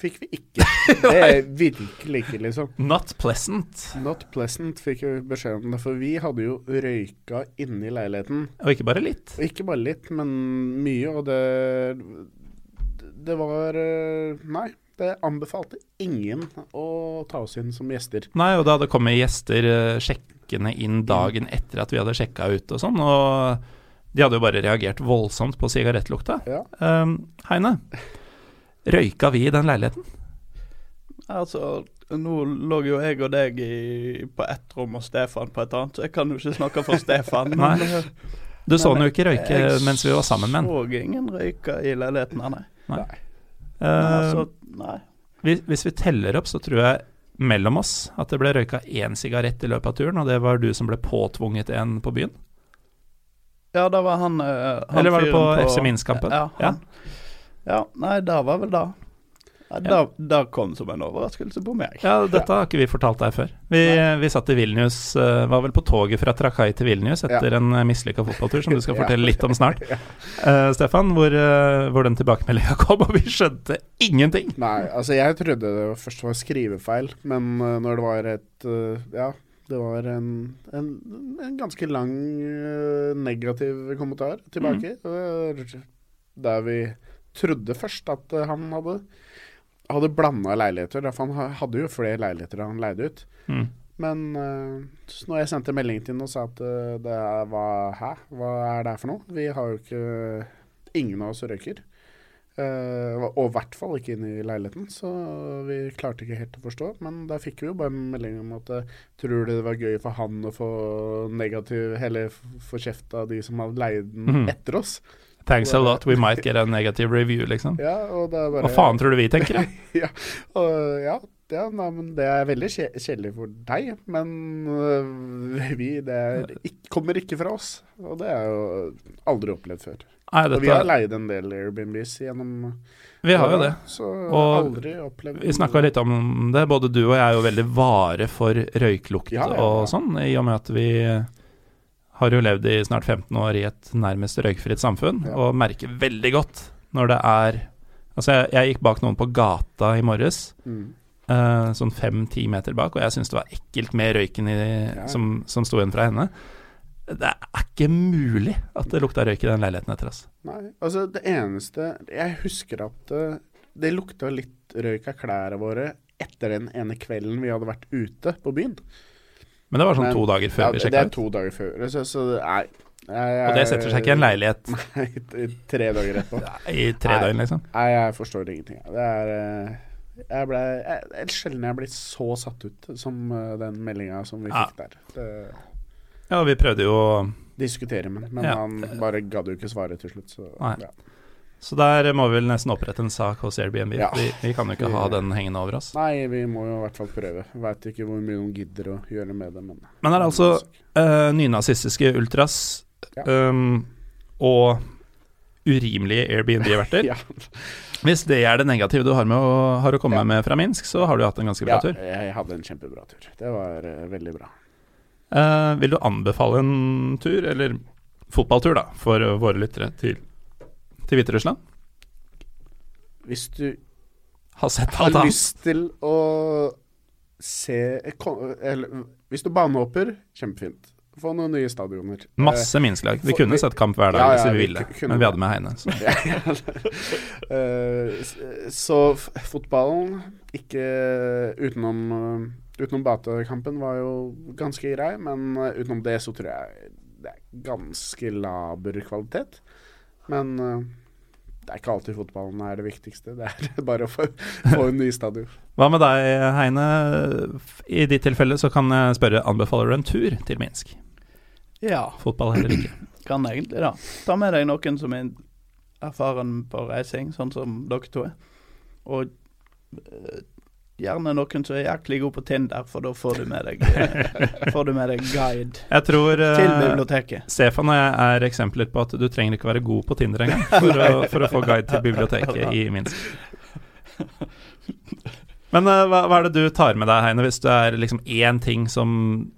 fikk vi ikke. [laughs] Det er virkelig ikke, liksom. Not pleasant. Not pleasant fikk vi beskjed om det, for vi hadde jo røyka inni leiligheten. Og ikke bare litt. Og ikke bare litt, men mye, og det Det var eh, Nei, det anbefalte ingen å ta oss inn som gjester. Nei, og det hadde kommet gjester eh, sjekkende inn dagen etter at vi hadde sjekka ut og sånn, og de hadde jo bare reagert voldsomt på sigarettlukta. Ja. Um, Heine, røyka vi i den leiligheten? Altså, nå lå jo jeg og deg i, på ett rom og Stefan på et annet, så jeg kan jo ikke snakke for Stefan. [laughs] Nei. eh, Du så han jo ikke røyke jeg mens vi var sammen med den. Så ingen røyka i leiligheten, nei. nei. Uh, altså, nei. hvis, hvis vi teller opp, så tror jeg mellom oss at det ble røyka én sigarett i løpet av turen, og det var du som ble påtvunget en på byen. Ja, da var han, eh, han Eller var det på på FC Minsk-kampen? Ja, han, ja. nei, det var vel da. Ja, da, da kom som en overraskelse på meg. Ja, dette har ikke vi fortalt deg før. Vi, vi satt i Vilnius, eh, var vel på toget fra Trakai til Vilnius etter en uh, mislykka fotballtur, som du skal [laughs] fortelle litt om snart. [laughs] uh, Stefan, hvor, uh, hvor den tilbakemeldinga [laughs] kom, og vi skjønte ingenting. Nei, altså jeg trodde det først var skrivefeil, men uh, når det var et eh, Ja, Det var en, en, en ganske lang eh, negativ kommentar tilbake. mm. Der vi trodde først at eh, han hadde hadde blanda leiligheter. For han hadde jo flere leiligheter han leide ut. Mm. Men så når jeg sendte melding til ham og sa at eh, det var Hæ, hva er det her for noe? Vi har jo ikke Ingen av oss røyker. Uh, og i hvert fall ikke inne i leiligheten, så vi klarte ikke helt å forstå. Men da fikk vi jo bare en melding om at tror du det var gøy for han å få negativ Eller få kjeft av de som hadde leid den Mhm. etter oss? Thanks a lot, we might get a negative review, liksom. [laughs] Ja, og det er bare Hva faen tror du vi tenker? da? [laughs] ja, og, ja, ja nei, men det er veldig kje- kjedelig for deg, men uh, vi Det er, ikke, kommer ikke fra oss. Og det er jo aldri opplevd før. Nei, dette, Og vi har leid en del Airbnbs gjennom vi har jo det. Så Og aldri opplevd Vi snakka litt om det. Både du og jeg er jo veldig vare for røyklukt Ja, ja, ja. og sånn, i og med at vi har jo levd i snart 15 år i et nærmest røykfritt samfunn, Ja. og merker veldig godt når det er Altså, jeg, jeg gikk bak noen på gata i morges, mm. Uh, sånn fem-ti meter bak, og jeg syntes det var ekkelt med røyken i, Ja. som, som sto igjen fra henne. Det er ikke mulig at det lukta røyk i den leiligheten etter oss. Nei, altså det eneste Jeg husker at det, det lukta litt røyk av klærne våre etter den ene kvelden vi hadde vært ute på byen. Men det var sånn Men- to dager før Ja, vi det er to dager før. Så, så nei. Jeg- Og det setter seg ikke i en leilighet [laughs] Nei, tre dager etterpå. i tre døgn, liksom. Nei, jeg forstår ingenting. Det er eh, Jeg ble jeg, sjelden jeg ble så satt ut som eh, den meldinga som vi Ja. fikk der. Det, Ja, vi prøvde jo å diskutere med men Ja. han bare gadd jo ikke svare til slutt. Så, Nei. ja. Så der må vi vel nesten opprette en sak hos Airbnb. Ja. Vi, vi kan jo ikke ha den hengende over oss. Nei, vi må jo i hvert fall prøve. Veit ikke hvor mye de gidder å gjøre med det, men Men det er altså uh, nynazistiske ultras Ja. um, og urimelige Airbnb-verter. [laughs] ja. Hvis det er det negative du har, med å, har å komme Ja. med fra Minsk, så har du hatt en ganske bra ja, tur. jeg hadde en kjempebra tur. Det var uh, veldig bra. Uh, vil du anbefale en tur, eller fotballtur, da, for våre lyttere til, til Hviterussland? Hvis du Har sett har lyst til å se Eller hvis du banehopper, kjempefint. Få noen nye stadioner. Eh, Masse Minsk-lag. Vi kunne sett kamp hver dag Ja, ja, hvis vi ville, vi men vi hadde med Heine. Så. [laughs] Eh, så fotballen, ikke utenom uh, Utenom batekampen var jo ganske grei, men utenom det så tror jeg det er ganske laber kvalitet. Men uh, det er ikke alltid fotballen er det viktigste. Det er [laughs] bare å få, få en ny stadion. [laughs] Hva med deg, Heine? I ditt tilfelle så kan jeg spørre, anbefaler du en tur til Minsk? Ja, Fotball heller ikke. [clears throat] kan egentlig da. Ta med deg noen som er erfaren på reising, sånn som dere to er. Og eh, gjerne noen som er jæklig god på Tinder, for da får du med deg, eh, får du med deg guide Jeg tror eh, til biblioteket. Stefan og jeg er eksempler på at du trenger ikke være god på Tinder engang for, å, for å få guide til biblioteket i Minsk. Men eh, hva, hva er det du tar med deg, Heine, hvis det er liksom én ting som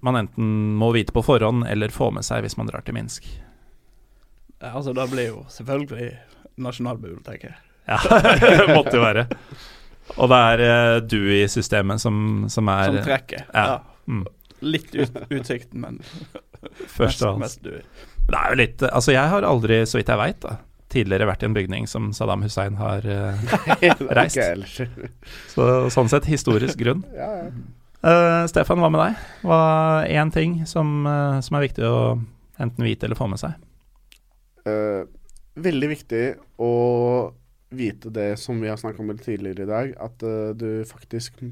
man enten må vite på forhånd eller få med seg hvis man drar til Minsk? Ja, Altså, det blir jo selvfølgelig Nasjonalbiblioteket. Ja, [laughs] det måtte jo være. Og det er uh, Dewey-systemet som, som er Som trekker. ja. Ja. mm, Litt ut, utsikten, men [laughs] først og fremst. du. Det er jo litt Altså, jeg har aldri, så vidt jeg veit, tidligere vært i en bygning som Saddam Hussein har [laughs] uh, [laughs] Reist. Så sånn sett historisk grunn. Ja, ja. Uh, Stefan, hva med deg? Hva er Én ting som, uh, som er viktig å enten vite eller få med seg? Eh, veldig viktig å vite det som vi har snakket om tidligere i dag, at uh, du faktisk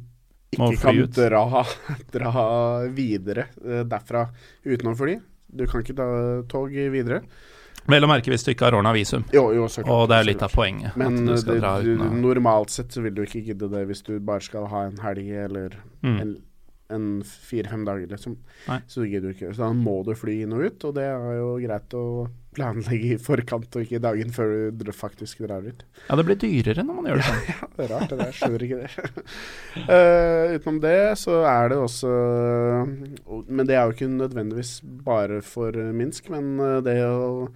ikke kan dra, [laughs] dra videre uh, derfra uten å fly. Du kan ikke ta tog videre. Vel å merke hvis du ikke har ordna visum. Jo, jo, klart. Og det er litt av poenget. Men du skal det, du, normalt sett så vil du ikke gidde det hvis du bare skal ha en helg eller mm. en, en fire-fem dager, liksom. Nei. Så gidder du ikke. Så da må du fly inn og ut, og det er jo greit å planlegge i forkant, og ikke dagen før du faktisk drar ut. Ja, det blir dyrere når man gjør det sånn. [laughs] Ja, det er rart, det der. Skjønner ikke det. uh, [laughs] utenom det så er det også Men det er jo ikke nødvendigvis bare for Minsk, men eh, det å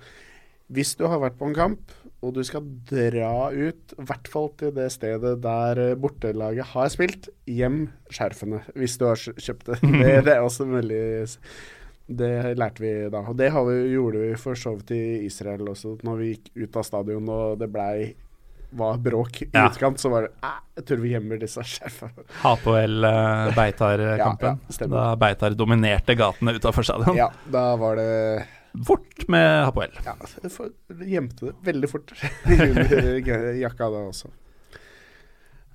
Hvis du har vært på en kamp og du skal dra ut, i hvert fall til det stedet der eh, bortelaget har spilt, hjem skjerfene, hvis du har kjøpt det. [laughs] Det, det er også veldig Det lærte vi da. Og det har vi, gjorde vi for så vidt i Israel også, når vi gikk ut av stadion og det blei var bråk i Ja. utkant, så var det Jeg tror vi gjemmer disse skjerfene. [laughs] Hapoel-Beitar-kampen. Ja, ja, da Beitar dominerte gatene utafor stadion. Ja, da var det Fort med Hapoel. Ja, gjemte det veldig fort [laughs] under jakka da også.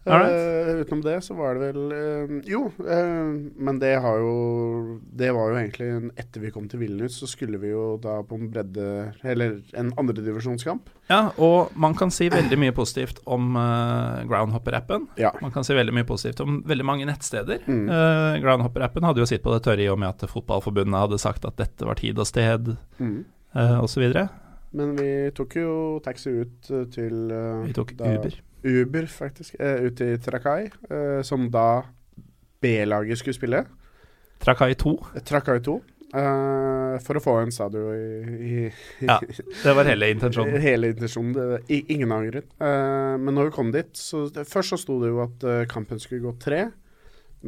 Eh, utenom det så var det vel uh, Jo, uh, men det har jo Det var jo egentlig en- Etter vi kom til Vilnius, så skulle vi jo da på en bredde Eller en andredivisjonskamp. Ja, og man kan si veldig mye positivt om uh, Groundhopper-appen. Ja. Man kan si veldig mye positivt om veldig mange nettsteder. Mm. Groundhopper-appen hadde jo sitt på det tørre i og med at Fotballforbundet hadde sagt at dette var tid og sted, Mm. uh, osv. Men vi tok jo taxi ut til Vi tok da- Uber. Uber, faktisk. eh, ut i Trakai, eh, som da B-laget skulle spille. Trakai 2. Trakai 2. Uh, for å få en stadion i, i, Ja, Det var hele intensjonen. [laughs] Hele intensjonen. Det, i, ingen angret. Uh, men når vi kom dit så det, Først så sto det jo at uh, kampen skulle gå tre,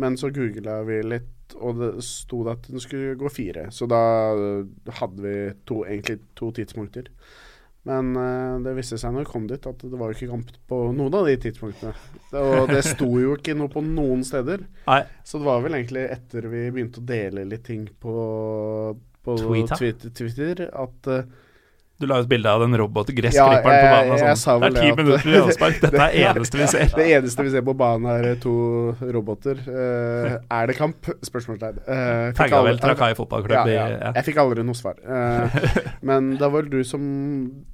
men så googla vi litt, og det sto det at den skulle gå fire. Så da eh, hadde vi to, egentlig to tidspunkter. Men uh, det viste seg når vi kom dit at det var jo ikke kamp på noen av de tidspunktene. Og det sto jo ikke noe på noen steder. [laughs] Nei, Så det var vel egentlig etter vi begynte å dele litt ting på, på Twitter. Twitter, Twitter at eh, du la ut bilde av den robotgressklipperen Ja, på banen jeg sånn. Det er ti minutter i avspark. Dette [laughs] er eneste vi ser. Det eneste vi ser på banen er eh, to roboter. Uh, [laughs] er det kamp? Spørsmålstegn. Uh, Tagga vel Trakai fotballklubb ja, ja. Jeg fikk aldri noe svar. Uh, [laughs] men det var vel du som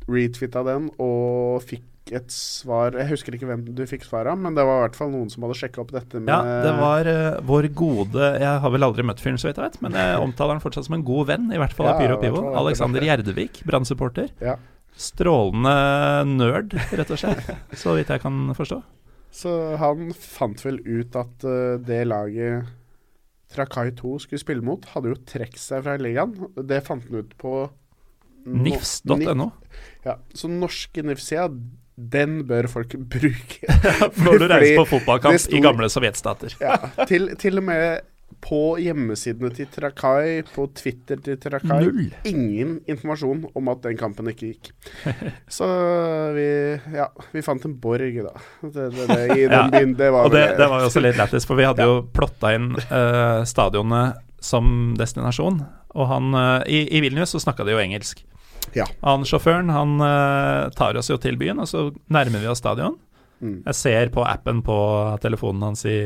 retweeta den og fikk et svar Jeg husker ikke hvem du fikk svar av, men det var i hvert fall noen som hadde sjekka opp dette med Ja, det var uh, vår gode Jeg har vel aldri møtt fyren, så vidt jeg vet, men jeg [laughs] omtaler han fortsatt som en god venn, i hvert fall av Ja, Pyro Pivo. Alexander Gjerdevik, Brann-supporter. Ja. Strålende nerd, rett og slett, [laughs] så vidt jeg kan forstå. Så han fant vel ut at uh, det laget Trakai 2 skulle spille mot, hadde jo trukket seg fra ligaen. Det fant han ut på no- Nifs.no. Ja, så norske NIF-sida, den bør folk [laughs] bruke. Når du reiser på fotballkamp sto- i gamle sovjetstater. Ja, til, til og med på hjemmesidene til Trakai, på Twitter til Trakai, Null. ingen informasjon om at den kampen ikke gikk. [laughs] Så vi, ja, vi fant en borg, da. Det, det, det, I [laughs] den Ja, byen. Det var Og det, det var jo også litt lættis, for vi hadde jo plotta inn uh, stadionet som destinasjon. Og han uh, i, I Vilnius så snakka de jo engelsk. Ja. Han sjåføren han eh, tar oss jo til byen, og så nærmer vi oss stadion. Mm. Jeg ser på appen på telefonen hans i,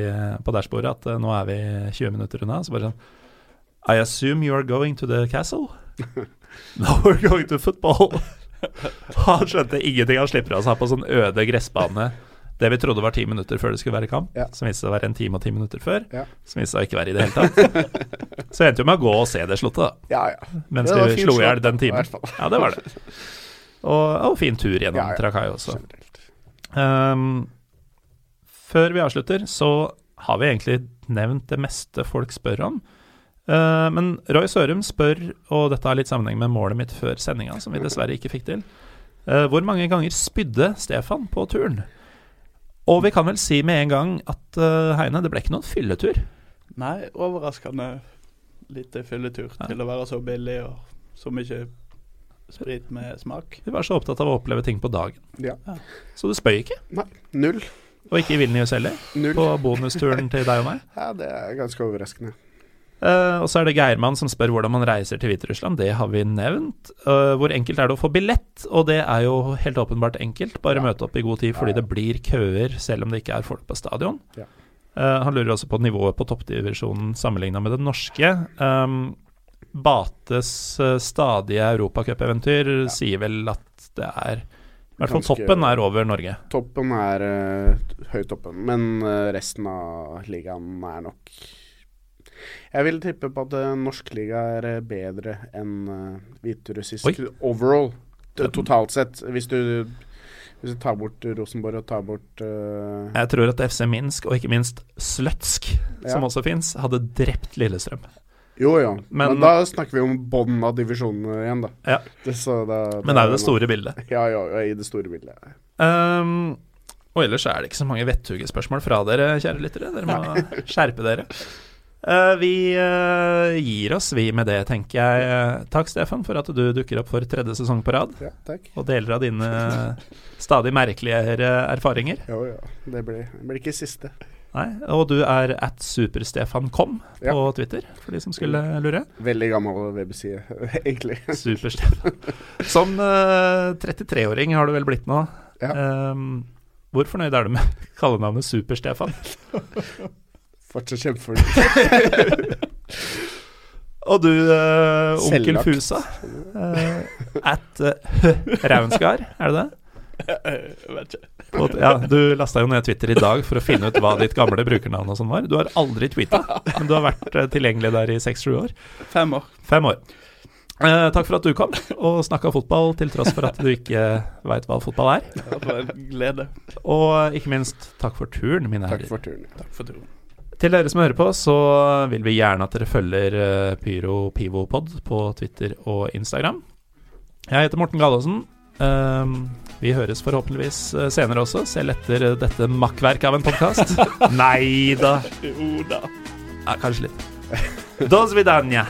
på dashbordet at uh, nå er vi 20 minutter unna. Så bare sånn I assume you are going to the castle? [laughs] no, we're going to football. [laughs] Han skjønte ingenting. Han slipper oss her på sånn øde gressbane. Det vi trodde var ti minutter før det skulle være kamp, Ja. som viste seg å være en time og ti minutter før. Ja. Som viste seg å ikke være i det hele tatt. [laughs] Så jeg endte jo med å gå og se det slottet, da. Ja, ja. Mens vi slo i hjel den timen. Ja, det var det. Og, og fin tur gjennom. Trakai også. Ehm, før vi avslutter, så har vi egentlig nevnt det meste folk spør om. Uh, men Roy Sørum spør, og dette har litt sammenheng med målet mitt før sendinga, som vi dessverre ikke fikk til. Uh, hvor mange ganger spydde Stefan på turen? Og vi kan vel si med en gang at uh, Heine, det ble ikke noen fylletur. Nei, overraskende lite fylletur Ja. til å være så billig og så mye sprit med smak. Vi var så opptatt av å oppleve ting på dagen. Ja. Så du spøy ikke. Nei, null. Og ikke i Vilnius heller, Null. på bonusturen til deg og meg. Ja, det er ganske overraskende. Eh, og så er det Geirmann som spør hvordan man reiser til Hviterussland. Det har vi nevnt. Uh, hvor enkelt er det å få billett? Og det er jo helt åpenbart enkelt. Bare Ja. møte opp i god tid, fordi Ja, ja. det blir køer selv om det ikke er folk på stadion. Ja. Eh, han lurer også på nivået på toppdivisjonen sammenligna med det norske. Um, Bates stadige europacupeventyr sier vel at det er I hvert fall toppen er over Norge. Toppen er høyt oppe, men resten av ligaen er nok Jeg vil tippe på at eh, norsk liga er eh, bedre enn uh, hviterussisk overall. Totalt sett. Hvis du, hvis du tar bort Rosenborg og tar bort uh... Jeg tror at FC Minsk, og ikke minst Sløtsk, som også fins, hadde drept Lillestrøm. Jo, jo. Men, Men- da snakker vi om bånn av divisjonene igjen, da. Ja. Det, så da, Men det er jo det store bildet. [laughs] Ja, ja, ja, i det store bildet. Um, og ellers er det ikke så mange vettuge-spørsmål fra dere, kjære lyttere. Dere må skjerpe dere. [laughs] Uh, vi uh, gir oss, vi, med det, tenker jeg. Takk, Stefan, for at du dukker opp for tredje sesong på rad. Ja. Og deler av dine stadig merkeligere erfaringer. Jo, ja. Det blir, det blir ikke siste. Nei, Og du er at superstefancom Ja. på Twitter, for de som skulle lure. Veldig gammel webside, [laughs] egentlig. Superstefan. Som uh, 33-åring har du vel blitt nå. Ja. Um, hvor fornøyd er du med [laughs] kallenavnet Super-Stefan? [laughs] Fortsatt kjempefornøyd. [laughs] Og du, eh, onkel Selvlagt. Fusa, eh, at [laughs] uh, Raunskar, er det det? Jeg vet ikke. Og, ja, du lasta jo ned Twitter i dag for å finne ut hva ditt gamle brukernavn og sånn var. Du har aldri tweeta, men du har vært eh, tilgjengelig der i seks-sju år. Fem år. Fem år. Eh, takk for at du kom og snakka fotball, til tross for at du ikke veit hva fotball er. Det var en glede. Og ikke minst, takk for turen, mine Takk herrer. for turen. Takk for turen. Til dere som hører på, så vil vi gjerne at dere følger eh, Pyro Pivopod på Twitter og Instagram. Jeg heter Morten Gallaasen. Um, vi høres forhåpentligvis eh, senere også, selv etter eh, dette makkverk av en podkast. [laughs] Nei da. Jo da. Ja, kanskje litt. Dos vidania.